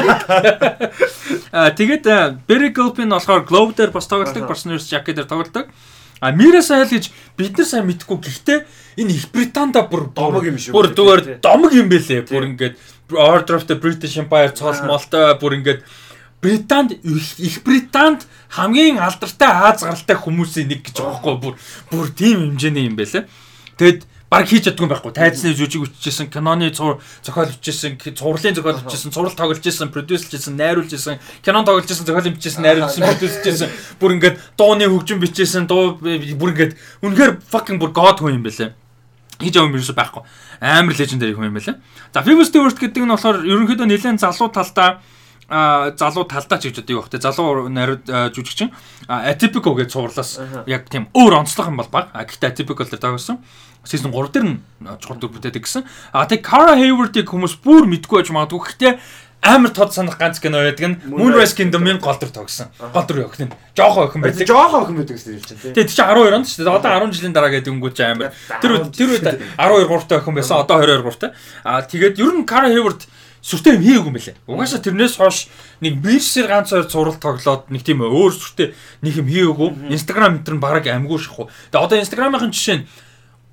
Аа тэгээд Barry Gilpin болохоор Globe дээр бас тоглолдог, Nurse Jackie дээр тоглолдог. А Мира Сайл гэж бид нар сайн мэдгүй гэхдээ энэ Их Британда бүр домог юм шүү. Бүр зүгээр домог юм бэлээ. Бүр ингээд Order of the British Empire цоол молтой бүр ингээд Британд Их Британд хамгийн алдартай Аз гаралтай хүмүүсийн нэг гэж байгаа хгүй бүр бүр тийм хэмжээний юм байлаа. Тэгэд баг хийж чаддгүй байхгүй. Тайцны жүжиг үтчихсэн, киноны зохиол бичсэн, цувралын зохиол бичсэн, цуврал тоглож исэн, продюсерлж исэн, найруулж исэн, кинон тоглож исэн, зохиол бичсэн, найруулж исэн, продюсерлж исэн. Бүр ингээд дууны хөгжим бичсэн, дуу бүр ингээд үнэхээр fucking бүр god хүн юм байлаа. Хийж байгаа юм ерөөсөй байхгүй. Амар лежендари хүн юм байлаа. За Famous Stewart гэдэг нь болохоор ерөнхийдөө нэлээд залуу талдаа а залуу талдаа ч гэж бодъё байх те залуу нариуд жүжигчин atypical гэж цуурлаас яг тийм өөр онцлог юм бол баг гэхдээ atypical дээр тагсан season 3 дээр нь чухал дүр бүтээдэг гэсэн. А тэг Cara Hayward-ыг хүмүүс бүр мэдгүй байж магадгүй. Гэхдээ амар тод санах ганц кино байдаг нь Moonrise Kingdom-ын гол дүр тогсон. Гол дүр охин нь жоохон охин байдаг. Жоохон охин байдаг гэсэн хэлж байна. Тэгээ чи 12 онд шүү дээ. Одоо 10 жилийн дараа гэдэг өнгөж амар. Тэр тэр үед 12 3 та охин байсан. Одоо 22 3 та. А тэгээд ер нь Cara Hayward сүртэй юм хийгээгүй юм байлээ. Угаасаа тэрнээс хойш нэг бирсээр ганц хоёр зураг тоглоод нэг тийм өөр сүртэй нэг юм хийгээгүй. Instagram мэтэр нь бараг амгүй шахуу. Тэгээ одоо Instagram-ын жишээ нь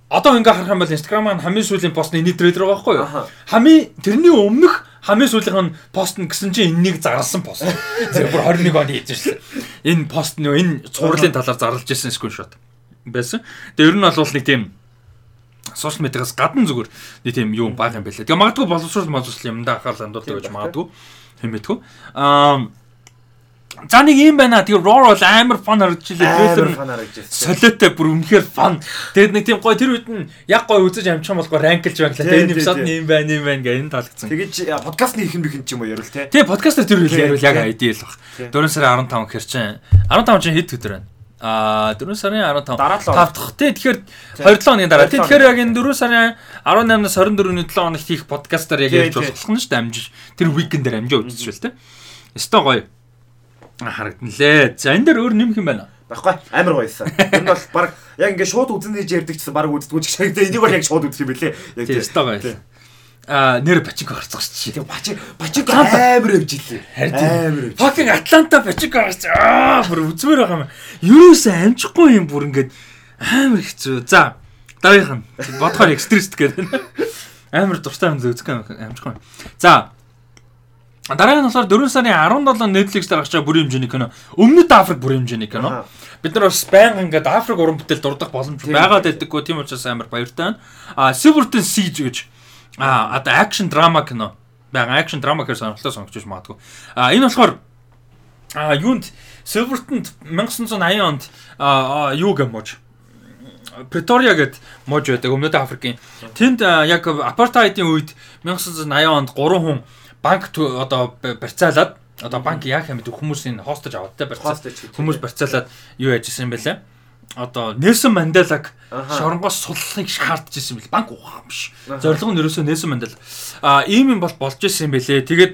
одоо ингээ харах юм бол Instagram маань хамгийн сүүлийн постны энэ трейлер байгаа байхгүй юу? Хамгийн тэрний өмнөх хамгийн сүүлийнх нь пост нь гэсэн чинь энэнийг зарласан пост. Зэрэг бүр 21 он хийж шээ. Энэ пост нөө энэ цувралын талаар зарлж ирсэн скриншот байсан. Тэгээ ер нь бол нэг тийм сошиал медиагаас гадна зүгээр нэг тийм юм баг юм байлаа. Тэгээ магадгүй боловсрол боловсрол юмдаа анхаарал хандуулдаг гэж магадгүй хэмээтгүү. Аа За нэг юм байна. Тэгээ Raw бол амар фан харагдаж илээ. Трейлер солиотой бүр үнэхээр фан. Тэгээд нэг тийм гоё тэр үед нь яг гоё үзэж амжих юм бол гоё ранклж байглаа. Тэгээд энэ эпизод нь юм байна, юм байна гэх энэ таалагдсан. Тэгээд подкастны ихэн бихэн ч юм уу ярил те. Тэгээ подкастаар тэр үед ярил яг ideal баг. 4 сарын 15 гэхэр чинь 15 чинь хэд өдөр байна? А 4 сарын 15 5 дахь тий тэгэхээр 27 хоногийн дараа тий тэгэхээр яг энэ 4 сарын 18-наас 24-ний 7 хоногт хийх подкастаар яг ярьж болох нь шүү дээ амжиж тэр уикендээр амжиж үзчихвэл тий. Өстой гоё харагдан лээ. За энэ дээр өөр нэмэх юм байна. Баггүй амар гоёсан. Энэ бол баг яг ингээ шууд үзэн гэж ярьдаг гэсэн баг үздэггүй ч гэсэн энийг бол яг шууд үзэх юм бэлээ. Яг тийм өстой гоё. А нэр Пачинко гарцгаа шүү дээ. Пачи Пачинко амар явж илээ. Амар. Fucking Атланта Пачинко гарч аа бүр үзмээр байгаа юм. Юусэн амжихгүй юм бүр ингээд амар хэцүү. За дараагийнх нь бодохоор экстрист гэдэг. Амар дуртай юм үзэх амжихгүй. За Дараа нь болохоор 4 сарын 17 Netflix дээр гарч байгаа бүрийн хэмжээний кино. Өмнөд Африк бүрийн хэмжээний кино. Бид нар бас байнга ингээд Африк уран бүтээл дурдах боломж байгаад байдаггүй тийм учраас амар баяртай байна. А Silverton Siege гэж а одоо акшн драма кино. Бага акшн драма гэхэр сонирхолтой сонгож магадгүй. А энэ болохоор а юунд Silverton 1980 онд юу гэмож Претория гэд мож байдаг өмнөд Африкийн. Тэнд яг апартайдын үед 1980 онд 3 хүн банк одоо барьцаалаад одоо банк яах юм бэ хүмүүсийн хостож аваад те барьцаа хүмүүс барьцаалаад юу яжсэн юм бэлээ одоо Нельсон Манделаг шоронгоос суллахыг шаардж ирсэн бэл банк ухаан биш. Зорилго нь ерөөсөө Нельсон Мандела. А ийм юм бол болж ирсэн юм бэлээ. Тэгээд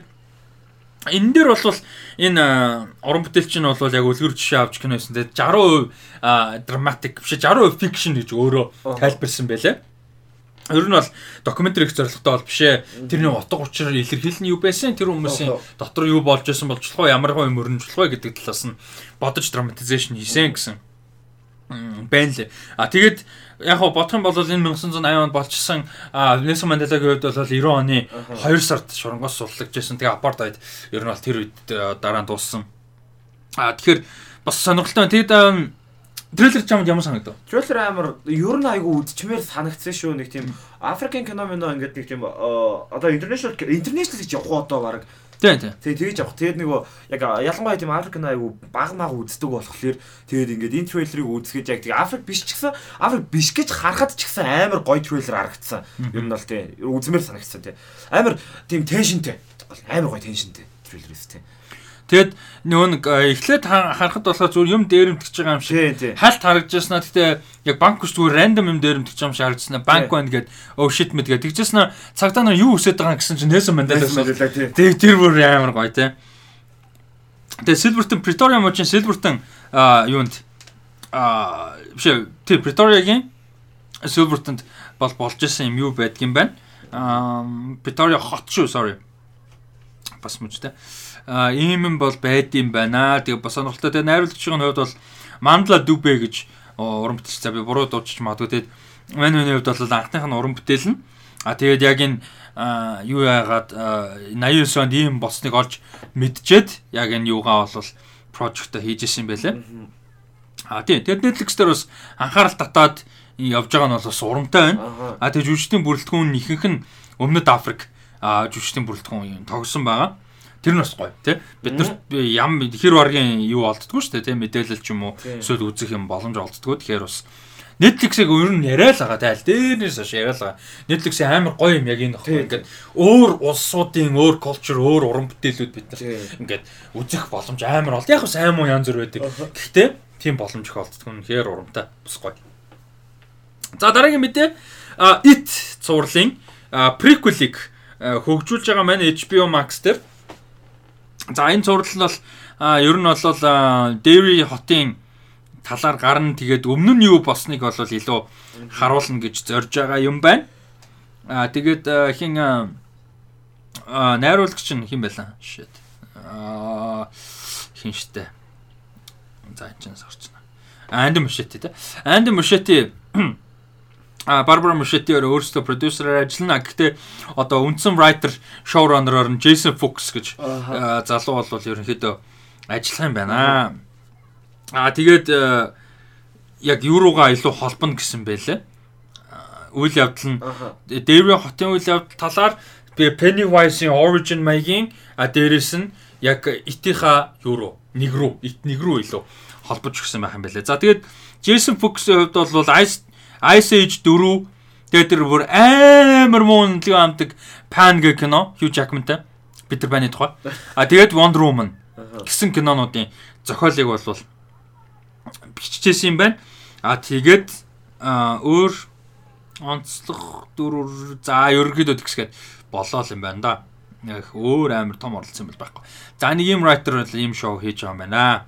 энэ дээр бол энэ уран бүтээлч нь бол яг үлгэр жишээ авч кино хийсэн. Тэгээд 60% а, драматик биш 60% fiction гэж өөрөө тайлбарсан байлээ. Ер нь бол докюментари их зорилготой бол бишээ. Тэрний утга учир илэрхийлэл нь юу байсан? Тэр хүмүүсийн дотор юу болж байсан болчлох вэ? Ямар хүн мөрөнжлөх вэ гэдэг талаас нь бодож драматизашн хийсэн гэсэн. Байна лээ. А тэгээд яг хоо бодох юм бол энэ 1980 онд болчихсон а, Нельсон Манделагийн хувьд бол 90 оны 2 сард шоронгоос суллагжсэн. Тэгээ апартайд ер нь бол тэр үед э, дараа нь дууссан. А тэгэхээр бас сонирхолтой. байна. Тэгээд трейлер чамд ямар санагдав? Трейлер амар ер нь айгу үдчмээр санагдсан шүү нэг тийм Африкийн кино мино ингээд нэг тийм э, одоо интернэшнл интернэшнл гэж явах одоо баг Тийм тийм. Тэгээ тэгэж явах. Тэгээд нөгөө яг ялангуяа тийм Африк айгу баг маг үздэг болохоор тэгээд ингээд энэ трейлерыг үзэхэд яг тийм Африк биш ч гэсэн Африк биш гэж харахад ч гэсэн амар гоё трейлер харагдсан. Ер нь бол тийм үзмээр санагдсан тийм. Амар тийм теншнтэй. Амар гоё теншнтэй трейлер өс тийм. Тэгээд нөгөө нэг э, эхлээд ха- харахад болохоор зүгээр юм дээрэмдэж байгаа юм шиг хальт харагдажснаа гэхдээ яг банк биш зүгээр рандом юм дээрэмдэж байгаа юм шиг харагдсан. Банк байна гэд oh shit мэд гэд тэгжсэн цагдаа нар юу өсөд байгаа гэсэн чинь Мэдээлээ тийм. Тэг тэр бүр амар гоё те. Тэгээ Pretoria мужийн Silverton а юунд а биш тий Pretoria-гийн Silverton-д бол болж исэн юм юу байдгийм байна. А Pretoria хот шүү sorry. Бас мужтэй. Ийм юм бол байдсан байна. Тэгээ бас сонирхолтой. Тэгээ найруулагчийн хувьд бол Mandla Dube гэж уран бүтээлч за би буруу дуучиж магадгүй. Тэгээд мань миний хувьд бол анхных нь уран бүтээл нь. А тэгээд яг энэ юу яагаад а, 89 онд ийм болсныг олж мэдчихэд яг энэ юугаа бол прожектоо хийж исэн юм байлээ. А тийм тэгээд Netflix дээр бас анхаарал татаад явж байгаа нь бол бас урамтай байна. А тэгээд жүжигчдийн бүрэлдэхүүн ихэнх нь Өмнөд Африк а жүжигчдийн бүрэлдэхүүн юм тогсон байгаа. Тэр нь бас гоё тий. Бид нар ям хэр баргийн юу олддгоо шүү дээ тий мэдээлэл ч юм уу эсвэл үзэх юм боломж олддгоо. Тэгэхээр бас Netflix-ийг ер нь яриа л байгаа тайл дээрнээс хойш яриа л байгаа. Netflix-ийн амар гоё юм яг энэ баггүй. Ингээд өөр улсуудын өөр culture, өөр уран бүтээлүүд бид нар ингээд үзэх боломж амар бол. Яг бас аймаа янз бүр байдаг. Гэхдээ тийм боломж их олддог нь хэр урамтай бас гоё. За дараагийн мэдээ It цувралын prequel-ийг хөгжүүлж байгаа маань HBO Max дээр. За энэ нь бол ер нь бол Derry хотын талаар гарна тэгээд өмнө нь юу болсныг бол илүү харуулна гэж зорж байгаа юм байна. А тэгээд хин найруулагч нь хэн байлаа? Shit. А хин штэ. За энэ ч сорчно. Анди Мушети те. Анди Мушети а Барбара Мушетиор өөрөөсөө продюсераар ажиллана. Гэхдээ одоо үндсэн writer showrunner-оор нь Jason Fuchs гэж а, залуу бол ерөнхийдөө ажиллах юм байна. Аа тэгээд яг юуруугаа илүү холбоно гэсэн байлээ. А, Үйл явдал нь. Derry хотын үйл явдал талаар Pennywise-ийн origin маягийн а дээрэс нь яг итийнхаа юу руу нэг рүү ит нэг рүү илүү холбож өгсөн байх юм байлээ. За тэгээд Jason Fuchs-ийн хувьд бол Ice Ice Age 4 тэгээд тэр бүр амар муу нөлөө амдаг Pan гэх кино Hugh Jackman-тай Peter Pan-ы тухай. А тэгээд Wonder Woman гэсэн кинонуудын зохиолыг бол биччихсэн юм байна. А тэгээд өөр онцлог дүр за ерөнхийдөө тэгсгээд болоо л юм байна да. Яг өөр амар том оролцсон юм бол байхгүй. За нэг юм writer ийм шоу хийж байгаа юм байна.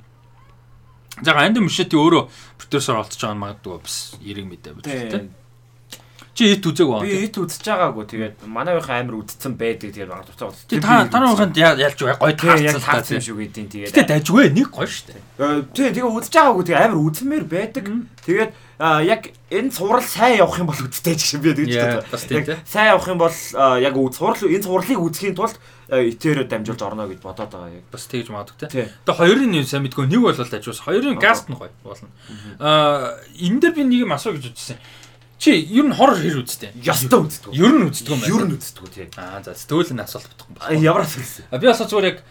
За Анди Мушети өөрөө продюсер олцож байгаа нь магадгүй бас эрэг мэдээ үү? Тийм. Чи ит үзег байна. Би ит үзэж байгаагүй. Тэгээд манайхын амар үдцэн байдаг. Тэгээд баг туцаа. Чи та танайханд ялж байгаа гоё Тэгээ яг таарсан таарсан та. юм шүү гэдэг. Тэгээд Гэтэ дажгүй нэг гоё штэ. Э, тий, тэгээ үзэж байгаагүй. Тэгээ амар үзмээр байдаг. Тэгээд яг энэ цуврал сайн явах юм бол үзтэй ч гэсэн би тэгж боддог. Сайн явах юм бол яг цуврал энэ цувралыг үзэхийн тулд а, итээр дамжуулж орно гэж бодоод байгаа яг. Бас тэгж магадгүй те. Тэгээ хоёрын нь сайн мэдгүй нэг бол дажгүйс. Хоёрын гаст нь гоё болно. Аа энэ дээр би нэг юм асуу гэж үзсэн. Чи ер нь хоррор хэр үзтээ? Ястаа үздэг. Ер нь үздэг юм байна. Ер нь үздэг тий. Аа за тэгвэл энэ асуулт бодох юм байна. Ямар асуулт. Би бас зүгээр яг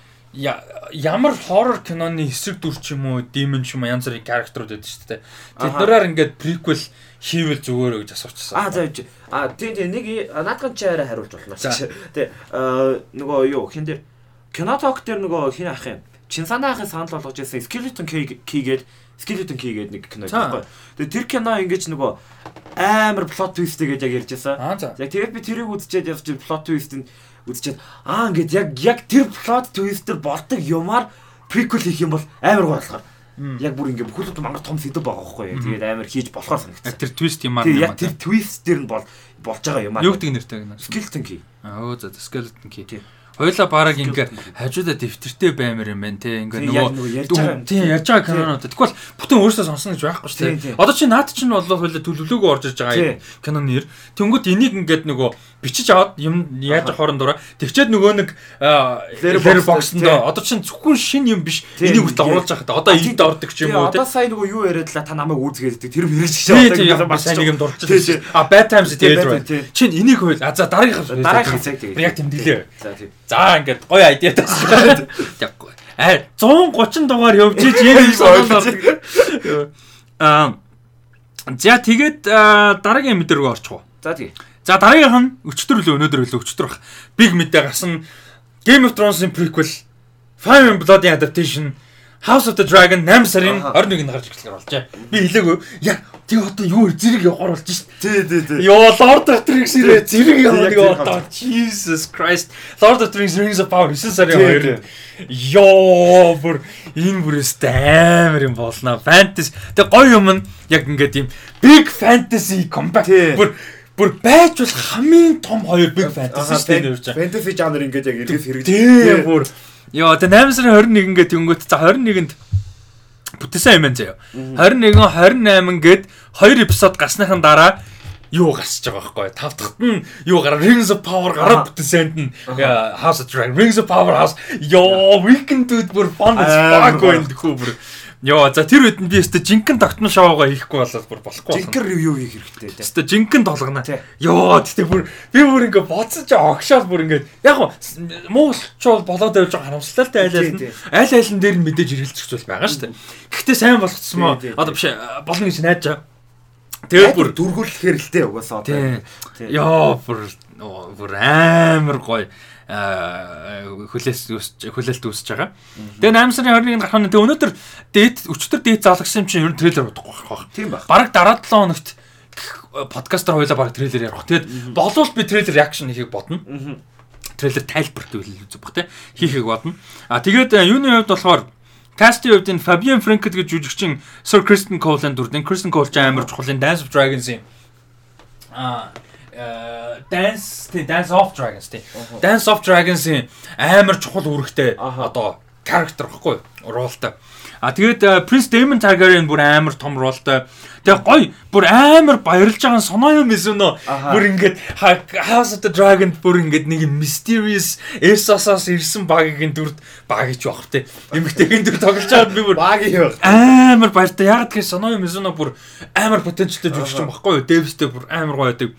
ямар хоррор киноны эсрэг дүр ч юм уу, демон ч юм уу янз бүрийн character-ууд байдаг шүү дээ. Тэд Аха. нараар ингээд prequel хийвэл зүгээрөө гэж асуучихсан. А за явж. А тий тий нэг наадхан чи арай хариулж болно. Тий. Нөгөө юу хин дээр киноток дээр нөгөө хин ах юм. Чинсанаахын санал болгож байсан Skeleton Key Key гээд Skeleton Key гээд нэг кино байхгүй. Тэгээ тэр кино ингэж нөгөө амар plot twist гэж яг ярьж байсан. Яг тэгээд би тэрийг үзчихэд явж plot twist-ийг үзчихэд аа ингээд яг яг тэр plot twist-ээр болдог юмар prequel хийх юм бол амар гой болохоор. Яг бүр ингээд бүхэл мангар том сэдв байгаа байхгүй юу. Тэгээд амар хийж болохоор Яг санагдсан. тэр твист юм аа. Яг тэр twist дээр нь бол болж байгаа юм аа. юу гэдэг нэртэй гэнэ. Skeleton Key. Аа өө за skeleton key. Хоёлаа бараг ингээ хажуудаа дэвтэртэй баймар юм байна те ингээ нөгөө нөгөө ярьж байгаа юм. кинонууд. Тэгвэл бүтэн өөрөөсөө сонсно гэж байхгүй шүү дээ. Одоо чи наад чинь бол хоёлаа төлөвлөгөө орж иж байгаа Тий. киноны. Тэнгүүд энийг ингээд нөгөө бичиж аваад юм яаж хоорондоо тэгчээд нөгөө нэг лэр боксонд одоо чинь зөвхөн шин юм биш энийг хүртэл оруулж байгаа хаа. Одоо тий. ордог ч юм уу одоо сая нөгөө юу яриадлаа та намайг үүсгээд тэр Тий тий яг бас нэг юм дурч Тий, тий. байгаа. А bad times тэгээд bad right. тий. Чин энийг хөл а за дараагийнх Дараагийн цаг тэгээ. Яг тэмдэглээ. За тий. За ингээд гоё айдиа тас. Тэггүй. Аа 130 дугаар явж иж яг юм сонирхол. Аа За тэгээд аа, дараагийн мэдээ рүү орчих уу. За тий. За дараагийнх нь өчтөр үлээ өнөөдөр үлээ өчтөр бах. Big мэдээ гарсан Game of Thrones-ын prequel Fire and Blood adaptation House of the Dragon 8 сарын Аха. 21-нд гарч эхлэхээр болжээ. Би хэлээгүй. Яг тэг одоо юу зэрэг явахаар болж шít. Тий тий тий. Йоо Lord of the Rings ирээ зэрэг юу тэр одоо Jesus Christ Lord of the Rings Rings of Power 9 сарын Тий, 2 Йоо бүр энэ бүрээс амар юм болно. Fantasy тэг гоё юм нь яг ингээд юм big fantasy Тий. бүр бүр байж бол хамгийн том хоёр big fantasy шүү дээ нэрч. Fantasy жанр ингээд яг эргээс хэрэгж. Тий. бүр. Йоо тэг 8 сарын 21 гээд тэнгүүт за 21-нд бүтээсэн юм заяа. 21 28 гээд 2 эпизод гарсныхан дараа юу гарсаж байгаа байхгүй? Тав дахьт нь юу гараа? Rings of Power гараад бүтээсэнд нь. House of Dragon Rings of Power House. Ёо weekend dude бүр fun as fuck байна гэхүү бүр ёо за тэр үед нь би өстө жинхэнэ тогтмол шоугаа хийхгүй болоод бүр болохгүй байна. Жинкер ревю хийх хэрэгтэй тий. Өстө жинхэнэ толгоно. Тий. Ёо тэгтээ бүр би бүр ингээ боцож огшоол бүр ингээ яг муулчул болоод байж байгаа харамсалтай айл айл Тий, нь айл айл нь дээр нь мэдээж ирэлцэх зүйл байгаа шүү дээ. Гэхдээ сайн болгоцсон мó одоо биш болно гэж найдаж байгаа. Тэгээд бүр дүргүүлэхээр л тий угаасаа одоо. Ёо бүр бүр амар гоё хүлээс хүлээлт үүсэж байгаа. Тэгээ 8 сарын 21-нд гарах нь тэгээ өнөөдөр дээд өчтөр дээд заалгасан юм чинь ер нь трейлер бодохгүй байх. Тийм баг. Бараг дараа 7 хоногт подкастер хойлоо бараг трейлер ярих. Тэгээд болвол би трейлер реакшн хийхийг бодно. Трейлер тайлбарт үзэх бах те хийхийг бодно. А тэгээд э, юуны хувьд болохоор Кастийн хувьд энэ Fabian Franket гэж жүжигчин Sir Kristen Cole-ын дүрдэн Kristen Cole ч амар чухал энэ Dance of Dragons-ийн а э, Dance тий Dance of Dragons тий Dance of Dragons-ийн амар чухал үүрэгтэй одоо character байхгүй ролтой. А тэгээд э, Prince Daemon Targaryen бүр амар том ролтой. Тэгээ гой бүр амар баярлж байгаа соноё Аха. бүр ингээд House of the Dragon бүр ингээд нэг mysterious Essos-оос ирсэн багийн дүрд баг гэж бах те. Эмэгтэйгийн дүр тоглож байгаад би бүр баг. амар баяртай. Яг тэгэхээр соноё Mizuno бүр амар потенциалтай жүжигч юм баггүй юу? Дэвстэй бүр амар гоё байдаг.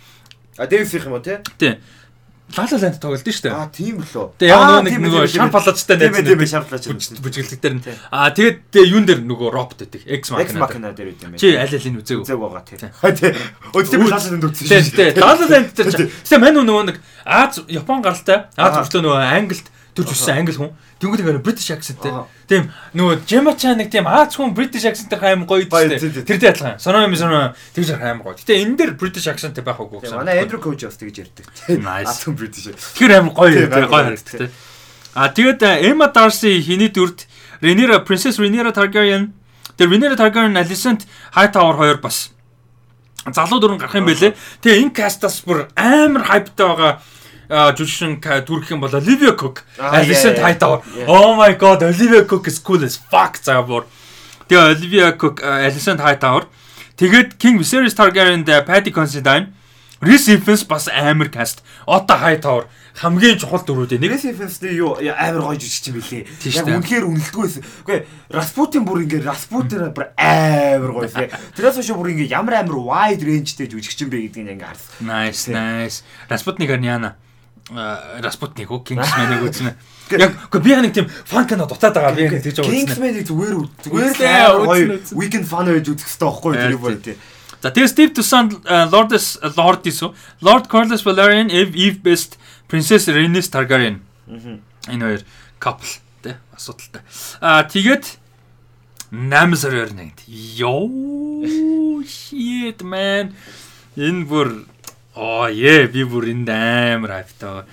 А Дэвис их юм уу тий? Тий. Лала ланд тоглолт нь шүү дээ. Аа тийм лөө. Тэгээ яг нөгөө нэг тийм нөгөө тийм ээ. шам палацтай Тийм тийм найз шартлаач. бүжгэлдэг дээр нь. Аа тэгээд тэгээ юун дээр нөгөө робот байдаг. X Machina. дээр. Үт юм байна. Чи аль алийг үзээг үү? Үзэг байгаа тий. Ха тий. Өдөрт би шалсан дүр үзсэн Тий, тий. Лала ланд дээр чи. Тэгээ мань нөгөө нэг Аз Япон гаралтай. Аз хүртэл нөгөө Англид төрж өссөн англи хүн. Тэнгүүд ингээ British accentтэй. Тийм нөгөө Gemma Chan нэг тийм Аз хүн British accentтэй хайм гоё дээ. Тэр дээр адилхан. Соно юм соно тэгж хайм гоё. Гэтэ энэ дээр British accentтэй байх Тий, гэсэн. Манай Andrew Coach бас тэгж ярьдаг. Nice. Алтан British. Тэр аим гоё гоё, харагддаг. А тэгээд э, Emma Darcy хиний дүрд Rhaenyra Princess Rhaenyra Targaryen тэр Rhaenyra Targaryen Alicent Hightower хоёр бас залуу дүрэн гарах юм байлээ. Тэгээ энэ кастаас бүр амар хайптай байгаа жүжигчин дүрх юм бол Olivia Cook, yeah. Hightower. Oh my god, Olivia Cook is cool as fuck за бүр. Тэгээ Olivia Cook, а, Alicent Hightower. Тэгээд King Viserys Targaryen-д Paddy Considine, Rhys Ifans бас амар каст. Otto Hightower хамгийн чухал дүрүүдээ нэг. Нэг Defense-ний юу амар гоё жүжигч юм билээ. Тийм Яг үнэхээр үнэлтгүй байсан. Үгүй Распутин бүр ингээ Распутин бүр амар гоё лээ. Тэрээс хойш бүр ингээ ямар амар wide range-тэй жүжигч юм бэ гэдгийг ингээ харсан. Nice, nice. Распутникаар Яна. Распутник уу Kingsman-ыг үзнэ. Яг үгүй би яг нэг тийм фан кино дутаад байгаа. Би яг тэгж байгаа. Kingsman-ыг зүгээр үз- зүгээр л Үзнэ, үзнэ, үзнэ. weekend fun байж үзэх хэрэгтэй байхгүй юу тэр тий. За тэгээ Steve Toussaint Lord's Lord Isu, Lord Corlys Velaryon, Eve Eve Best, Princess Rhaenys Targaryen. Энэ хоёр couple те асуудалтай. Аа тэгээд 8 сарын 28-нд. Йоо shit man. Энэ бүр оо е би бүр энд амар хайптай.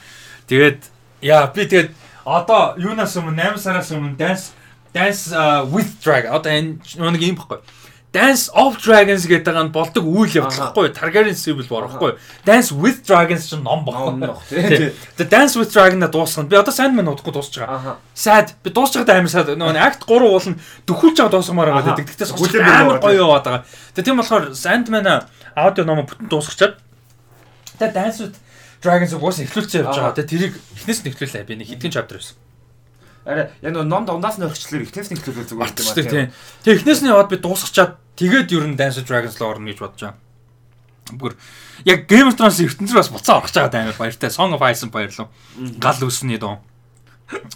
Тэгээд яа би тэгээд одоо юунаас өмнө 8 сараас өмнө dance dance with drag одоо энэ нэг юм баггүй. Dance of Dragons гэдэг нь болдог үйл явдал байхгүй Targaryen Civil War байхгүй Dance with Dragons ч ном багхгүй Тэгээ Dance with Dragon-а дуусгана. Би одоо Sandman удахгүй дуусч байгаа Sad. Би дуусч байгаад амар sad. Нөгөө акт 3 уул нь дөхүүлж байгаа дуусгамаар байгаа. Гэдэг тэгтээс амар гоё яваад байгаа. Тэгээ тийм болохоор Sandman-а аудио номо бүтэн дуусгачаад Тэгээ Dance with Dragons уус эхлүүлчихээ явж байгаа тэгээ тэрийг эхнээс нь эхлүүлээ би нэг хэдхэн chapter байсан Араа яг нөгөө ном дундаас нь орчлоор эхнээс нь эхлүүлээ зүгээр юм байна тийм. Тэгээ эхнээс нь яваад би дуусгачаад тэгээд ер нь Dance of Dragons руу орно гэж бодож байгаа. Бүр яг Game of Thrones ертөнцөөр бас буцаа орох чагаад амар баяртай. Song of Ice баярлав. Гал үсний дуу.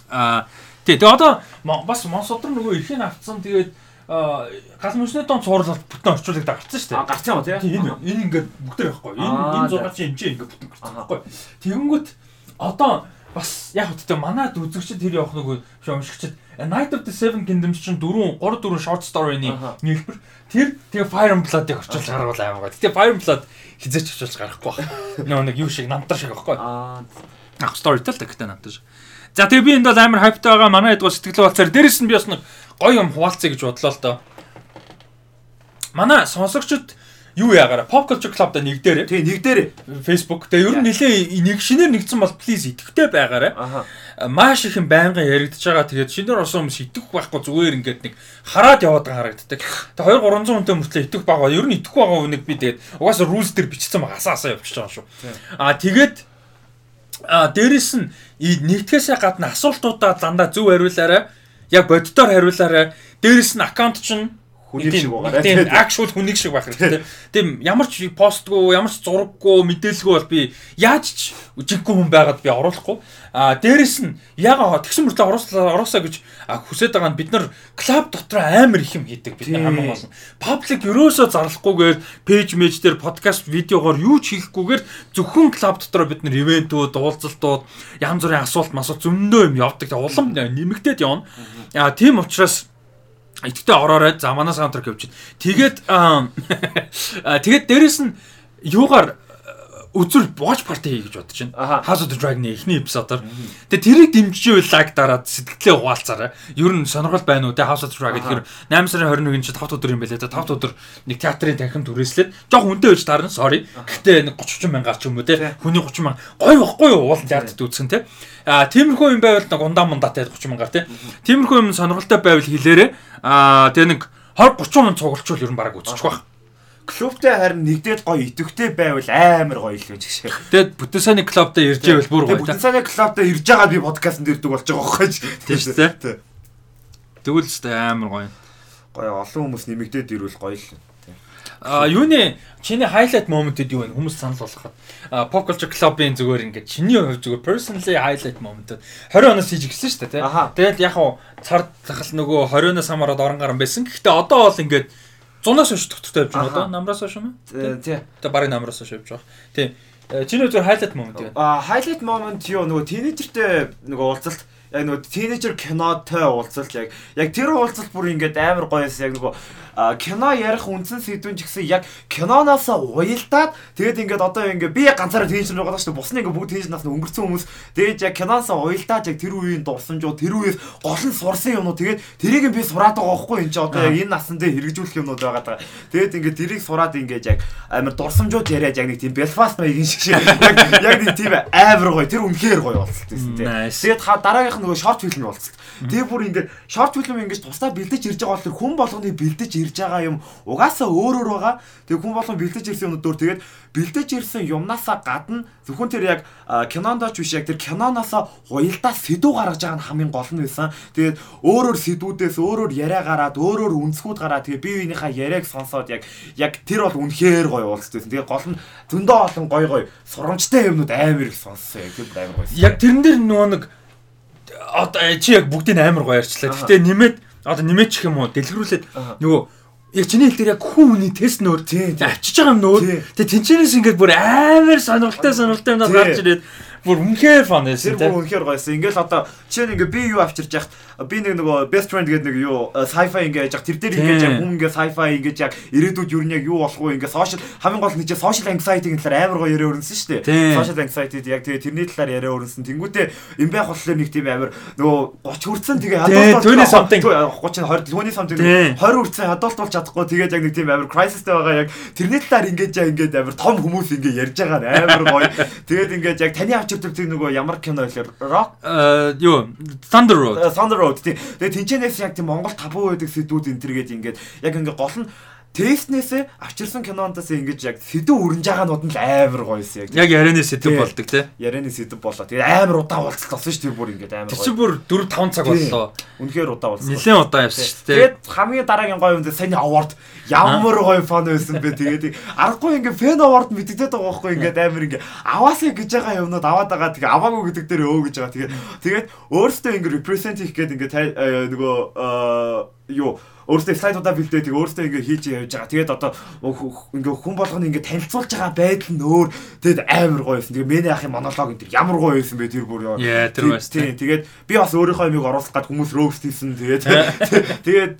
Аа тэгээ одоо бас Монсодор нөгөө ихийн авцсан тэгээд гал мөсний дон цуурлал бүтэн орчуулдаг гарцсан шүү дээ. А гарцсан ба тийм. Энэ энэ ингээд бүгдээр байхгүй. Энэ энэ зураг чи эмчээ ингээд бүтэн гарцсан байхгүй. Тэгэнгүүт одоо бас яг хөттэй манад үзэгчд тэр явах нөгөө уншигчд Night of the Seven Kingdoms чинь 4 3 4 short story-ны нийлбэр тэр тэгээ Fire and Blood-ыг орчуулж гаргавал аймаг. Тэгээ Fire and Blood хизээч орчуулж гарахгүй байна. Нөгөө нэг юу шиг намтар шиг байхгүй. Аа. Ах storyтэй л гэхдээ шиг. За тэгээ би энд бол амар хайптай байгаа. Манай эдгөө сэтгэл болцоор дээрэс нь би бас нэг гоё юм хуваалцъя гэж бодлоо л доо. Манай сонсогчд юу яагараа pop culture club-да нэгдээрээ. Тий, нэгдээрээ. Facebook. Тэгээ ер нь нэлээ нэг шинээр нэгдсэн бол please идэвхтэй байгаарай. Маш их юм байнгын яригдж байгаа. Тэгээд шинээр орсон хүмүүс идэвх байхгүй зүгээр ингээд нэг хараад яваад байгаа харагддаг. Тэгээ 2 300 хүнтэй мөртлөө идэвх байгаа. Ер нь идэвх байгаа хүнийг би тэгээд угаасаа rules дээр бичсэн байгаа. Асаа асаа явчихж байгаа шүү. Аа тэгээд а дээрэс нь нэгтгэхээсээ гадна асуултуудаа дандаа зөв хариулаарай. Яг боддоор хариулаарай. Дээрэс нь аккаунт чинь хүнийг шиг байгаа. Тийм actual хүнийг шиг байх хэрэгтэй. Тийм ямар ч постгүй, ямар ч зураггүй, мэдээлэлгүй бол би яаж ч жинхэнэ хүн байгаад би оруулахгүй. А дээрэс нь яг тэгсэн мөртлөө оруулаа оруулсаа гэж хүсэж байгаа нь бид нар клуб дотор амар их юм хийдэг бид нар хамгийн гол нь. Паблик ерөөсөө зарлахгүйгээр пэйж мэж дээр подкаст видеогоор юу ч хийхгүйгээр зөвхөн клуб дотор бид нар ивентүүд, уулзалтууд, янз бүрийн асуулт масуулт зөндөө юм явдаг. Улам нэмэгдээд явна. А тийм учраас Итгэвтэй ороорой за манай саундтрак явж. Тэгээд тэгээд дээрэс нь юугаар үзүр watch party хий гэж бодож байна. House of the Dragon-ы эхний эпизодоор. Тэгээ тэрийг дэмжиж лайк дараад сэтгэлээ хуваалцаарай. Ер нь сонирхол байна уу те House of the Dragon тэгэхээр 8 сарын 21-нд чи 5 өдөр юм байлээ те 5 өдөр нэг театрын танхимд түрээслээд жоо хүнтэй байж таарна sorry. Гэтэ нэг 30 мянгаар ч юм уу те хүний 30 мянга гой бохгүй юу уулын театрт үзсэн те. А тиймэрхүү юм байвал нэг ундаа мундатай 30 мянгаар те. Тиймэрхүү юм сонирхолтой байвал хэлээрэ. А тэгээ нэг 20 30 хүн цуглчвал ер нь бараг үзчих واخ клубтэй харин нэгдээд гоё идэвхтэй байвал амар гоё л гэж шиг. Тэгээд Бүтэнсаны клубтай ирж байвал бүр гоё. Бүтэнсаны клубтай ирж байгаа би подкастт ирдэг болж байгаа байхгүй ч. Тийм шүү дээ. Тэгвэл ч амар гоё. Гоё олон хүмүүс нэмэгдээд ирвэл гоё л. А юуны чиний highlight moment-д юу вэ? Хүмүүс санал болгоход. А Pop Culture Club-ийн зүгээр ингээд чиний хувь зүгээр personally highlight moment 20 оноос хийж гисэн шүү дээ, тий. Тэгээд яг хуу цар захал нөгөө 20-оноос хамаарад орон гарan байсан. Гэхдээ одоо бол ингээд 100-аас хойш доктортой явж байгаа одоо намраас хойш юм? Тий. Одоо барыг намраас хойш явж байгаа. Тий. Чиний зөв highlight moment юу вэ? А highlight moment юу нөгөө тинейжертэй нөгөө уулзалт яг нөгөө тинейжер кинотой уулзалт яг яг тэр уулзалт бүр ингээд амар гоёс яг нөгөө кино ярих үндсэн сэдвэн ч гэсэн яг киноноос уялдаад тэгээд ингээд одоо ингээд би ганцаараа тэншн байгаа шүү дээ. Бусны ингээд бүгд тэншнаас өнгөрцөн хүмүүс тэгээд яг киноноос уялдаад яг тэр үеийн дурсамжууд тэр үеэс гол нь сурсан юмнууд тэгээд тэрийг би сураад байгаа байхгүй энэ ч одоо яг энэ насанд хэрэгжүүлэх юмнууд байгаа даа. Тэгээд ингээд тэрийг сураад ингээд яг амар дурсамжууд яриад яг нэг тийм Belfast маягийн шиг шиг яг яг нэг тийм амар гоё тэр үнэхээр гоё болцсон тийм. Тэгээд дараагийнх нь нөгөө short film болцсон. Тэгээ бүр ингээд short film ингэж тусдаа бэлдэж ирж байгаа бол хүн болгоны бэлдэж ирж байгаа юм угаасаа өөрөөр байгаа. Тэгээ хүн болгон бэлдэж ирсэн юмнууд тэгээд бэлдэж ирсэн юмнасаа гадна зөвхөн тэр яг кинонд ч биш яг тэр киноноосоо хуйлдаа сэдв гаргаж байгаа нь хамгийн гол нь байсан. Тэгээд өөрөөр сэдвүүдээс өөрөөр яриа гараад өөрөөр үнсгүүд гараад тэгээ бие биенийхээ яриаг сонсоод яг яг тэр бол үнэхээр гоё уулзсан. Тэгээ гол нь зөндөө олон гоё гоё сурамжтай юмнууд амар их сонссон. Яг тэр амар гоё. Яг тэрэн дээр нөгөө нэг одоо э, чи яг бүгдийг амар гоё ярьчлаа. Гэтэ нэмээд одоо нэмээд чих юм уу дэлгэрүүлээд нөгөө яг чиний хэл дээр яг хүн хүний тест нөр авчиж байгаа юм нөр. Тэгээ тэнчэнээс ингээд бүр амар сонирхолтой сонирхолтой юмнаас гарч ирээд Бүр үнэхээр фан Тэр байсан бүр тийм. үнэхээр гоёсэн. Ингээл одоо чи ингээ би юу авчирч яхад би нэг нөгөө best friend гэдэг нэг юу sci-fi ингээ яж тэр дээр ингээ яг хүн ингээ sci-fi ингээ яг ирээдүйд юу нэг юу болох вэ ингээ social хамгийн гол нь чи social anxiety-гийн талаар амар гоё яриа өрнөсөн шүү дээ. Social anxiety яг тэгээ тэрний талаар яриа өрнөсөн. Тэнгүүтээ юм байх болохоор нэг тийм амар нөгөө 30 хүрсэн тэгээ Тийм, 20 something. 30 20 20 something Тийм. 20 хүрсэн adult болж чадахгүй тэгээд яг нэг тийм амар crisisтэй байгаа яг тэрний талаар ингээд яг ингээд амар том хүмүүс ингээ ярьж байгаа нь амар гоё. Тэгээд ингээд яг таны авчирдаг тийм нөгөө ямар кино вэ? Rock Э юу Thunder Road. Thunder Road тийм. Тэгээд тэнцэнээс яг тийм Монгол табуу байдаг сэдвүүд энэ төр гээд ингээд яг ингээ гол нь Тэснээсээ авчирсан кинондоос ингэж яг сэдв өрнж байгаанууд нь л амар гоёсэн яг. Яг ярианы сэдв болдог тий. Ярианы сэдв болоо. Тэгээд амар удаа уулзалт болсон шүү дээ бүр ингээд амар Тэр гоё. чинь бүр 4 5 цаг боллоо. Үнэхээр удаа уулзсан. Нилээн удаа явсан шүү дээ. Тэгээд хамгийн дараагийн гоё юм дээр саяны award ямар гоё фан байсан бэ тэгээд аргагүй ингээ фэн award мэддэгдээд байгаа байхгүй ингээд амар ингээ аваасаа гэж байгаа юмнууд аваад байгаа тэгээ аваагүй гэдэг дээр өө гэж байгаа тэгээд тэгээд өөртөө ингээ represent хийх гээд ингээ тай- э, нөгөө э, юу өөртөө слайдуудаа бэлдээ тэгээ өөртөө ингээ хийж явж байгаа. Тэгээд одоо ингээ хүн болгоны ингээ танилцуулж байгаа байдал нь өөр. Тэгээд амар гоё байсан. Тэгээ мэний ахын монолог энэ ямар гоё байсан бэ тэр бүр. Яа, тэр Тий- байсан. тий, Тэгээд би бас өөрийнхөө юмыг оруулах гад хүмүүс roast хийсэн. Тэгээд тэгээд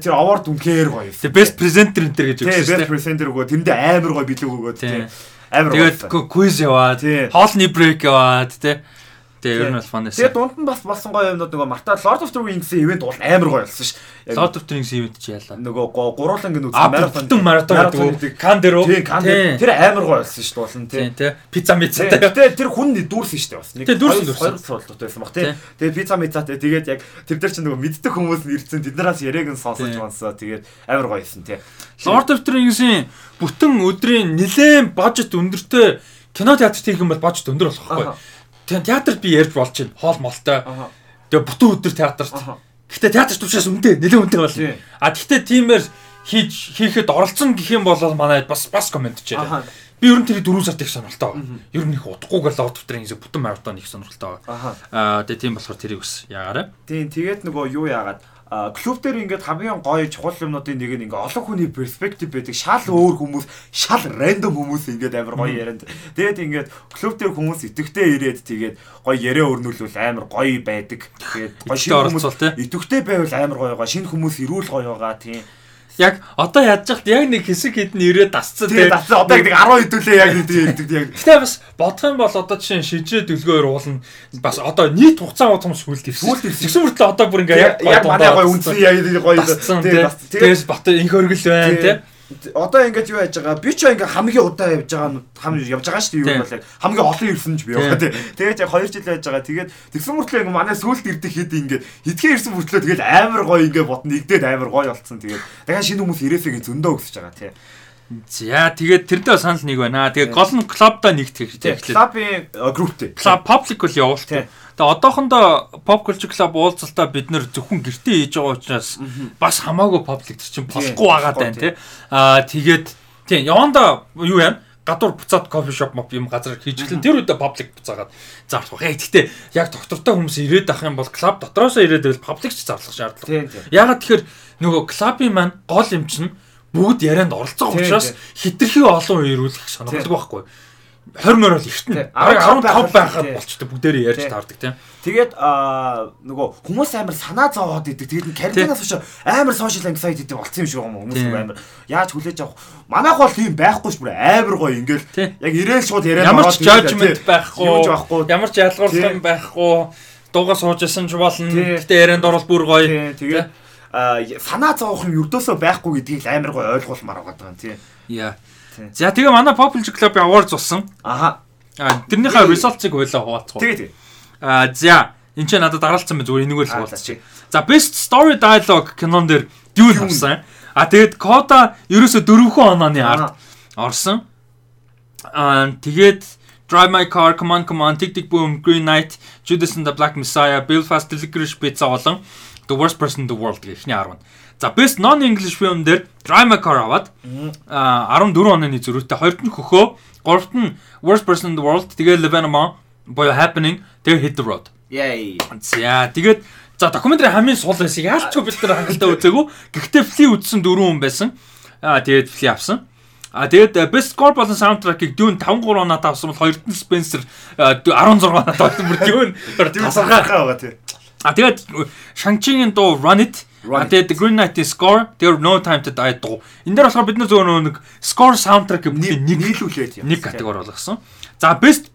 тэр award үнэхээр гоё. Тэгээ best presenter энэ гэж өгсөн шүү best presenter өгөө тэрэндээ амар гоё билег өгөөд Тий. тий. Амар гоё. Тэгээд quiz яваад, хоолны break яваад тий. Тэгээ ер нь бол фан байсан. дунд нь бас болсон гоё юмнууд нөгөө Марта Lord of the Rings-ийн ивент бол амар гоё болсон ш. Lord of the Rings event чи яалаа. нөгөө ингэ А үзсэн бүтэн маратон гэдэг. Кан дээр үү? Тий, кан дээр. Тэр амар гоё болсон ш дуулан тий. тий, тий. Пицца Тий, мицатай. Гэтэ тэр хүн дүүрсэн дээ бас. Нэг Тий, дүүрсэн, дүүрсэн. Хоёр суултууд байсан баг тий. Тий. Тэгээд пицца мицаатай тэгээд яг тэр дээр чинь нөгөө мэддэг хүмүүс нь ирсэн тэднээс яриаг нь сонсож Тий. мансаа тэгээд амар гоё байсан тий. Lord of the Rings-ийн бүтэн өдрийн нилээн бажет өндөртэй кино театрт хийх юм бол бажет өндөр болох байхгүй. Театрт би ярьж болж байна. Хоол молтой. Тэгээ бүтэн өдөр театрт. Гэхдээ театрт төвчээс үнэтэй нэлээд Тий. болно. А гэхдээ тиймэр хийж хийхэд оролцсон гэх юм бол манай бас бас комент чирээ. Би ер нь тэр 4 сард их сонирхолтой байгаа. Ер нь их удахгүйгээр Lord of the Rings бүтэн маратон их сонирхолтой. Аха. Аа тэгээ тийм болохоор тэрийг ус яагаарай. Тийм тэгээд нөгөө юу яагаад клуб дээр ингээд хамгийн гоё чухал юмнуудын нэг нь ингээ олон хүний перспектив байдаг. Шал өөр хүмүүс шал рандом хүмүүс ингээд амар гоё ярианд. Тэгээд ингээд клуб дээр хүмүүс итгэвтэй ирээд тэгээд гоё яриа өрнүүлвэл амар гоё байдаг. Тэгээд гоё Идэвхтэй оролцвол, тий? итгэвтэй байвал амар гоё байгаа. Шинэ хүмүүс ирүүл гоё байгаа тийм Яг одоо яаж яхад яг нэг хэсэг хэдэн ирээд дасцсан тэгээд дацсан одоо нэг 10 хэдүүлээ яг нэг тэгээд яг Гэтэ бас бодох юм бол одоо жишээ нь шижээ дүлгөөр уулна бас одоо нийт хугацаа утгам сүлд ирсэн. Тэгсэн мөртлөө одоо бүр ингээ яг яг манай гоё үнсэн яг гоё дасцсан тий, тий. дасцсан. Тэгээд Тэгээс бат инх хөргөл байна тий. Одоо ингэж юу яаж байгаа? Би ч ингээ хамгийн удаа явж байгаа нь хам явж байгаа шүү дээ. Юу бол яг хамгийн олон ирсэн ч би яваа тий. Тэгээд яг 2 жил байж байгаа. Тэгээд тэгсэн мөртлөө ингээ манай сүулт ирдэг хэд ингээ хитгэн ирсэн мөртлөө тэгээд амар гоё ингээ бот нэгдээд амар гоё болцсон. Тэгээд дахиад шинэ хүмүүс ирээсэй зөндөө өсөж байгаа тий. За тэгээд тэрдээ санал нэг байна. Тэгээд гол нь клубда нэгтгэх Тий. хэрэгтэй. Клабын групптэй. Клуб паблик бол явуулт. Тийм. Тэгээ одоохондоо pop culture club уулзалтаа бид нэр зөвхөн гэртээ хийж байгаа учраас бас хамаагүй паблик тэр чинь болохгүй байгаа даа тий. Аа тэгээд тийм яванда юу яа гадуур буцаад кофе шоп моп юм газар хийж эхлэн тэр үедээ паблик буцаагаад зарлах байх. Гэхдээ яг доктортой хүмүүс ирээд ах юм бол клуб дотроосоо ирээд байвал паблик ч зарлах шаардлага. Тийм тийм. Ягаад тэгэхээр нөгөө клубын маань гол юм чинь бүгд ярианд оролцсон Тийм, учраас хитрхи олон ирүүлэх сонирхолтой байхгүй. 20 морол ихтэн. Тийм. 15 15 байхад болчтой бүгдээрээ ярьж таардаг тийм. Тэгээд аа нөгөө хүмүүс амар санаа зовоод идэг. Тэгээд нь карантинаас хойш амар social anxiety гэдэг болцсон юм шиг байгаа хүмүүс амар яаж хүлээж авах. Манайх бол тийм байхгүй ш бүр амар гоё ингээл яг ирээл шууд яриад Ямар ч judgment байхгүй. Ямар ч ялгарлах Тийм. юм байхгүй. Дууга суужсэн ч болно. Гэтэ ярианд орол бүр гоё. Тэгээд санаа зовох юм ердөөсөө байхгүй гэдгийг амар гоё ойлгуулмаар байгаа юм тийм. Яа. За тэгээ манай Pop Culture Club-ийн awards болсон. Аха. Тэрнийхээ results-ыг хойлоо хуваалцгаа. Тэгээ тэгээ. А за энэ ч надад дараалцсан байна зүгээр энэгээр л Аа, хуваалцчих. За best story dialogue кинон дээр Dune авсан. А тэгээд Coda ерөөсө дөрөвхөн онооны ард орсон. Аа тэгээд Drive My Car, Command Command, Tick Tick Boom, Green Knight, Judas and the Black Messiah, Belfast, Licorice Pizza болон The Worst Person in the World гэх ихний 10. За Best Non-English Film дээр My Car аваад аа 14 онооны зөрүүтэй хоёрт нь хөхөө, гуравт нь Worst Person in the World, тэгээд Lebanon боё Happening, тэгээд Hit the Road. Яй. За тэгээд за докюментари хамгийн сул байсан. Яалчгүй бид нар хангалттай үзээгүй. Гэхдээ фли үзсэн дөрвөн хүн байсан. Аа тэгээд фли авсан. А тэгээд э, best score болон soundtrack-ыг Dune 5.3 оноод авсан бол хоёрт нь Spencer э, 16 оноод авсан бүр Dune тасархаа байгаа тий. А тэгээд Shang-Chi-ийн дуу Run It. А тэгээд The Green Knight-ийн score. Тэр No Time to Die дуу. Энд дээр болохоор бид нар зөвхөн нэг score soundtrack бүхэн нэг нийлүүлээд нэг категори болгосон. За best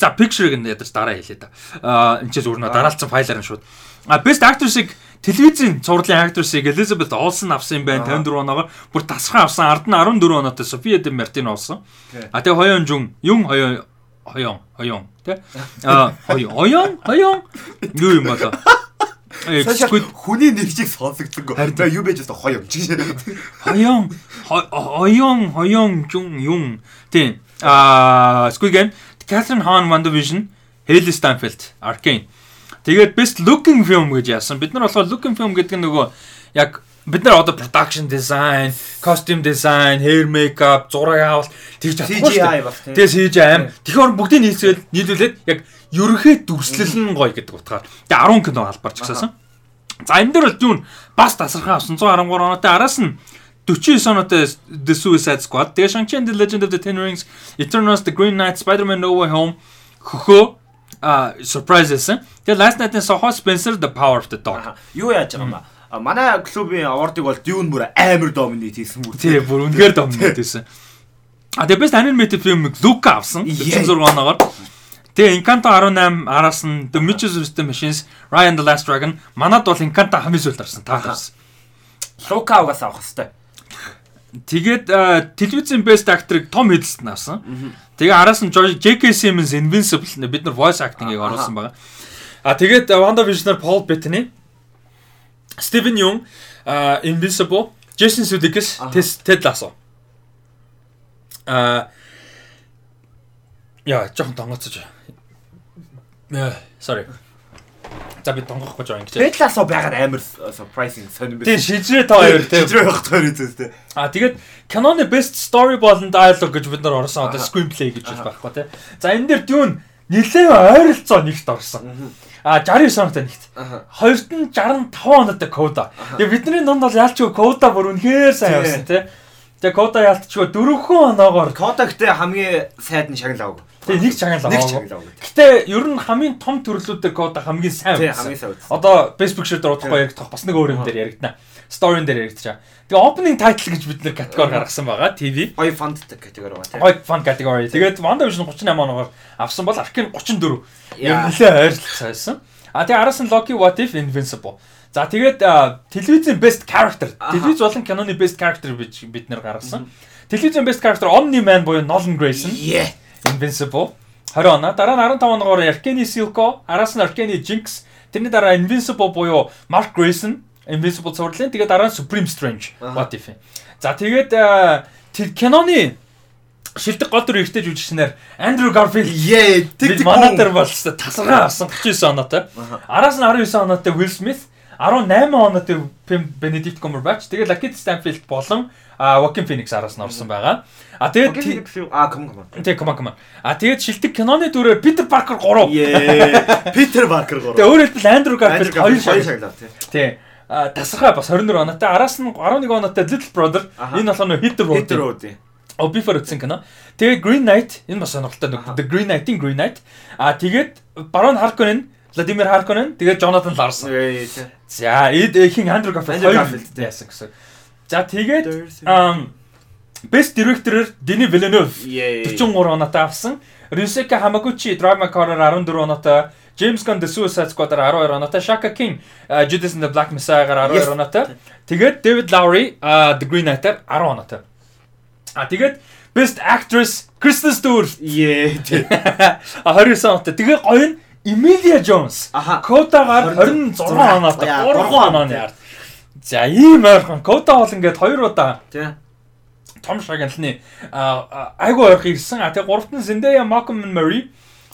за picture-ыг нь ядаж дараа хэлээ да. А энэ ч зөвхөн дараалцсан файлаар нь шууд. А best actress-ыг телевизийн цувралын актрисыг Elizabeth Olsen авсан юм байна. 54 оноогоор бүр тасархан авсан ард нь 14 оноотой София де Мартин олсон. А тэгээ хоёон жун юм хоёон хоёон хоёон тий а хоёон хоёон хоёон юу юм болоо Squid хүний нэрчийг сонсогдсон. За юу байж байгаа? Хоёон чиг. Хоёон хоёон хоёон жун юм. Тий а Squid Game Catherine Hahn WandaVision Hailey Steinfeld Arcane Тэгээд best looking film гэж яасан. Бид нар болохоор looking film гэдэг нь нөгөө яг бид нар одоо production design, costume design, hair makeup, зураг авалт тэгж CGI баг тийм. Тэгээ CGI. Тэгэхээр бүгдийг нийлсэл нийлүүлээд яг ерөнхий дүрслэл нь гоё гэдэг утгаар. Тэгээ 10 кино албарч гиссэн. За энэ дээр бол юун бас тасархаа авсан 113 оноотой араас нь 49 оноотой The Suicide Squad, тэгээ Shang-Chi and the Legend of the Ten Rings, Eternals, The Green Knight, Spider-Man No Way Home, хөхөө а surprises. Тэгээ last night-ын Soho Spencer the Power of the Dog. Юу яаж байгаа юм а? Манай клубын award-ыг бол Dune бүр амар dominate хийсэн бүр. Тий, бүр үнэхээр dominate хийсэн. А тэгээ best animated film Luca авсан 46 оноогоор. Тэгээ Encanto 18 араас нь The Mitchells vs the Machines, Ryan the Last Dragon манад бол Encanto хамгийн сүүлд орсон. Таарсан. Luca угаас авах хэвээр. Тэгээд телевизийн best actor-ыг Tom Hiddleston авсан. Тэгээ араас нь J.K. Simmons Invincible бид нар voice acting-ыг оруулсан байгаа. А тэгээд WandaVision-аар Paul Bettany, Steven Yeun, Invincible, Jason Sudeikis, Ted Lasso. А Яа, жоохон тонгоцож. Яа, sorry. За би тонгохгүй жоо ингэж. Ted-Lasso байгаад амар surprising сонирм байсан. Тийм шижрээ та хоёр тийм. Шижрээ явах хоёр үзээс тийм. А тэгээд киноны best story болон dialogue гэж бид нар орсон одоо screenplay гэж байхгүй тийм. За энэ дээр Dune нэлээд ойролцоо нэгт орсон. А 69 оноотой нэгт. Хоёрт нь 65 оноотой кода. Тэгээ бидний дунд бол яалчгүй кода бүр үнэхээр сайн явсан тийм. Тэгээ кода яалтчгүй дөрөвхөн оноогоор кода гэдэг хамгийн сайд нь шагналаагүй. Тэгээ нэг чагаал аваа. Гэтэ ер нь хамгийн том төрлүүдээр кода хамгийн сайн байсан. Одоо Facebook share дээр удахгүй яригдах бас нэг өөр юм дээр яригдана. Story дээр яригдчихаа. Тэгээ opening title гэж бид нэр категори гаргасан байгаа. TV. Гоё fun категори байгаа тийм. Гоё fun категори. Тэгээд WandaVision 38 оноор авсан бол Arcane 34. Ер нь нэлээ ойрлцсан байсан. А тэгээ араас нь Loki What If Invincible. За тэгээд телевизийн best character. Телевиз болон киноны best character бид нэр гаргасан. Телевизийн best character Omni Man буюу Nolan Grayson. Yeah. Invincible. 20 оноо. Дараа нь 15 оноогоор Arcane Silco, араас нь Arcane Jinx, тэрний дараа Invincible буюу Mark Grayson, Invincible цувралын. Тэгээд дараа нь Supreme Strange. What If. За тэгээд киноны шилдэг гол дүр эртэж үжигчнээр Andrew Garfield. Yeah тэг тэг манатар бол тасаргаа авсан 39 оноотой. Араас нь 19 оноотой Will Smith, 18 оноотой Benedict Cumberbatch, тэгээд Lakeith Stanfield болон Joaquin Phoenix араас нь орсон байгаа. А тэгээд а ком ком. Тэг ком ком. А тэгээд шилдэг киноны дүрээр Peter Parker 3. Peter Parker 3. Тэгээд өөрөөр хэлбэл Andrew Garfield 2 шагнал тий. Тий. А тасархай бас 24 оноотой. Араас нь 11 оноотой Little Brother. Энэ болохоор Hitler Road. Hitler Road. Oh before үтсэн кино. Тэгээд Green Knight энэ бас сонирхолтой нэг The Green Knight-ийн Green Knight. А тэгээд Baron Harkonnen, Vladimir Harkonnen, тэгээд Jonathan Larson. За, эд хин Andrew Garfield яасан гэсэн. За тэгээд Best Director-ээр Denis Villeneuve 43 оноотой авсан. Ryusuke Hamaguchi Drama Car-аар 14 оноотой, James Gunn The Suicide Squad-аар 12 оноотой, Shaka King Judas and the Black Messiah-гаар 12 оноотой. Тэгээд David Lowry The Green Knight-аар 10 оноотой. А тэгээд Best Actress Kristen Stewart. Yeah. 29 оноотой. Тэгээ гоё нь Emilia Jones. Кодагаар 26 оноотой. 3 онооны ард. За ийм ойрхон кода бол ингээд хоёр удаа тий том шагналны айгу ойрхон ирсэн. А тэгээ гуравт нь Zendaya, Malcolm Murray,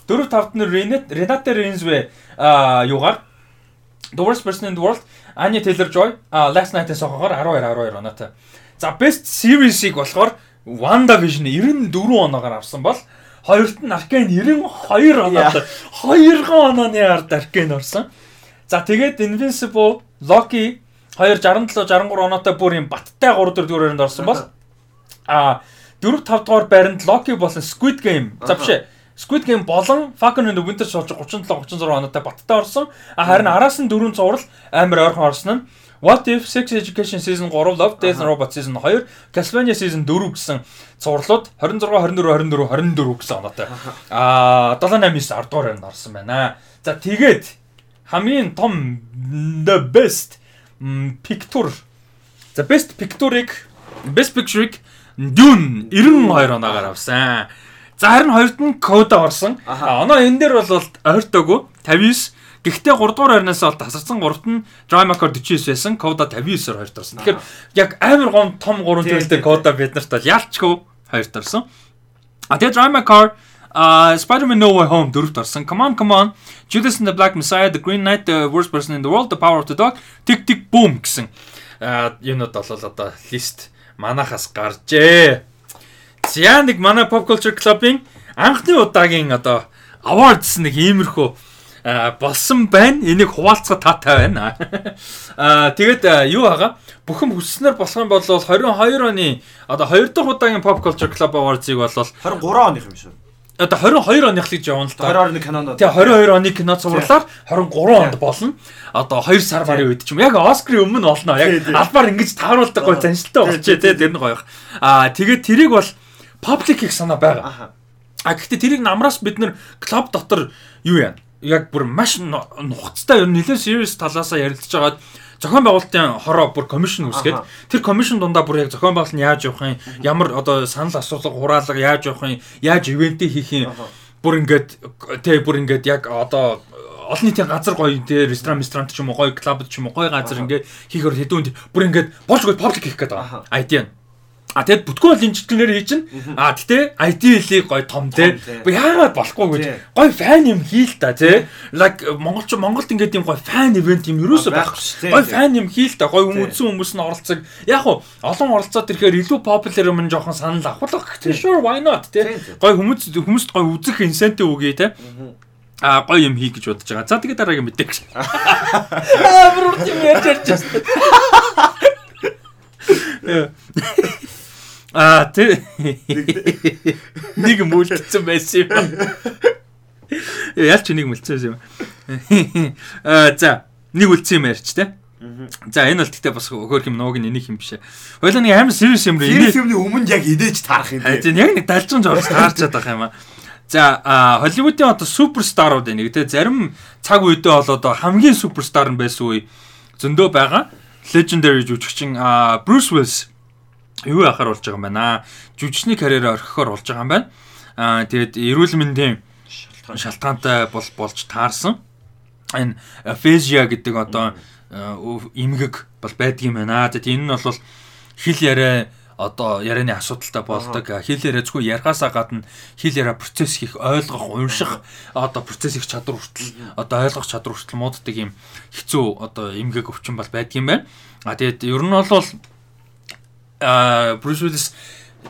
дөрөв тавт нь Renate, Renate Reinsve юугаар The Worst Person in the World, Anya Taylor-Joy, Last Night-ийн сохогоор 12 12 оноотой. За Best Series-ийг болохоор WandaVision 94 оноогоор авсан бол хоёрт нь Arcane 92 оноотой. 2 онооны ард Arcane орсон. За тэгээд Invincible, Loki 267 63 оноотой бүр юм баттай 3 4 дүрээрэнд орсон бол а 4 5 дугаар байранд Loki болон Squid Game. За биш ээ. Squid Game болон Falcon and the Winter Soldier 37 36 оноотой баттай орсон. А харин араас нь дөрөв зурвал амар ойрхон орсон нь What if Sex Education Season 3, Love Death and Robots Season 2, Castlevania Season 4 гэсэн цувралууд 26, 24, 24, 24 гэсэн оноотой. Аа 7 8 9 10 дугаар байранд орсон байна. За тэгээд хамгийн том the best picture За best picture-ыг best picture-ыг Dune 92 оноогаар авсан. За харин хоёрд нь Coda орсон. Оноо энэ дээр бол ойртоогүй 59 Гэхдээ 3 дугаар байрнаас бол тасарсан 3-т нь Drymaker 49 байсан, Coda 59-оор хоёрт орсон. Тэгэхээр яг амар гом том 3 төлөвтэй Coda бид нарт бол ялчгүй хоёрт орсон. А тэгээ Drymaker Uh, Spider-Man No Way Home дөрөвт орсон. Come on, come on. Judas and the Black Messiah, The Green Knight, The Worst Person in the World, The Power of the Dog, Tick Tick Boom гэсэн. Аа, юунууд бол одоо лист манахаас гарчээ. За нэг манай Pop Culture Club-ийн анхны удаагийн одоо awards нэг иймэрхүү болсон байна. Энийг хуваалцах таатай байна. Аа тэгээд юу байгаа? Бүхэн хүсснээр болох юм бол 22 оны одоо 2 дахь удаагийн Pop Culture Club Awards-ыг бол 23 оных юм шүү. Одоо 22 оных л гэж явна л та. 22 оны кинонод. Тэгээ 22 оны кино цувралаар 23 онд болно. Одоо 2 сар марын үед ч юм. Яг Оскарын өмнө болно. Яг албаар ингэж тааруулдаг гой заншилтай болчихээ те тэр нь гоё. Аа тэгээд тэрийг бол public их санаа байгаа. А гэхдээ тэрийг намраас бид нэр клуб дотор юу яа? яг бүр маш нухацтай ер нь нэлээд serious талаасаа ярилцж байгаад зохион байгуулалтын хороо бүр комисшн үүсгээд тэр комисшн дундаа бүр яг зохион байгуулалт нь яаж явах юм ямар одоо санал асуулга хураалга яаж явах юм яаж ивэнтээ хийх юм бүр ингээд тий бүр ингээд яг одоо олон нийтийн газар гоё тий ресторан ресторан ч юм уу гоё клуб ч юм уу гоё газар ингээд хийхээр хэдүүн бүр ингээд болж гоё паблик хийх гээд байгаа. Айдиа. А тэгэд бүтггүй бол чиглэлээр хийж чинь. А гэтээ IT-ийг гой том те. Яагаад болохгүй гэж гой фан юм хийл та те. Like монголч Монголд ингээд юм гой фан ивент юм юусоо байхгүй. Гой фан юм хийл та. Гой хүмүүсэн хүмүүс нь оролцог. Яг уу олон оролцоод ирэхээр илүү popular юм жоохон санал авах л гэх. Sure why not те. Гой хүмүүс хүмүүст гой үзэх инсентив өгье те. А гоё юм хий гэж бодож байгаа. За тэгээ дараагийн мэдээ гэж. Аа бүр тийм ярьж ярьж байна. Аа тэр нэг мүлдсэн байсан юм. Ялч нэг мүлдсэн юм. Аа за нэг үлдсэн юм ярьч те. За энэ бол тэгтээ бас хөөх юм нууг нэних юм биш. Хойлоо нэг амар serious юм рүү. Serious юмны өмнө яг идэж таарах юм. Тийм яг нэг далжин жорж таарчаад байгаа юм аа. За Холливуудын одоо суперстарууд энийг те зарим цаг үедээ бол одоо хамгийн суперстар нь байсан үе зөндөө байгаа. Legendary жүжигчин Bruce Willis юу яхаар болж байгаа юм байна. Жүжигчний карьераа орхихоор болж байгаа юм байна. Аа тэгээд эрүүл мэндийн шалтгаантай бол болж таарсан. Энэ апезия гэдэг одоо эмгэг бол байдгийм байна. Тэгээд энэ нь бол хэл яриа одоо ярианы асуудалтай болдог. Хэл яриа зөвхөн ярихаасаа гадна хэл яриа процесс хийх, ойлгох, унших одоо процесс их чадвар хүртэл одоо ойлгох чадвар хүртэл мууддаг юм хэцүү одоо эмгэг өвчин бол байдгийм байна. А тэгээд ер нь бол а Брюс Уиллис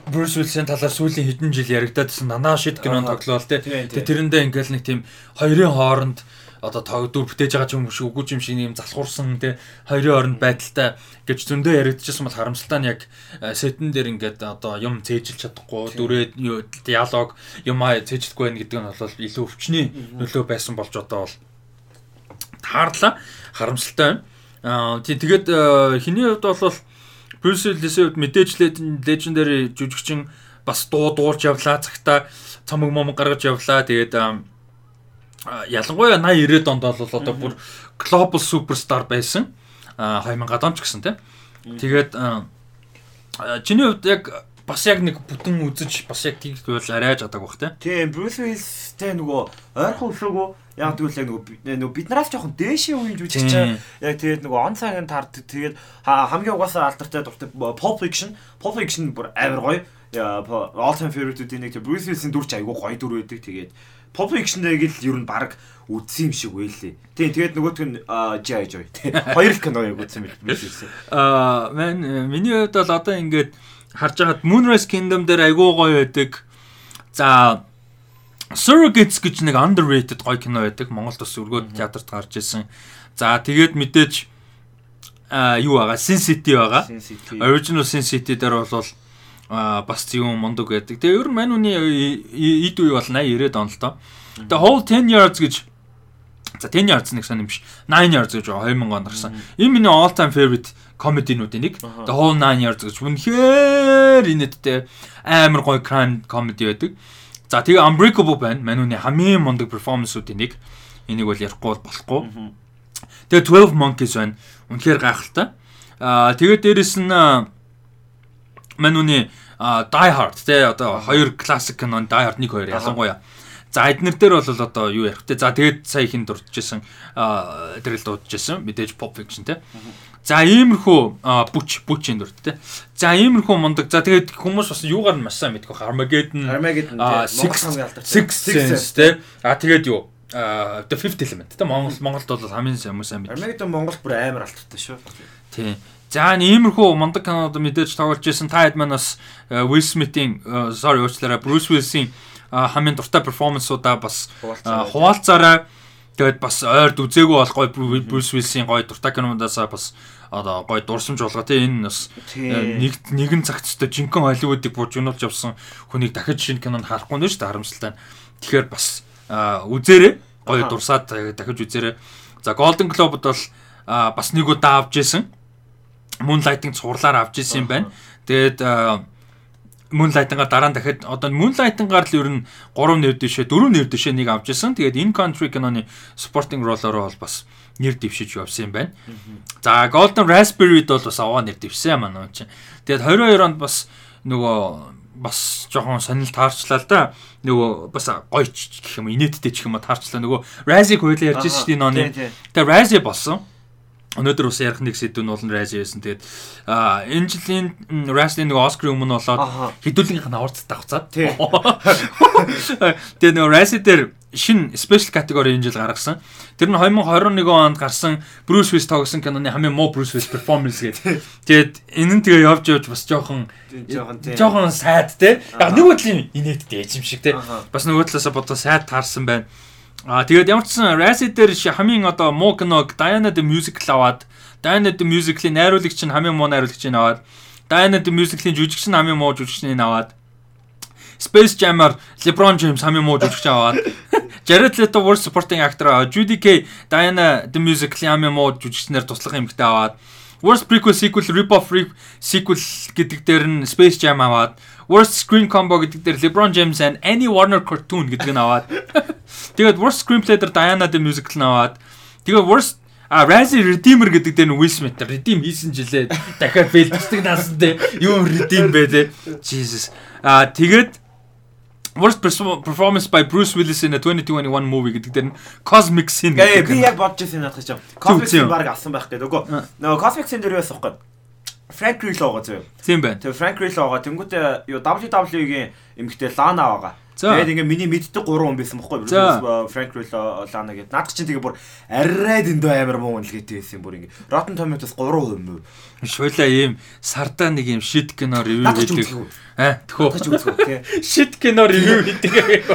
Брюс Уиллисийн талаар сүүлийн хэдэн жил яригадсан нанаа шид кинон тоглоал те. Тэгээ тэрэндээ ингээл нэг тийм хоёрын хооронд одоо төгдөр бүтээж байгаа ч юм шиг үгүй юм шиг юм залхуурсан те. Хоёрын хооронд байдалтай гэж зөндөө яригдчихсан бол харамсалтай нь яг сетэн дээр ингээд одоо юм цээжилж чадахгүй дүрээ диалог юм аа цээжлэхгүй байх гэдэг нь бол илүү өвчний нөлөө байсан болж одоо бол таарлаа харамсалтай. Байна. Аа тэгээд хиний хувьд бол Bruce хувьд мэдээж legendary жүжигчин бас дуу дуурж явлаа цагта цамаг момог гаргаж явлаа. Тэгээд ялангуяа 80 90-ад онд бол одоо бүр global superstar байсан. 2000-ад он ч гэсэн тийм. Тэгээд чиний хувьд яг бас яг нэг бүтэн үзэж бас яг тийх бол арай жадаг бах тийм. Тийм, Bruce Willis-тэй нөгөө ойрхон өшөөгөө яг тэгвэл яг нөгөө нөгөө биднээс жоохон дээшээ үеийн жүжигч яг тэгээд нөгөө он цагийн тард тэгээд хамгийн угаасаа алдартай дуртай Pulp Fiction, Pulp Fiction бүр амар гоё. All time favorite-үүдийн нэг Bruce Willis-ийн дүр ч айгүй гоё дүр байдаг тэгээд Pulp Fiction-ыг л ер нь баг үдсэн юм шиг байлээ. Тийм тэгээд нөгөөтг нь G.I. Joe. Хоёр л кино яг үдсэн мэл. Аа, мен миний хувьд бол одоо ингээд харж байгаад Moonrise Kingdom дээр айгүй гоё байдаг. За Surrogates гэж нэг underrated гоё кино байдаг. Монголд бас өргөд театрт гарч ирсэн. За тэгээд мэдээж а юу байгаа Sin City байгаа. Original Sin City дээр бол а бас юм мундаг байдаг. Тэгээ ер нь мань үний эд үе бол 80 90-ад он л доо. Тэгээ whole 10 yards гэж за 10 yards нэг сан юм биш. 9 yards гэж 2000 онд гарсан. Энэ миний all time favorite comedy-нуудын нэг. The whole 9 yards гэж үнэхээр инээдтэй амар гоё crime comedy байдаг. За тэгээ Unbreakable байна. Мань үний хамгийн мундаг performance-уудын нэг. Энийг бол ярихгүй бол болохгүй. Тэгээ 12 Monkeys байна. Үнэхээр гайхалтай. Аа тэгээд дээрэс нь мань үний Die Hard те одоо хоёр классик кинон Die Hard 1 2 ялангуяа. За эднэр дээр бол одоо юу ярих те. За тэгээд сая хин дурдчихсан тэр л дуудчихсан. Мэдээж Pop Fiction те. За иймэрхүү бүч бүчийн дүр те. За иймэрхүү мундаг. За тэгээд хүмүүс бас юугаар нь маш сайн мэдгүй Armageddon Armageddon Moнгол хамгийн алдартай. Six Sense те. А тэгээд юу The Fifth Element те. Монгол Монголд бол хамгийн сайн сайн мэддэг. Armageddon Монголд бүр амар алдартай шүү. Тийм. За иймэрхүү мундаг кинод мэдээж тоглож байсан. Та хэд маань бас Will Smith-ийн sorry уучлаарай Bruce Willis-ийн хамгийн дуртай перформансуудаа бас хуваалцаарай. Тэгээд бас ойрд үзээгүй бол гой Bruce Willis-ийн гой дуртай киноудаасаа бас одоо гой дурсамж болгоо тий энэ бас нэг нэгэн өстө жинхэнэ Холливуудыг буужуулж явсан хүнийг дахиж шинэ кинонд харахгүй нэ шүү дээ харамсалтай. Тэгэхээр бас үзээрэй гой дурсаад дахиж үзээрэй. За Golden Globe-д бол бас нэг удаа авч исэн. Moonlight-ing цуурлаар авч исэн юм байна. Тэгээд Moonlight-аар дараа нь дахиад одоо Moonlight-аар л ер нь 3 нэр дэшээ 4 нэр дэшээ нэг авч исэн. Тэгээд In Country киноны supporting role-ороо бол бас нэр дэвшиж явсан юм байна. За Golden Raspberry-д бол бас аваа нэр дэвсэн маань чинь. Тэгээд 22 онд бас нөгөө бас жоохон сонирхол таарчлаа л да. Нөгөө бас гоё гэх юм инээдтэй ч юм уу таарчлаа. Нөгөө Razzie хоёлаа ярьж шүү дээ ноны. Тэгээд Razzie болсон. Өнөөдөр бас ярих нэг сэдв нь бол Razzie байсан. Тэгээд а энэ жилийн Razzie нэг Оскар өмнө болоод хэдүүлгийнх нь аварцтай авцаад. Тэгээд нөгөө Razzie дээр шин special category энэ жил гаргасан. Тэр нь 2021 онд гарсан Bruce Willis тоглосон киноны хамгийн муу Bruce Willis performance гэдэг. Тэгээд энэ нь тэгээ явж явж бас жоохон жоохон сайд те. Яг нэг үтлийн инээдтэй юм шиг те. Бас нөгөө талаасаа бодоо сайд таарсан байна. Аа тэгээд ямар ч сан Razzie дээр хамгийн одоо муу киног Diana the Musical аваад Diana the Musical-ийн найруулагч нь хамгийн муу найруулагчийг аваад Diana the Musical-ийн жүжигч нь хамгийн муу жүжигчнийг аваад Space Jam-аар LeBron James хамгийн муу жүжигч аваад Jared Leto Worst Supporting Actor аваад Judy Kay Diana the Musical-ийн хамгийн муу жүжигчнэр туслах эмэгтэй аваад Worst Prequel Sequel Rip Off Sequel гэдэг дээр нь Space Jam аваад Worst Screen Combo гэдэг дээр LeBron James and Any Warner Cartoon гэдэг нь аваад тэгээд Worst Screenplay дээр Diana the Musical нь аваад тэгээд Worst А Razzie Redeemer гэдэг дээр нь Will Smith redeem хийсэн жилээ дахиад фейлдсдэг наасан те юу redeem бэ те Jesus а тэгээд Worst performance by Bruce Willis in a 2021 movie гэдэг дээр нь Cosmic Sin гэдэг. Би яг бодож байсан надад чинь. Cosmic Sin баг авсан байх гэдэг. Нөгөө Cosmic Sin дээр байсан байхгүй. Frank Grillo байгаа зөө. Тийм байна. Тэгээ Frank Grillo байгаа. Тэнгүүтээ юу WWE-гийн эмэгтэй Lana байгаа. Тэгээд ингээ миний мэддэг 3 хүн байсан бохгүй Frank Grillo Lana гэдэг. Наад чинь тэгээ бүр арай дэндүү амар муу үнэлгээтэй байсан бүр ингээ. Rotten Tomatoes 3% юм. Шуулаа ийм сардаа нэг ийм shit кино ревю хийдэг. Аа тэхүү. Shit кино ревю хийдэг.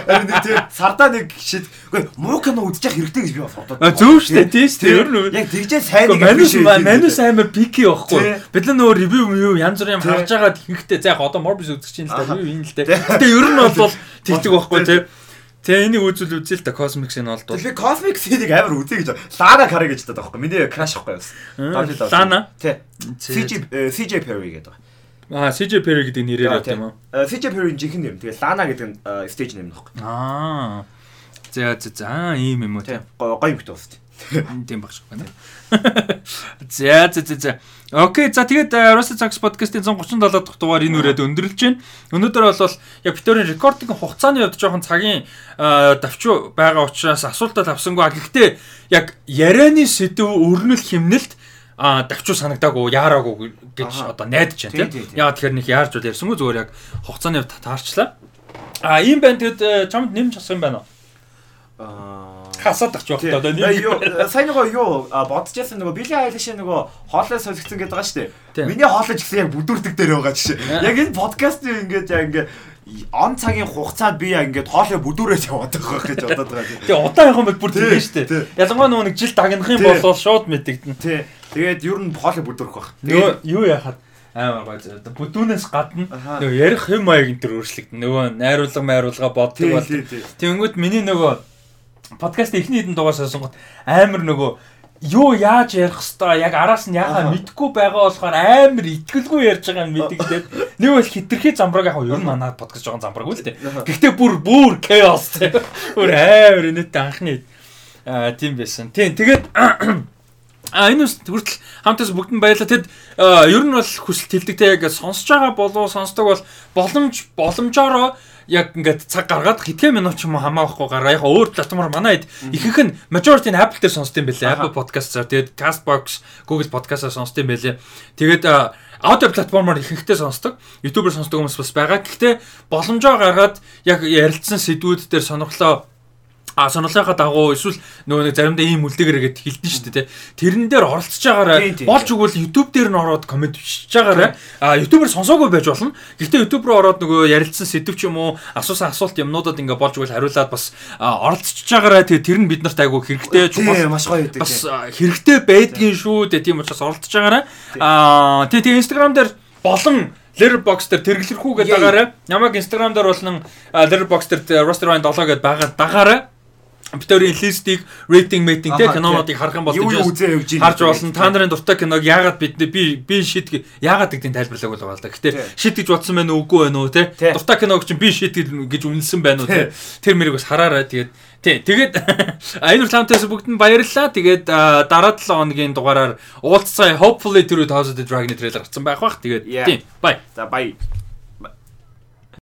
Сардаа нэг shit. Үгүй муу кино үзчих хэрэгтэй гэж би бас бодоод. Зөв шүү дээ. Тийм шүү дээ. Ер нь яг тэгжээ сайн нэг манус манус амар пики байхгүй. Бид нар нөгөө ревю юу янз бүрийн харж байгаа тэгэхдээ за яг одоо Morbius үзэж чинь л да ревю юм л дээ. Гэтэ ер нь бол тэгдэг байхгүй тий. Тэгээ энийг үзүүл үзээ л да Cosmix-ыг олдвол. Тэгээ Cosmix-ийг амар үзье гэж. Lana Carey гэж даа байхгүй. Миний crush байхгүй бас. Lana. Тий. CJ CJ Perry гэдэг. Аа CJ Perry гэдэг нэрээр байт юм уу? CJ Perry жинхэнэ нэр. Тэгээ Lana гэдэг нь stage name нөхгүй. Аа. За за за ийм юм уу тий. Гоё юм төст. Тийм багш байна. За за за за. Окей, за тэгээд Russell Sachs podcast-ийн 137 дахь дугаар энэ үрээд өндөрлж байна. Өнөөдөр бол яг битүүрийн рекординг хугацааны хувьд жоохон цагийн давчуу байгаа учраас асуултад авсангүй. Гэхдээ яг ярианы сэдв өрнөл химнэлт а давчуу санагдаагүй яараагүй гэж одоо найдаж байна тийм. Яа тэгэхээр нэг яарч бол ярьсангүй зүгээр яг хугацааны хувьд таарчлаа. А ийм байна тэгэд чамд нэмж асах юм байна уу? Аа хасаад авч явах одоо нэг сайн нөгөө юу бодож яасан нөгөө Билли Айлиш нөгөө хоолой солигдсон гэдэг байгаа шүү дээ. Миний хоолой ч гэсэн яг бүдүүрдэг дээр байгаа жишээ. Яг энэ подкаст ингээд яг ингээд он цагийн хугацаанд би яг ингээд хоолой бүдүүрээс яваад байгаа гэж бодоод байгаа. Тэгээ удаан явах юм бол бүр тийм шүү дээ. Ялангуяа нөгөө нэг жил дагнах юм бол шууд мэдэгдэн. Тий. Тэгээд ер нь хоолой бүдүүрэх баг. Тэгээ юу яхад амар гоё зөө. Бүдүүнээс гадна нөгөө ярих юм маяг энэ төр өөрчлөгдөн. Нөгөө найруулга майруулга боддог бол. Тэнгүүд миний нөгөө подкаст эхний хэдэн дугаар сонсонгот амар нөгөө юу яаж ярих хэвээр яг араас нь яхаа мэдгүй байгаа болохоор амар итгэлгүй ярьж байгаа юм мэдэгдээд нэг бол хитрхи замбраг яг нь манай подкаст жоохон замбраг үл тээ. Аха. Гэхдээ бүр бүр chaos тий. Бүр амар инээдтэй анхны аа тийм байсан. Тийм тэгээд А энэ үст хүртэл хамтаас бүгд нь баярлаа. Тэд а, ер нь бол хүсэлт хэлдэгтэй яг сонсож байгаа болов сонсдог бол боломж боломжоор яг ингээд цаг гаргаад хэдхэн минут ч юм уу хамаахгүй гараа. Яг өөр платформор манай хэд ихэнх нь majority нь Apple дээр сонсдог юм байлээ. Apple Podcast-аар тэгээд Castbox, Google Podcast-аар сонсдог юм байлээ. Тэгээд аудио платформоор ихэнхдээ сонсдог. YouTube-аар сонсдог хүмүүс бас байгаа. Гэхдээ боломжоо гаргаад яг ярилцсан сэдвүүд дээр сонирхлоо А сонирхлынхаа дагуу эсвэл нөгөө нэг заримдаа ийм үлдээгээр гээд хэлдэн шүү дээ. Тэрэн дээр оролцож тийм, болж өгвөл YouTube дээр нь ороод комент бичиж байгаараа а YouTube-ээр сонсоогүй байж болно. Гэхдээ YouTube руу ороод нөгөө ярилцсан сэдв ч юм уу асуусан асуулт юмнуудад ингээ болж өгвөл хариулаад бас а, оролцож байгаараа тэгээ тэр нь бид нарт айгүй хэрэгтэй чухал маш гоё байдаг. бас а, хэрэгтэй байдгийн шүү дээ. Тийм учраас оролцож байгаараа. Аа тэгээ тэгээ Instagram дээр болон Letterboxd дээр тэргэлэрхүү гэдэг Яа. дагаараа намайг Instagram дээр болон а, Letterboxd дээр Roster Ryan 7 гэдэг байгаа дагаараа битэрийн листийг рейтинг мейтинг те кинонуудыг харах юм бол ийн. харж болно. Та нарын дуртай киног яагаад бид би би гэ- яагаад гэдгийг тайлбарлаагүй л байгаа л да. Гэтэ шид гэж бодсон уу үгүй байна уу те. Дуртай киног чинь би шид гэж үнэлсэн байна уу те. Тэр мэрийг бас хараарай. Тэгээд тий тэгээд энэ уртамтаас бүгд нь баярлалаа. Тэгээд дараа 7 хоногийн дугаараар уулзцай hopefully through the Dragon трейлер гарсан байх бах. Тэгээд тий bye. За баяа.